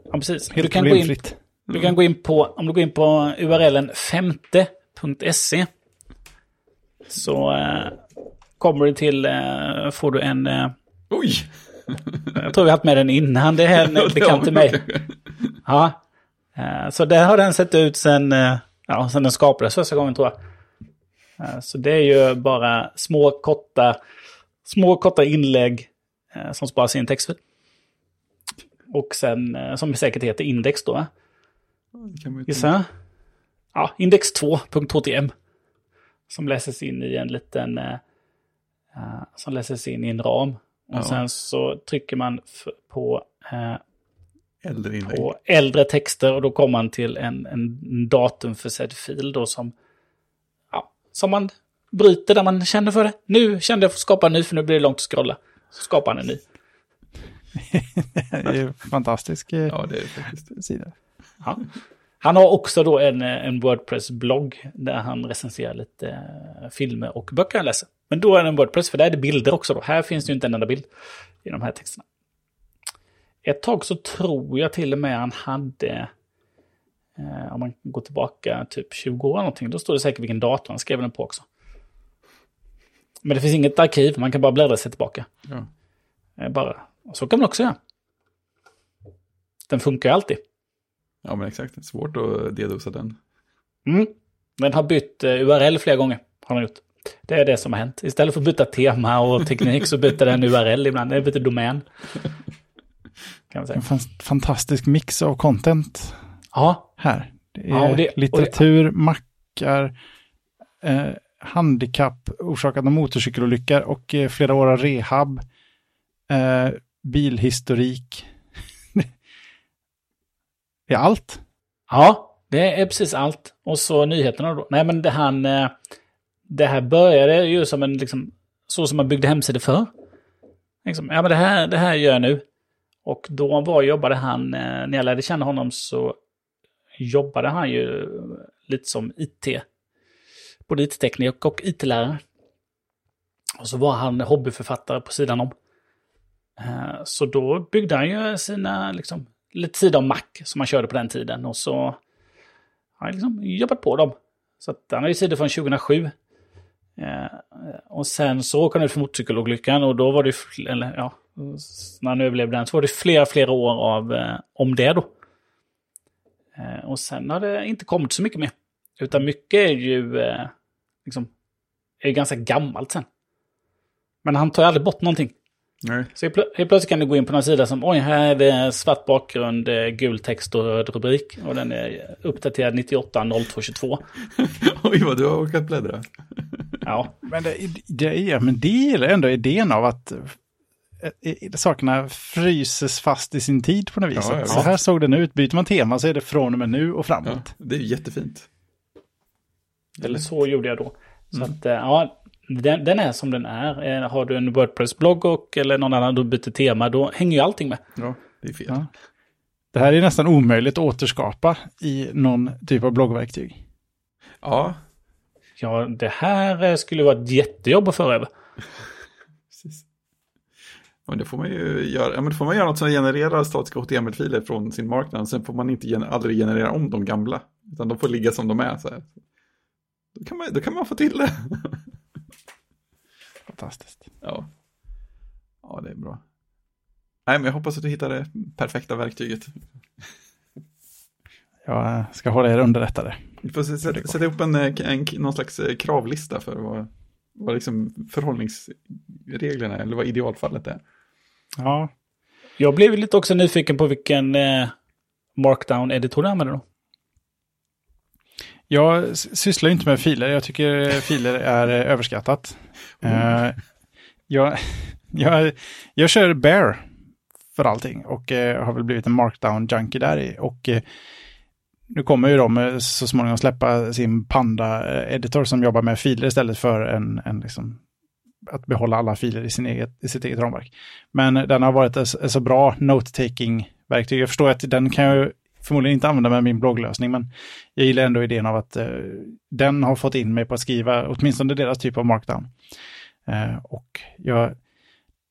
Ja, precis. Du helt kan, gå in, problemfritt. du kan gå in på, om du går in på urlen femte.se så eh, kommer du till, eh, får du en, eh, Oj! jag tror vi har haft med den innan, det är en bekant till mig. Ja, så där har den sett ut sen, eh, ja, sen den skapades första gången tror jag. Eh, Så det är ju bara små korta, små korta inlägg eh, som sparas i en textfil. Och sen, eh, som säkert heter index då. Gissa. Ja, index 2.htm. Som läses in i en liten... eh, eh, som läses in i en ram. Och Ja. sen så trycker man på, eh, Äldre inlägg. på äldre texter och då kommer man till en, en datumförsedd fil då som... Ja, som man bryter där man känner för det. Nu kände jag för att skapa en ny för nu blir det långt att scrolla. Så skapar han en ny. Det är ju en fantastisk eh, Ja, det är faktiskt. sida. Ja. Han har också då en, eh, en Wordpress-blogg där han recenserar lite eh, filmer och böcker han läser. Men då är det en Wordpress, för där är det bilder också. Då. Här finns det ju inte en enda bild i de här texterna. Ett tag så tror jag till och med han hade, eh, om man går tillbaka typ 20 år eller någonting, då står det säkert vilken dator han skrev den på också. Men det finns inget arkiv, man kan bara bläddra sig tillbaka. Ja. Eh, bara. Och så kan man också göra. Den funkar ju alltid. ja, men exakt. Det är svårt att dedosa den. Mm. Den har bytt eh, URL flera gånger. Har den gjort. Det är det som har hänt. Istället för att byta tema och teknik så byter den URL ibland. Den byter domän. Kan säga. En fan- fantastisk mix av content Ja, här. Det är Ja, och det- och det- litteratur, mackar, eh, handikapp orsakat av motorcykelolyckor och eh, flera år av rehab, eh, bilhistorik. det är allt. ja, det är precis allt. Och så nyheterna då. Nej, men det, eh, det här började ju som en, liksom, så som man byggde hemsidor för. Liksom, ja, men det här, det här gör jag nu. Och då var, jobbade han, eh, när jag lärde känna honom så jobbade han ju lite som IT. Både IT-tekniker och IT-lärare. Och så var han hobbyförfattare på sidan om. Eh, så då byggde han ju sina, liksom, lite tid om Mac som han körde på den tiden. Och så har han liksom jobbat på dem. Så att han har ju sidor från 2007. Eh, Och sen så åker han ut för motorcykelolyckan och då var det, ju eller ja, när han överlevde den så var det flera, flera år av, eh, om det då. Eh, Och sen har det inte kommit så mycket mer. Utan mycket är ju eh, liksom, är ju ganska gammalt sen. Men han tar ju aldrig bort någonting. Nej. Så helt plö- helt plötsligt kan du gå in på någon sida som, oj, här är det svart bakgrund, eh, gul text och röd rubrik. Och den är uppdaterad 98 0222. Oj, vad du har orkat bläddra. Ja, Men det, det, är, men det gillar ändå idén av att sakerna fryses fast i sin tid på något vis. Ja, ja, så här såg den ut. Byter man tema så är det från och med nu och Ja, framåt. det är ju jättefint. eller så gjorde jag då. Så att, eh, ja, den, den är som den är. Eh, Har du en Wordpress-blogg och, eller någon annan du byter tema, då hänger ju allting med. Ja, det är fel. Ja. Det här är nästan omöjligt att återskapa i någon typ av bloggverktyg. Ja, ja, det här eh, skulle vara ett jättejobb att föra över. Men det får man ju göra, ja, men får man göra något som genererar statiska HTML-filer från sin marknad. Sen får man inte gener aldrig generera om de gamla. Utan de får ligga som de är. Så här. Då, kan man, då kan man få till det. Fantastiskt. Ja. ja, det är bra. Nej, men jag hoppas att du hittar det perfekta verktyget. Jag ska hålla er underrättade. Du får sätta, sätta ihop en, en, en, någon slags eh, kravlista för vad, vad liksom förhållningsreglerna eller vad idealfallet är. Ja. Jag blev lite också nyfiken på vilken eh, markdown-editor du använder då. Jag sysslar inte med filer. Jag tycker filer är eh, överskattat. Mm. Uh, jag, jag, jag kör Bear för allting och uh, har väl blivit en markdown-junkie där i. Och uh, nu kommer ju de så småningom släppa sin Panda-editor som jobbar med filer istället för en, en liksom, att behålla alla filer i, sin eget, i sitt eget ramverk. Men den har varit ett, så bra note-taking-verktyg. Jag förstår att den kan jag förmodligen inte använda med min blogglösning, men jag gillar ändå idén av att eh, den har fått in mig på att skriva åtminstone deras typ av markdown. Eh, och jag,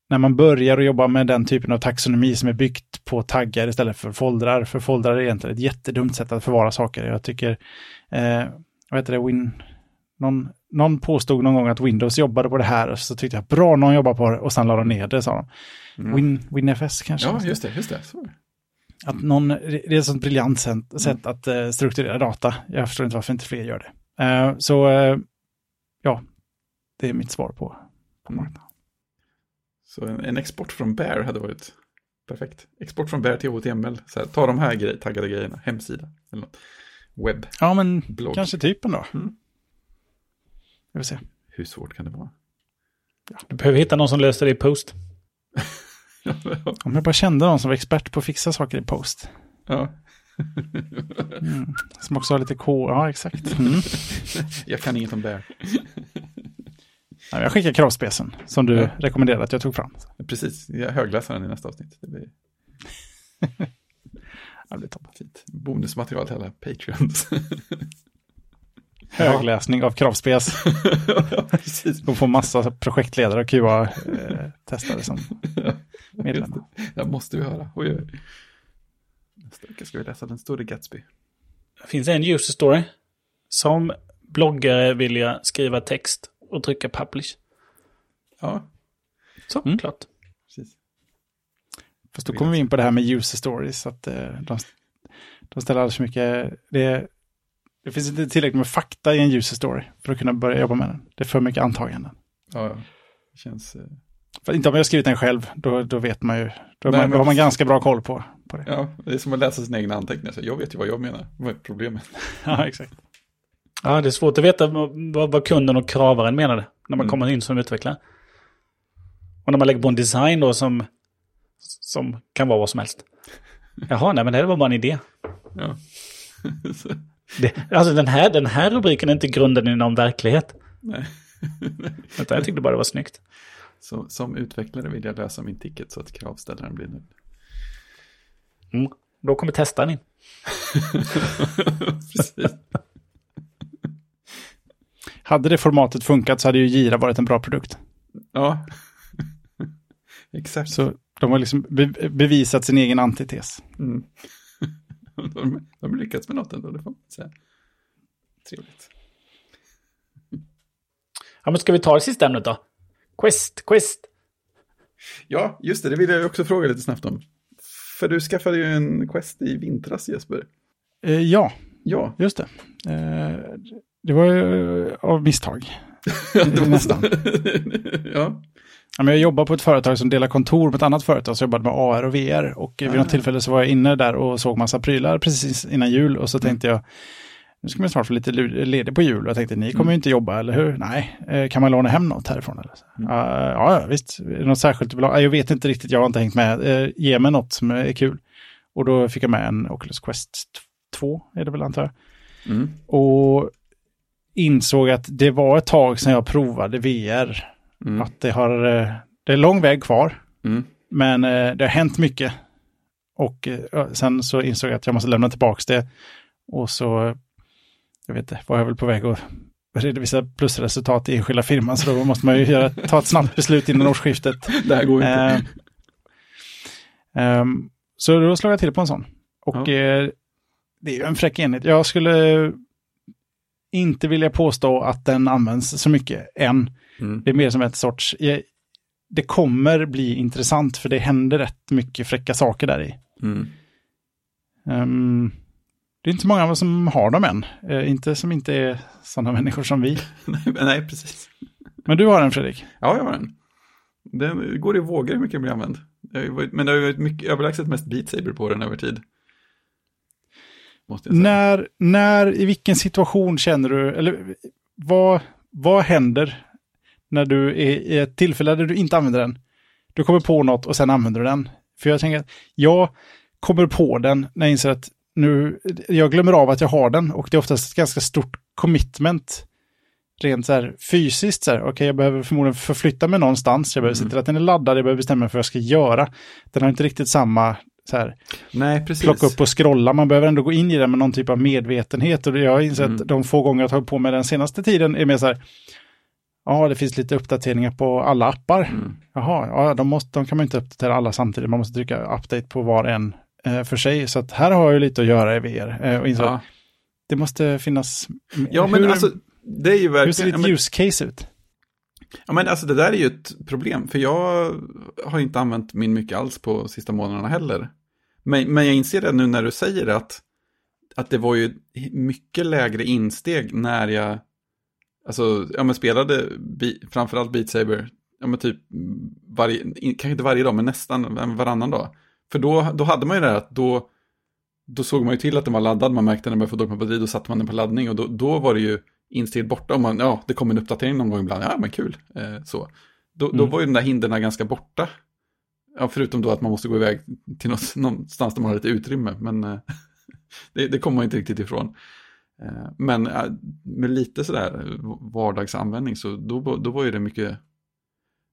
när man börjar att jobba med den typen av taxonomi som är byggt på taggar istället för foldrar, för foldrar är egentligen ett jättedumt sätt att förvara saker. Jag tycker, eh, vad heter det, Win, någon, någon påstod någon gång att Windows jobbade på det här så tyckte jag bra, någon jobbar på det och sen la de ner det, sa de. Mm. Win, WinFS kanske? Ja, just det, just det. Så. Att någon, det är ett sånt briljant sätt, sätt att uh, strukturera data. Jag förstår inte varför inte fler gör det. Uh, så uh, ja, det är mitt svar på, på mm. marknaden. Så en, en, export från Bear hade varit perfekt. Export från Bear till HTML. Så här, ta de här grej, taggade grejerna, hemsida eller något. Webb. Ja, men blogg. kanske typen då. Mm. Jag vill se. Hur svårt kan det vara? Ja. Du behöver hitta någon som löser det i post. Om jag bara kände någon som var expert på att fixa saker i post. Ja. Mm. Som också har lite K, ja exakt. Mm. jag kan inget om det. Jag skickar kravspecen som du ja. rekommenderade att jag tog fram. Precis, jag högläser den i nästa avsnitt. Det blir, det blir toppen. Fint. Bonusmaterial till alla Patreons. Högläsning av kravspes. De får massa projektledare och QA-testare eh, som medlemmar. Det måste vi höra. Oj, oj. Nästa vecka ska vi läsa Den store Gatsby. Det finns en user story. Som bloggare vill jag skriva text och trycka publish. Ja. Så, mm. klart. Precis. Fast då kommer vi in på det här med user stories. Att eh, de, de ställer alldeles för mycket. Det, det finns inte tillräckligt med fakta i en user story för att kunna börja jobba med den. Det är för mycket antaganden. Ja, det känns... Eh... För inte om jag skrivit den själv, då, då vet man ju, då, Nej, man, då har man ganska bra koll på, på det. Ja, det är som att läsa sina egna anteckningar. Så jag vet ju vad jag menar, vad är problemet? ja, exakt. Ja, det är svårt att veta vad, vad kunden och kravaren menade när man mm. kommer in som utvecklare. Och när man lägger på en design då som, som kan vara vad som helst. Jaha, nej men det var bara en idé. Ja. det, alltså den här, den här rubriken är inte grunden i någon verklighet. Nej. jag tyckte bara det var snyggt. Så, som utvecklare vill jag lösa min ticket så att kravställaren blir nöjd. Mm, då kommer testaren in. Precis. Hade det formatet funkat så hade ju Gira varit en bra produkt. Ja, exakt. Så de har liksom be bevisat sin egen antites. Mm. de, de har lyckats med något ändå, det får man säga. Trevligt. Ja, men ska vi ta det sista ämnet då? Quest, Quest. Ja, just det, det vill jag också fråga lite snabbt om. För du skaffade ju en Quest i vintras, Jesper. Eh, ja, ja, just det. Eh, det var ju av misstag. Nästan. ja. Jag jobbar på ett företag som delar kontor med ett annat företag som jobbade med AR och VR. Och vid något tillfälle så var jag inne där och såg massa prylar precis innan jul. Och så mm. tänkte jag, nu ska man snart få lite ledig på jul. Och jag tänkte, ni kommer ju inte jobba, eller hur? Nej, eh, kan man låna hem något härifrån? Eller? Mm. Uh, ja, visst. Är det något särskilt du? Jag vet inte riktigt, jag har inte hängt med. Uh, ge mig något som är kul. Och då fick jag med en Oculus Quest 2, är det väl antar jag. Mm. Och insåg att det var ett tag sedan jag provade VR. Mm. Att det har, eh, det är lång väg kvar. Mm. Men det har hänt mycket. Och sen så insåg jag att jag måste lämna tillbaka det. Och så jag vet inte, var jag väl på väg att redovisa plusresultat i enskilda firman, så då måste man ju göra, ta ett snabbt beslut innan årsskiftet. Det här går inte. Eh, ehm, så då slår jag till på en sån. Och Ja. eh, det är ju en fräck enhet. Jag skulle inte vilja påstå att den används så mycket än. Mm. Det är mer som ett sorts... Det kommer bli intressant för det händer rätt mycket fräcka saker där i. Mm. Ehm, det är inte så många som har dem än. Eh, inte som inte är sådana människor som vi. nej, precis. Men du har den Fredrik. Ja, jag har den. Den går i vågor hur mycket den blir använd. Men det har ju varit mycket, överlägset mest Beat Saber på den över tid. Måste jag säga. När, när, i vilken situation känner du, eller vad, vad händer när du är i ett tillfälle där du inte använder den? Du kommer på något och sen använder du den. För jag tänker att jag kommer på den när jag inser att nu, jag glömmer av att jag har den och det är oftast ett ganska stort commitment. Rent så här fysiskt, så här, okej jag behöver förmodligen förflytta mig någonstans, jag behöver se till att den är laddad, jag behöver bestämma mig för vad jag ska göra. Den har inte riktigt samma så här, Nej, precis. plocka upp och scrolla. Man behöver ändå gå in i det med någon typ av medvetenhet. Och jag har insett Mm. att de få gånger jag tagit på mig den senaste tiden är mer så här, ja det finns lite uppdateringar på alla appar. Mm. Jaha, ja, de, måste, de kan man inte uppdatera alla samtidigt. Man måste trycka update på var en eh, för sig. Så att här har jag lite att göra i VR. Eh, och insett Ja. det måste finnas... ja, men hur, alltså, det är ju verkligen... hur ser ja, ditt men- use case ut? Ja, men alltså det där är ju ett problem, för jag har inte använt min mycket alls på sista månaderna heller. Men, men jag inser det nu när du säger det, att, att det var ju mycket lägre insteg när jag alltså, ja, men spelade bi, framförallt Beat Saber, ja, men typ varje, kanske inte varje dag, men nästan varannan dag. För då, då hade man ju det här att då, då såg man ju till att den var laddad, man märkte när den började få dåligt med batteri, då satte man den på laddning och då, då var det ju insteget borta. Och man, ja, det kom en uppdatering någon gång ibland, ja men kul. Eh, så. Då, då Mm. var ju de där hindren ganska borta. Ja, förutom då att man måste gå iväg till något, någonstans där man har lite utrymme, men eh, det, det kommer man inte riktigt ifrån. Eh, men eh, med lite sådär vardagsanvändning så då, då var ju det mycket,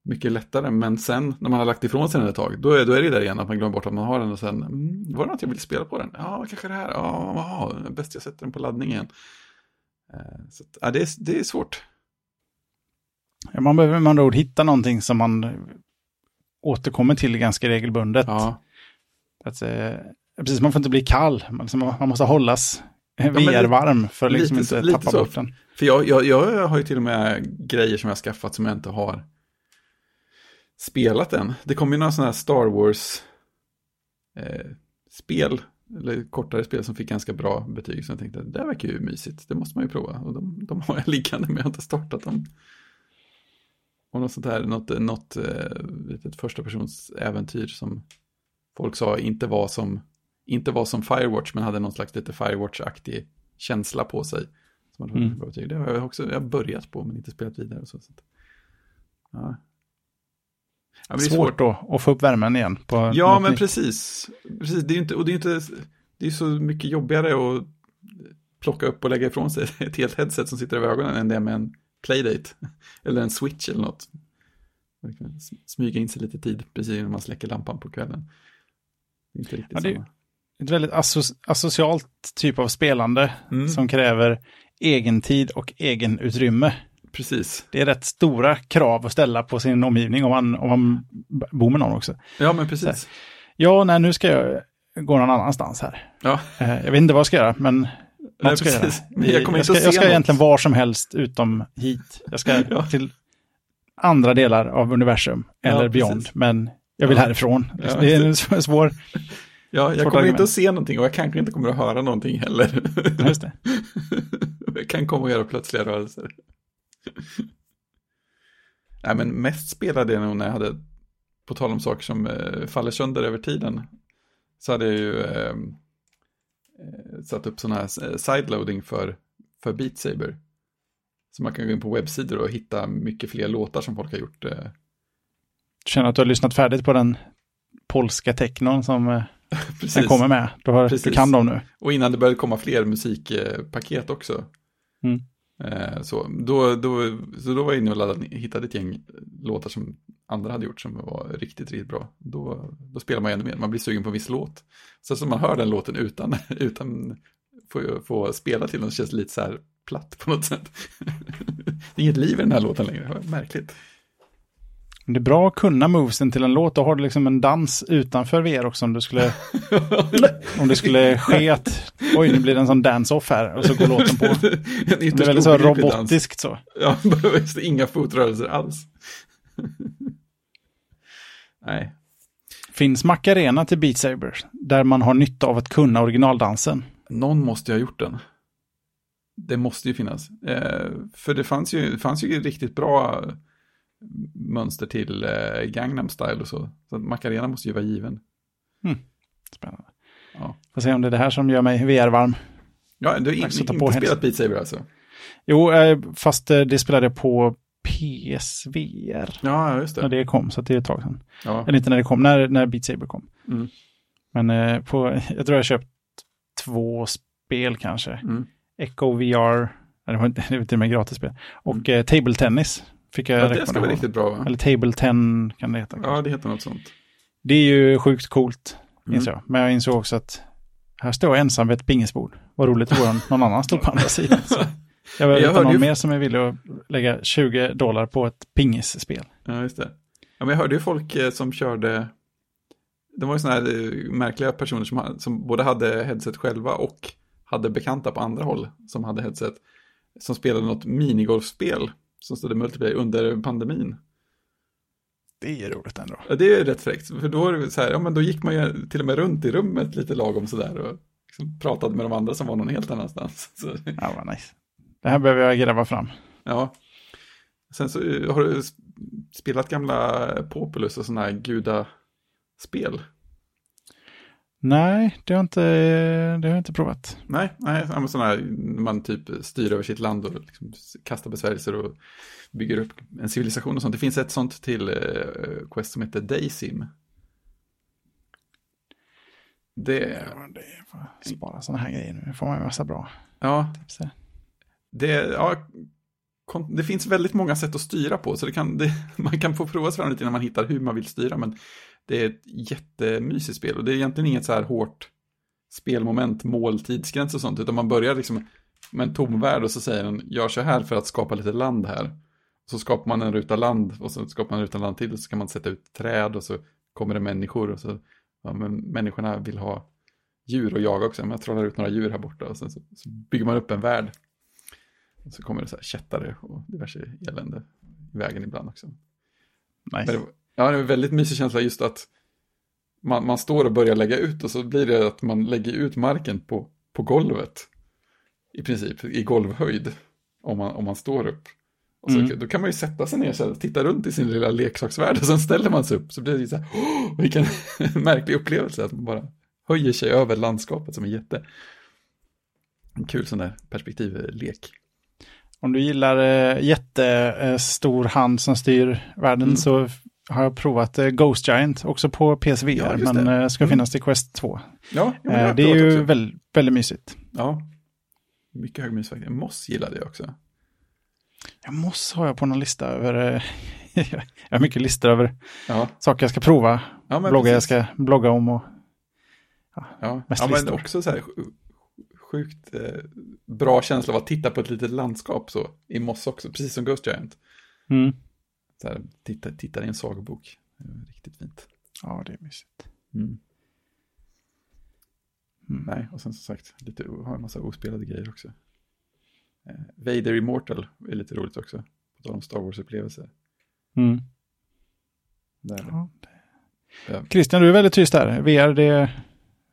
mycket lättare. Men sen när man har lagt ifrån sig den ett tag, då är, då är det ju där igen att man glömmer bort att man har den och sen, mm, var det något jag ville spela på den? Ja, kanske det här, ja, bäst jag sätter den på laddning igen. Så att, ja, det, är, det är svårt. Ja, Man behöver med andra ord hitta någonting som man återkommer till ganska regelbundet. Ja, Att, eh, precis, man får inte bli kall. Man, liksom, man måste hållas VR-varm för att liksom lite inte lite tappa så. bort den. för jag, jag, jag har ju till och med grejer som jag har skaffat som jag inte har spelat än. Det kom ju några sådana här Star Wars eh, eller kortare spel som fick ganska bra betyg. Så jag tänkte, det där verkar ju mysigt, det måste man ju prova. Och de, de har jag liggande men jag har inte startat dem. Och något sånt här, något, något eh, litet första persons äventyr som folk sa inte var som, inte var som Firewatch men hade någon slags lite Firewatch-aktig känsla på sig. Som hade Mm. bra betyg. Det har jag också jag har börjat på men inte spelat vidare. Och så, så ja. Ja, det är Svårt då att få upp värmen igen. På Ja, men nytt. precis. precis. Det är ju inte, och det är inte, det är så mycket jobbigare att plocka upp och lägga ifrån sig ett helt headset som sitter över ögonen än det med en playdate. Eller en switch eller något. Smyga in sig lite tid precis när man släcker lampan på kvällen. Det är inte riktigt Ja, det är- samma. Ett väldigt asso- asocialt typ av spelande Mm. som kräver egen tid och egen utrymme. Precis. Det är rätt stora krav att ställa på sin omgivning om man, om man bor med någon också. Ja, men precis. Ja, nej, nu ska jag gå någon annanstans här. Ja, Eh, jag vet inte vad jag ska göra, men Nej, ska jag precis. Men jag kommer jag ska, jag ska egentligen var som helst utom hit. Jag ska Ja. till andra delar av universum Ja, eller precis. beyond, men jag vill Ja. härifrån. Ja, det är en sv- svår... ja jag kommer inte att se någonting och jag kanske inte kommer att höra någonting heller. Just det. jag kan komma och göra plötsliga rörelser. Nej, men mest spelade jag nog när jag hade, på tal om saker som eh, faller sönder över tiden, så hade jag ju eh, eh, satt upp sådana här eh, sideloading för, för Beat Saber. Så man kan gå in på webbsidor och hitta mycket fler låtar som folk har gjort. Eh, Du känner att du har lyssnat färdigt på den polska technon som eh, precis. den kommer med. Du, har, du kan dem nu. Och innan det började komma fler musikpaket också. Mm. Eh, så då, då, så då var jag inne och laddade, hittade ett gäng låtar som andra hade gjort som var riktigt, riktigt bra. Då, då spelar man ännu mer, man blir sugen på en viss låt. Så som man hör den låten utan, utan få, få spela till den så känns det lite så här platt på något sätt. det är inget liv i den här låten längre, märkligt. Det är bra att kunna movesen till en låt. Då har du liksom en dans utanför VR också om du skulle... om det skulle ske att... Oj, nu blir det en sån dance-off här och så går låten på. det är väldigt så robotiskt så. Ja, inga fotrörelser alls. Nej. Finns Macarena till Beat Saber där man har nytta av att kunna originaldansen? Någon måste ju ha gjort den. Det måste ju finnas. Eh, för det fanns ju, det fanns ju riktigt bra mönster till eh, Gangnam style och så. Så Macarena måste ju vara given. Mm. Spännande. Ja. Får se om det är det här som gör mig VR-varm. Ja, du har in, inte spelat Beat Saber alltså? Jo, eh, fast eh, det spelade jag på PSVR. Ja, just det. När det kom, så det är ett tag sedan. Ja. Eller inte när det kom, när, när Beat Saber kom. Mm. Men eh, på, jag tror jag köpt två spel kanske. Mm. Echo VR, det var inte det var till och med gratisspel. Och mm. eh, Table Tennis fick jag ja, det ska vara riktigt bra va? Eller Table 10 kan det heta. Ja, kanske. det heter något sånt. Det är ju sjukt coolt, mm. inser jag. Men jag insåg också att här står jag ensam vid ett pingisbord. Vad roligt det vore om någon annan stod på andra sidan. Så. Jag vill hitta någon ju... mer som är villig att lägga 20 dollar på ett pingisspel. Ja, just det. Ja, men jag hörde ju folk eh, som körde, det var ju sådana här eh, märkliga personer som, som både hade headset själva och hade bekanta på andra håll som hade headset, som spelade något minigolfspel som stod i multiplayer under pandemin. Det är roligt ändå. Ja, det är rätt fräckt. För då, är det så här, ja, men då gick man ju till och med runt i rummet lite lagom sådär och liksom pratade med de andra som var någon helt annanstans. Så. Ja, vad nice. Det här behöver jag gräva fram. Ja. Sen så eh, har du spelat gamla Populus och sådana här gudaspel. Nej, det har, inte, det har jag inte provat. Nej, nej sådana här, man typ styr över sitt land och liksom kastar besvärjelser och bygger upp en civilisation och sånt. Det finns ett sånt till uh, Quest som heter Daysim. Det... Det är spara sådana här grejer nu, får man en massa bra ja. tips här. Det, ja, det finns väldigt många sätt att styra på, så det kan, det, man kan få prova sig fram lite innan man hittar hur man vill styra, men det är ett jättemysigt spel och det är egentligen inget så här hårt spelmoment, mål, tidsgräns och sånt, utan man börjar liksom med en tom värld och så säger den, gör så här för att skapa lite land här. Så skapar man en ruta land och så skapar man en ruta land till och så kan man sätta ut träd och så kommer det människor och så, ja, men människorna vill ha djur och jaga också, men jag trollar ut några djur här borta och sen så, så bygger man upp en värld. Och så kommer det så här kättare och diverse elände i vägen ibland också. Nice. Det, ja, det är en väldigt mysig känsla just att man, man står och börjar lägga ut och så blir det att man lägger ut marken på, på golvet. I princip, i golvhöjd. Om man, om man står upp. Och så, mm. Då kan man ju sätta sig ner och titta runt i sin lilla leksaksvärld och sen ställer man sig upp så blir det så här, oh, vilken märklig upplevelse att man bara höjer sig över landskapet som en jätte. En kul sån där perspektivlek. Om du gillar eh, jättestor hand som styr världen mm. så har jag provat eh, Ghost Giant också på PSVR ja, men eh, ska mm. finnas till Quest 2. Ja, eh, det är ju väldigt, väldigt mysigt. Ja, mycket hög mys faktiskt. Moss gillade jag också. Ja, Moss har jag på någon lista över, jag har mycket listor över ja. saker jag ska prova, ja, bloggar jag ska blogga om och ja, ja. ja men också så här sjukt eh, bra känsla av att titta på ett litet landskap så i Moss också, precis som Ghost Giant. Mm. Så här, titta, titta i en sagobok. Riktigt fint. Ja, det är mysigt. Mm. Mm. Nej, och sen som sagt, lite, har en massa ospelade grejer också. Eh, Vader Immortal är lite roligt också. På tal om Star Wars-upplevelser. Mm. Ja, det... Christian, du är väldigt tyst där. VR, det är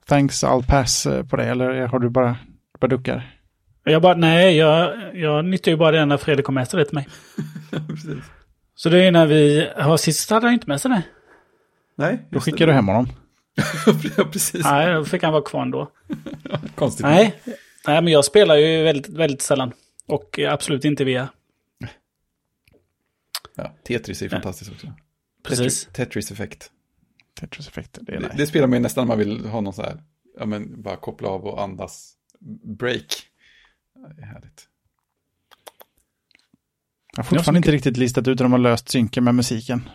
thanks all pass eh, på dig, eller har du bara, bara duckar? Jag bara, nej, jag, jag nyttjar ju bara det när Fredrik med sig det till mig. Så det är när vi har sist hade han inte med sig det. Nej. Då skickar det. du hem honom. ja, precis. Nej, då fick han vara kvar ändå. Konstigt. Nej. Nej, men jag spelar ju väldigt, väldigt sällan. Och absolut inte via. Ja, Tetris är ja. fantastiskt också. Precis. Tetris-effekt. Tetris-effekt, det är det, det spelar man ju nästan när man vill ha någon så här, ja men bara koppla av och andas. Break. Det är härligt. Jag har fortfarande inte riktigt listat ut hur de har löst synken med musiken.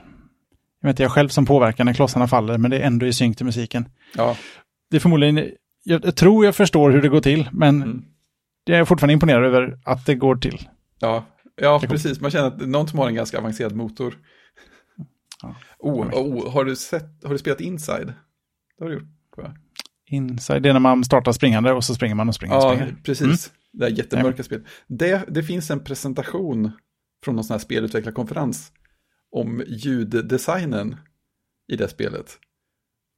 Jag vet jag själv som påverkar när klossarna faller, men det är ändå i synk till musiken. Ja. Det är förmodligen, jag, jag tror jag förstår hur det går till, men mm. jag är fortfarande imponerad över att det går till. Ja, ja precis. Man känner att någon som har en ganska avancerad motor. Ja. Oh, oh, har, du sett, har du spelat Inside? Det har du gjort, tror jag. Inside, det är när man startar springande och så springer man och springer och Ja, springer. precis. Mm. Det här jättemörka spelet. Det, det finns en presentation från någon sån här spelutvecklarkonferens om ljuddesignen i det spelet.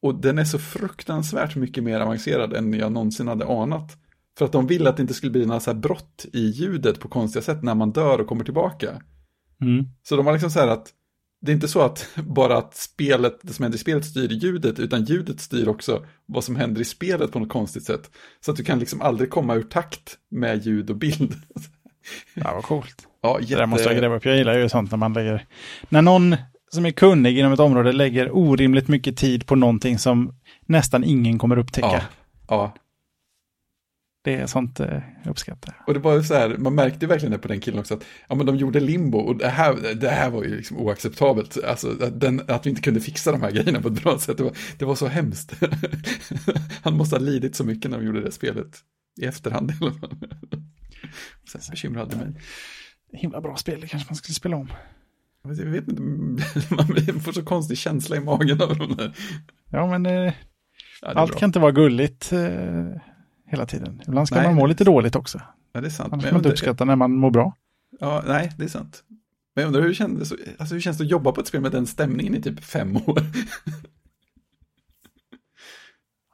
Och den är så fruktansvärt mycket mer avancerad än jag någonsin hade anat. För att de ville att det inte skulle bli några så här brott i ljudet på konstiga sätt när man dör och kommer tillbaka. Mm. Så de har liksom så här att det är inte så att bara att spelet, det som händer i spelet styr ljudet, utan ljudet styr också vad som händer i spelet på något konstigt sätt. Så att du kan liksom aldrig komma ur takt med ljud och bild. Ja, vad coolt. Ja, Det jätte... där måste jag gräva upp. Jag gillar ju sånt när man lägger... När någon som är kunnig inom ett område lägger orimligt mycket tid på någonting som nästan ingen kommer upptäcka. Ja, ja. Det är sånt eh, jag uppskattar. Och det var så här, man märkte verkligen det på den killen också, att ja, men de gjorde limbo och det här, det här var ju liksom oacceptabelt. Alltså att, den, att vi inte kunde fixa de här grejerna på ett bra sätt, det var, det var så hemskt. Han måste ha lidit så mycket när de gjorde det spelet, i efterhand i alla fall. Sen bekymrade mig. Himla bra spel, det kanske man skulle spela om. Jag vet inte, man får så konstig känsla i magen av de där. Ja, men eh, Ja, allt bra. kan inte vara gulligt eh, hela tiden. Ibland ska Nej, man må lite dåligt också. Ja, det är sant. Annars Men kan man inte uppskatta när man mår bra. ja, nej, det är sant. Men jag undrar hur det, kändes, alltså hur känns det att jobba på ett spel med den stämningen i typ fem år?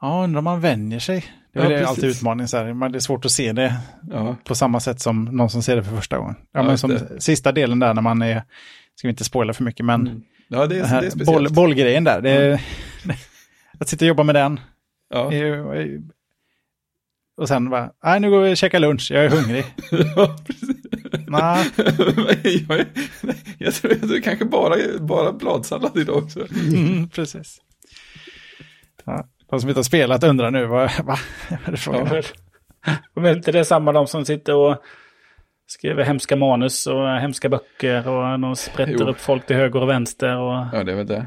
Ja, undrar om man vänjer sig. Det är Ja, väl alltid utmaning så här. Men det är svårt att se det Ja, på samma sätt som någon som ser det för första gången. Ja, men som det. sista delen där när man är, ska vi inte spoila för mycket, men Mm. ja det, är, den det är här boll, bollgrejen där. Det är, att sitta och jobba med den. Ja. är- Och sen bara, nej nu går vi och käkar lunch, jag är hungrig. ja, precis. Nej. jag, jag, tror, jag tror kanske bara, bara bladsallad idag också. Mm, precis. Ja, de som inte har spelat undrar nu, vad, va? är det frågan om? Är inte det samma de som sitter och skriver hemska manus och hemska böcker och de sprätter Jo. upp folk till höger och vänster och, Ja, det är väl det.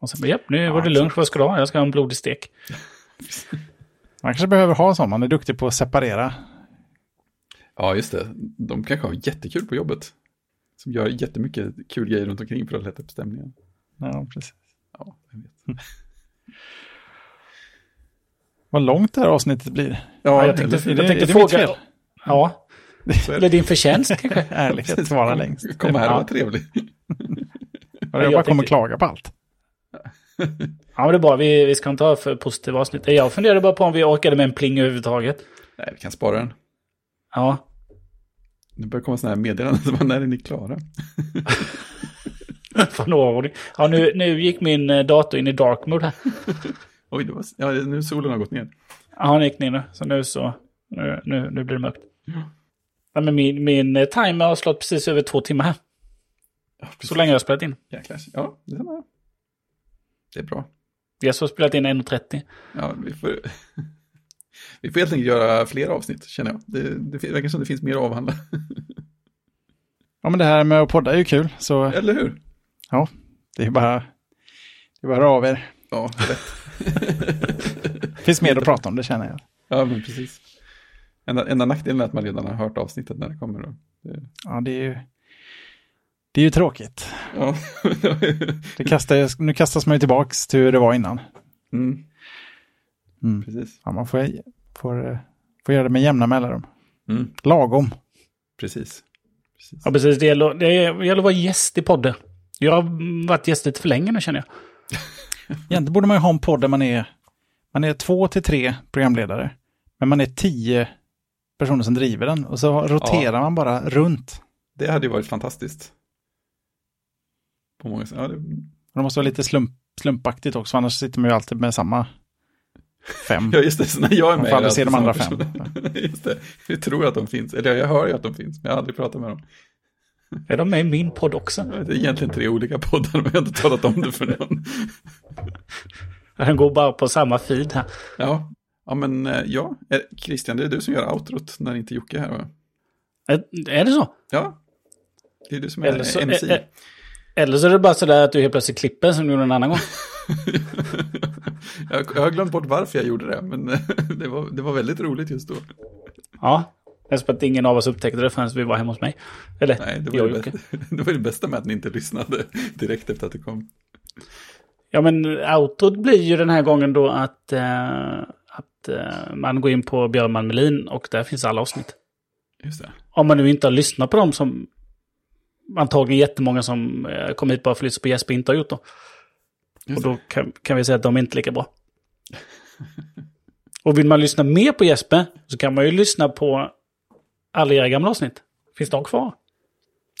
Och bara, japp, nu var det lunch, vad ska du ha? Jag ska ha en blodig stek. Man kanske behöver ha sån, man är duktig på att separera. Ja, just det. De kanske har jättekul på jobbet. Som gör jättemycket kul grejer runt omkring för att lätta upp stämningen. Ja, precis. Ja, jag vet. Vad långt det här avsnittet blir. Ja, jag eller tänkte, det- jag tänkte är det fråga. fel? Ja, eller din förtjänst kanske. Ärlighet svarar längst. Kom här och var trevlig. Jag bara jag kommer tänkte- klaga på allt. Ja, men det är bra. Vi, vi ska inte ha för positiva avsnitt. Jag funderade bara på om vi orkade med en pling överhuvudtaget. Nej, vi kan spara den. Ja, Det börjar komma sådana här meddelanden. Bara, när är ni klara? Ja, nu, nu gick min eh, dator in i dark mode här. Oj, det var, ja, nu solen har gått ner. Ja, den gick ner nu. Så nu så, nu, nu, nu blir det mörkt. Ja, men min, min eh, timer har slått precis över två timmar här. Ja. Så länge jag har spelat in. Jäklar. Ja, det är, det är bra. Vi har så spelat in 1.30. Ja, vi får, vi får helt enkelt göra fler avsnitt, känner jag. Det, det verkar som det finns mer att avhandla. Ja, men det här med att podda är ju kul, så Eller hur? Det är bara, det är bara av er. Ja. Det finns mer att prata om, det känner jag. ja men precis. Enda, enda nackdelen är att man redan har hört avsnittet när det kommer. Då. Det, Ja, det är ju, det är ju tråkigt. ja. Det kastar, nu kastas man ju tillbaks till hur det var innan. mm, Mm. precis. Ja, man får, får, får göra det med jämna mellanrum. Mm, Lagom. precis. precis. Ja, precis. Det gäller, det gäller att vara gäst i podden. Jag har varit gäst lite för länge nu känner jag. Egentligen borde man ju ha en podd där man är, man är två till tre programledare. Men man är tio personer som driver den. Och så roterar man bara runt. Det hade ju varit fantastiskt. På många sätt. Ja, det, det måste vara lite slump, slumpaktigt också, annars sitter man ju alltid med samma fem. ja, just det. Så när jag är Man med får är det aldrig se de andra personer. just det. Jag tror att de finns. Eller jag hör ju att de finns, men jag har aldrig pratat med dem. Är de med i min podd också? Det är egentligen tre olika poddar, men jag har inte talat om det för någon. Den går bara på samma feed här. Ja, ja men eh, ja. Eh, Christian, det är du som gör outrot när inte Jocke är här va? Är, är det så? Ja. Det är du som är Eller så, MC. ä- ä- eller så är det bara sådär att du helt plötsligt klipper som du gjorde en annan gång. jag, jag har glömt bort varför jag gjorde det, men eh, det var, det var väldigt roligt just då. Ja, eftersom att ingen av oss upptäckte det förrän vi var hemma hos mig. Eller, Nej, det jag var och det, det var det bästa med att ni inte lyssnade direkt efter att det kom. Ja, men outrot blir ju den här gången då att, eh, att eh, man går in på Björn Melin och där finns alla avsnitt. Just det. Om man nu inte har lyssnat på dem som antagligen jättemånga som eh, kom hit bara för att lyssna på Jesper inte har gjort då. Just Och då kan, kan vi säga att de är inte lika bra. Och vill man lyssna mer på Jesper så kan man ju lyssna på alla era gamla avsnitt. Finns de kvar?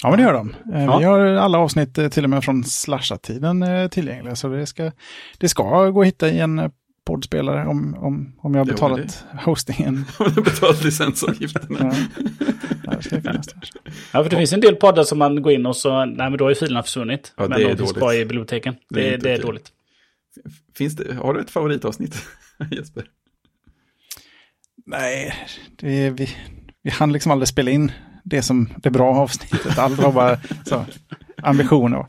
Ja, men det gör de. Eh, Ja. Vi har alla avsnitt eh, till och med från slashat-tiden eh, tillgängliga. Så det ska, det ska gå att hitta i en poddspelare om, om, om jag har betalat hostingen. Har du betalat licensavgifterna? Ja. Ja, det ska finnas där. Ja, för det finns en del poddar som man går in och så, nej men då är filerna försvunnit. Ja, men det de är finns kvar i biblioteken. Det är Det, det, inte är dåligt. Finns det, har du ett favoritavsnitt, Jesper? Nej, det är, vi, vi hann liksom aldrig spela in det som det bra avsnittet. Allt var bara så, ambitioner.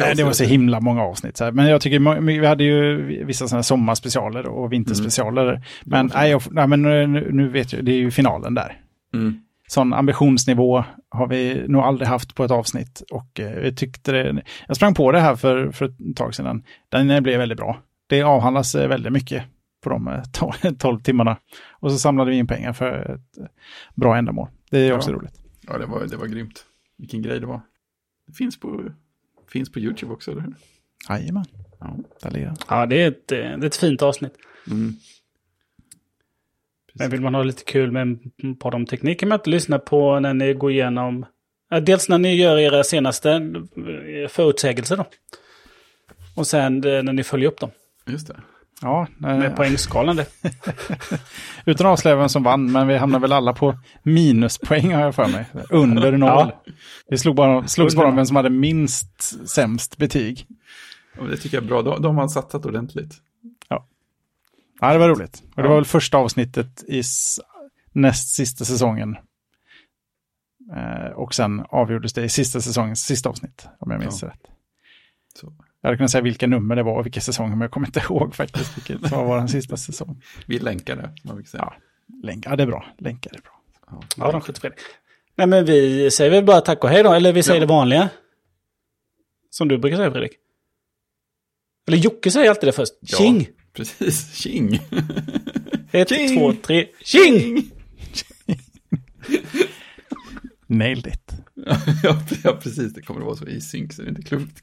Nej, det var så himla många avsnitt. Så här. Men jag tycker, vi hade ju vissa sådana sommarspecialer och vinterspecialer. Men, var nej, jag, nej, men nu, vet jag, det är ju finalen där. Mm. Sån ambitionsnivå har vi nog aldrig haft på ett avsnitt. Och eh, jag tyckte det, jag sprang på det här för, för ett tag sedan. Den blev väldigt bra. Det avhandlas eh, väldigt mycket på de eh, to- 12 timmarna. Och så samlade vi in pengar för ett eh, bra ändamål. Det är Ja. också roligt. Ja, det var, det var grymt. Vilken grej det var. Det finns på, finns på YouTube också, eller hur? Jajamän, Ja. där ligger. Ja, det är ett, eh, det är ett fint avsnitt. Mm. Men vill man ha lite kul med en podd om teknik kan man inte lyssna på när ni går igenom... Ja, dels när ni gör era senaste eh, förutsägelser då. Och sen eh, när ni följer upp dem. Just det. Ja, eh, Med poängskalan det. utan att avslöja vem som vann, men vi hamnar väl alla på minuspoäng har jag för mig. Under noll. Ja. Vi slog bara, slogs bara om vem som hade minst sämst betyg. Och det tycker jag är bra. De, de har satsat ordentligt. Ja, det var roligt. Och det Ja. var väl första avsnittet i näst sista säsongen. Eh, och sen avgjordes det i sista säsongens sista avsnitt, om jag minns Ja. rätt. Så. Jag hade kunnat säga vilka nummer det var och vilka säsonger, men jag kommer inte ihåg faktiskt vilket som var den sista säsongen. Vi länkar det, man vill säga. Ja. Länk, ja, det är bra. Länkar är bra. Ja. Ja, de skjuter fel. Nej, men vi säger väl bara tack och hej då. Eller vi säger Ja. det vanliga. Som du brukar säga, Fredrik. Eller Jocke säger alltid det först. Ja. Tjing! Precis, tjing! Ett, Tjing! två, tre. Tjing! Nailed it. ja, ja, precis. Det kommer att vara så i synk så det är inte klokt.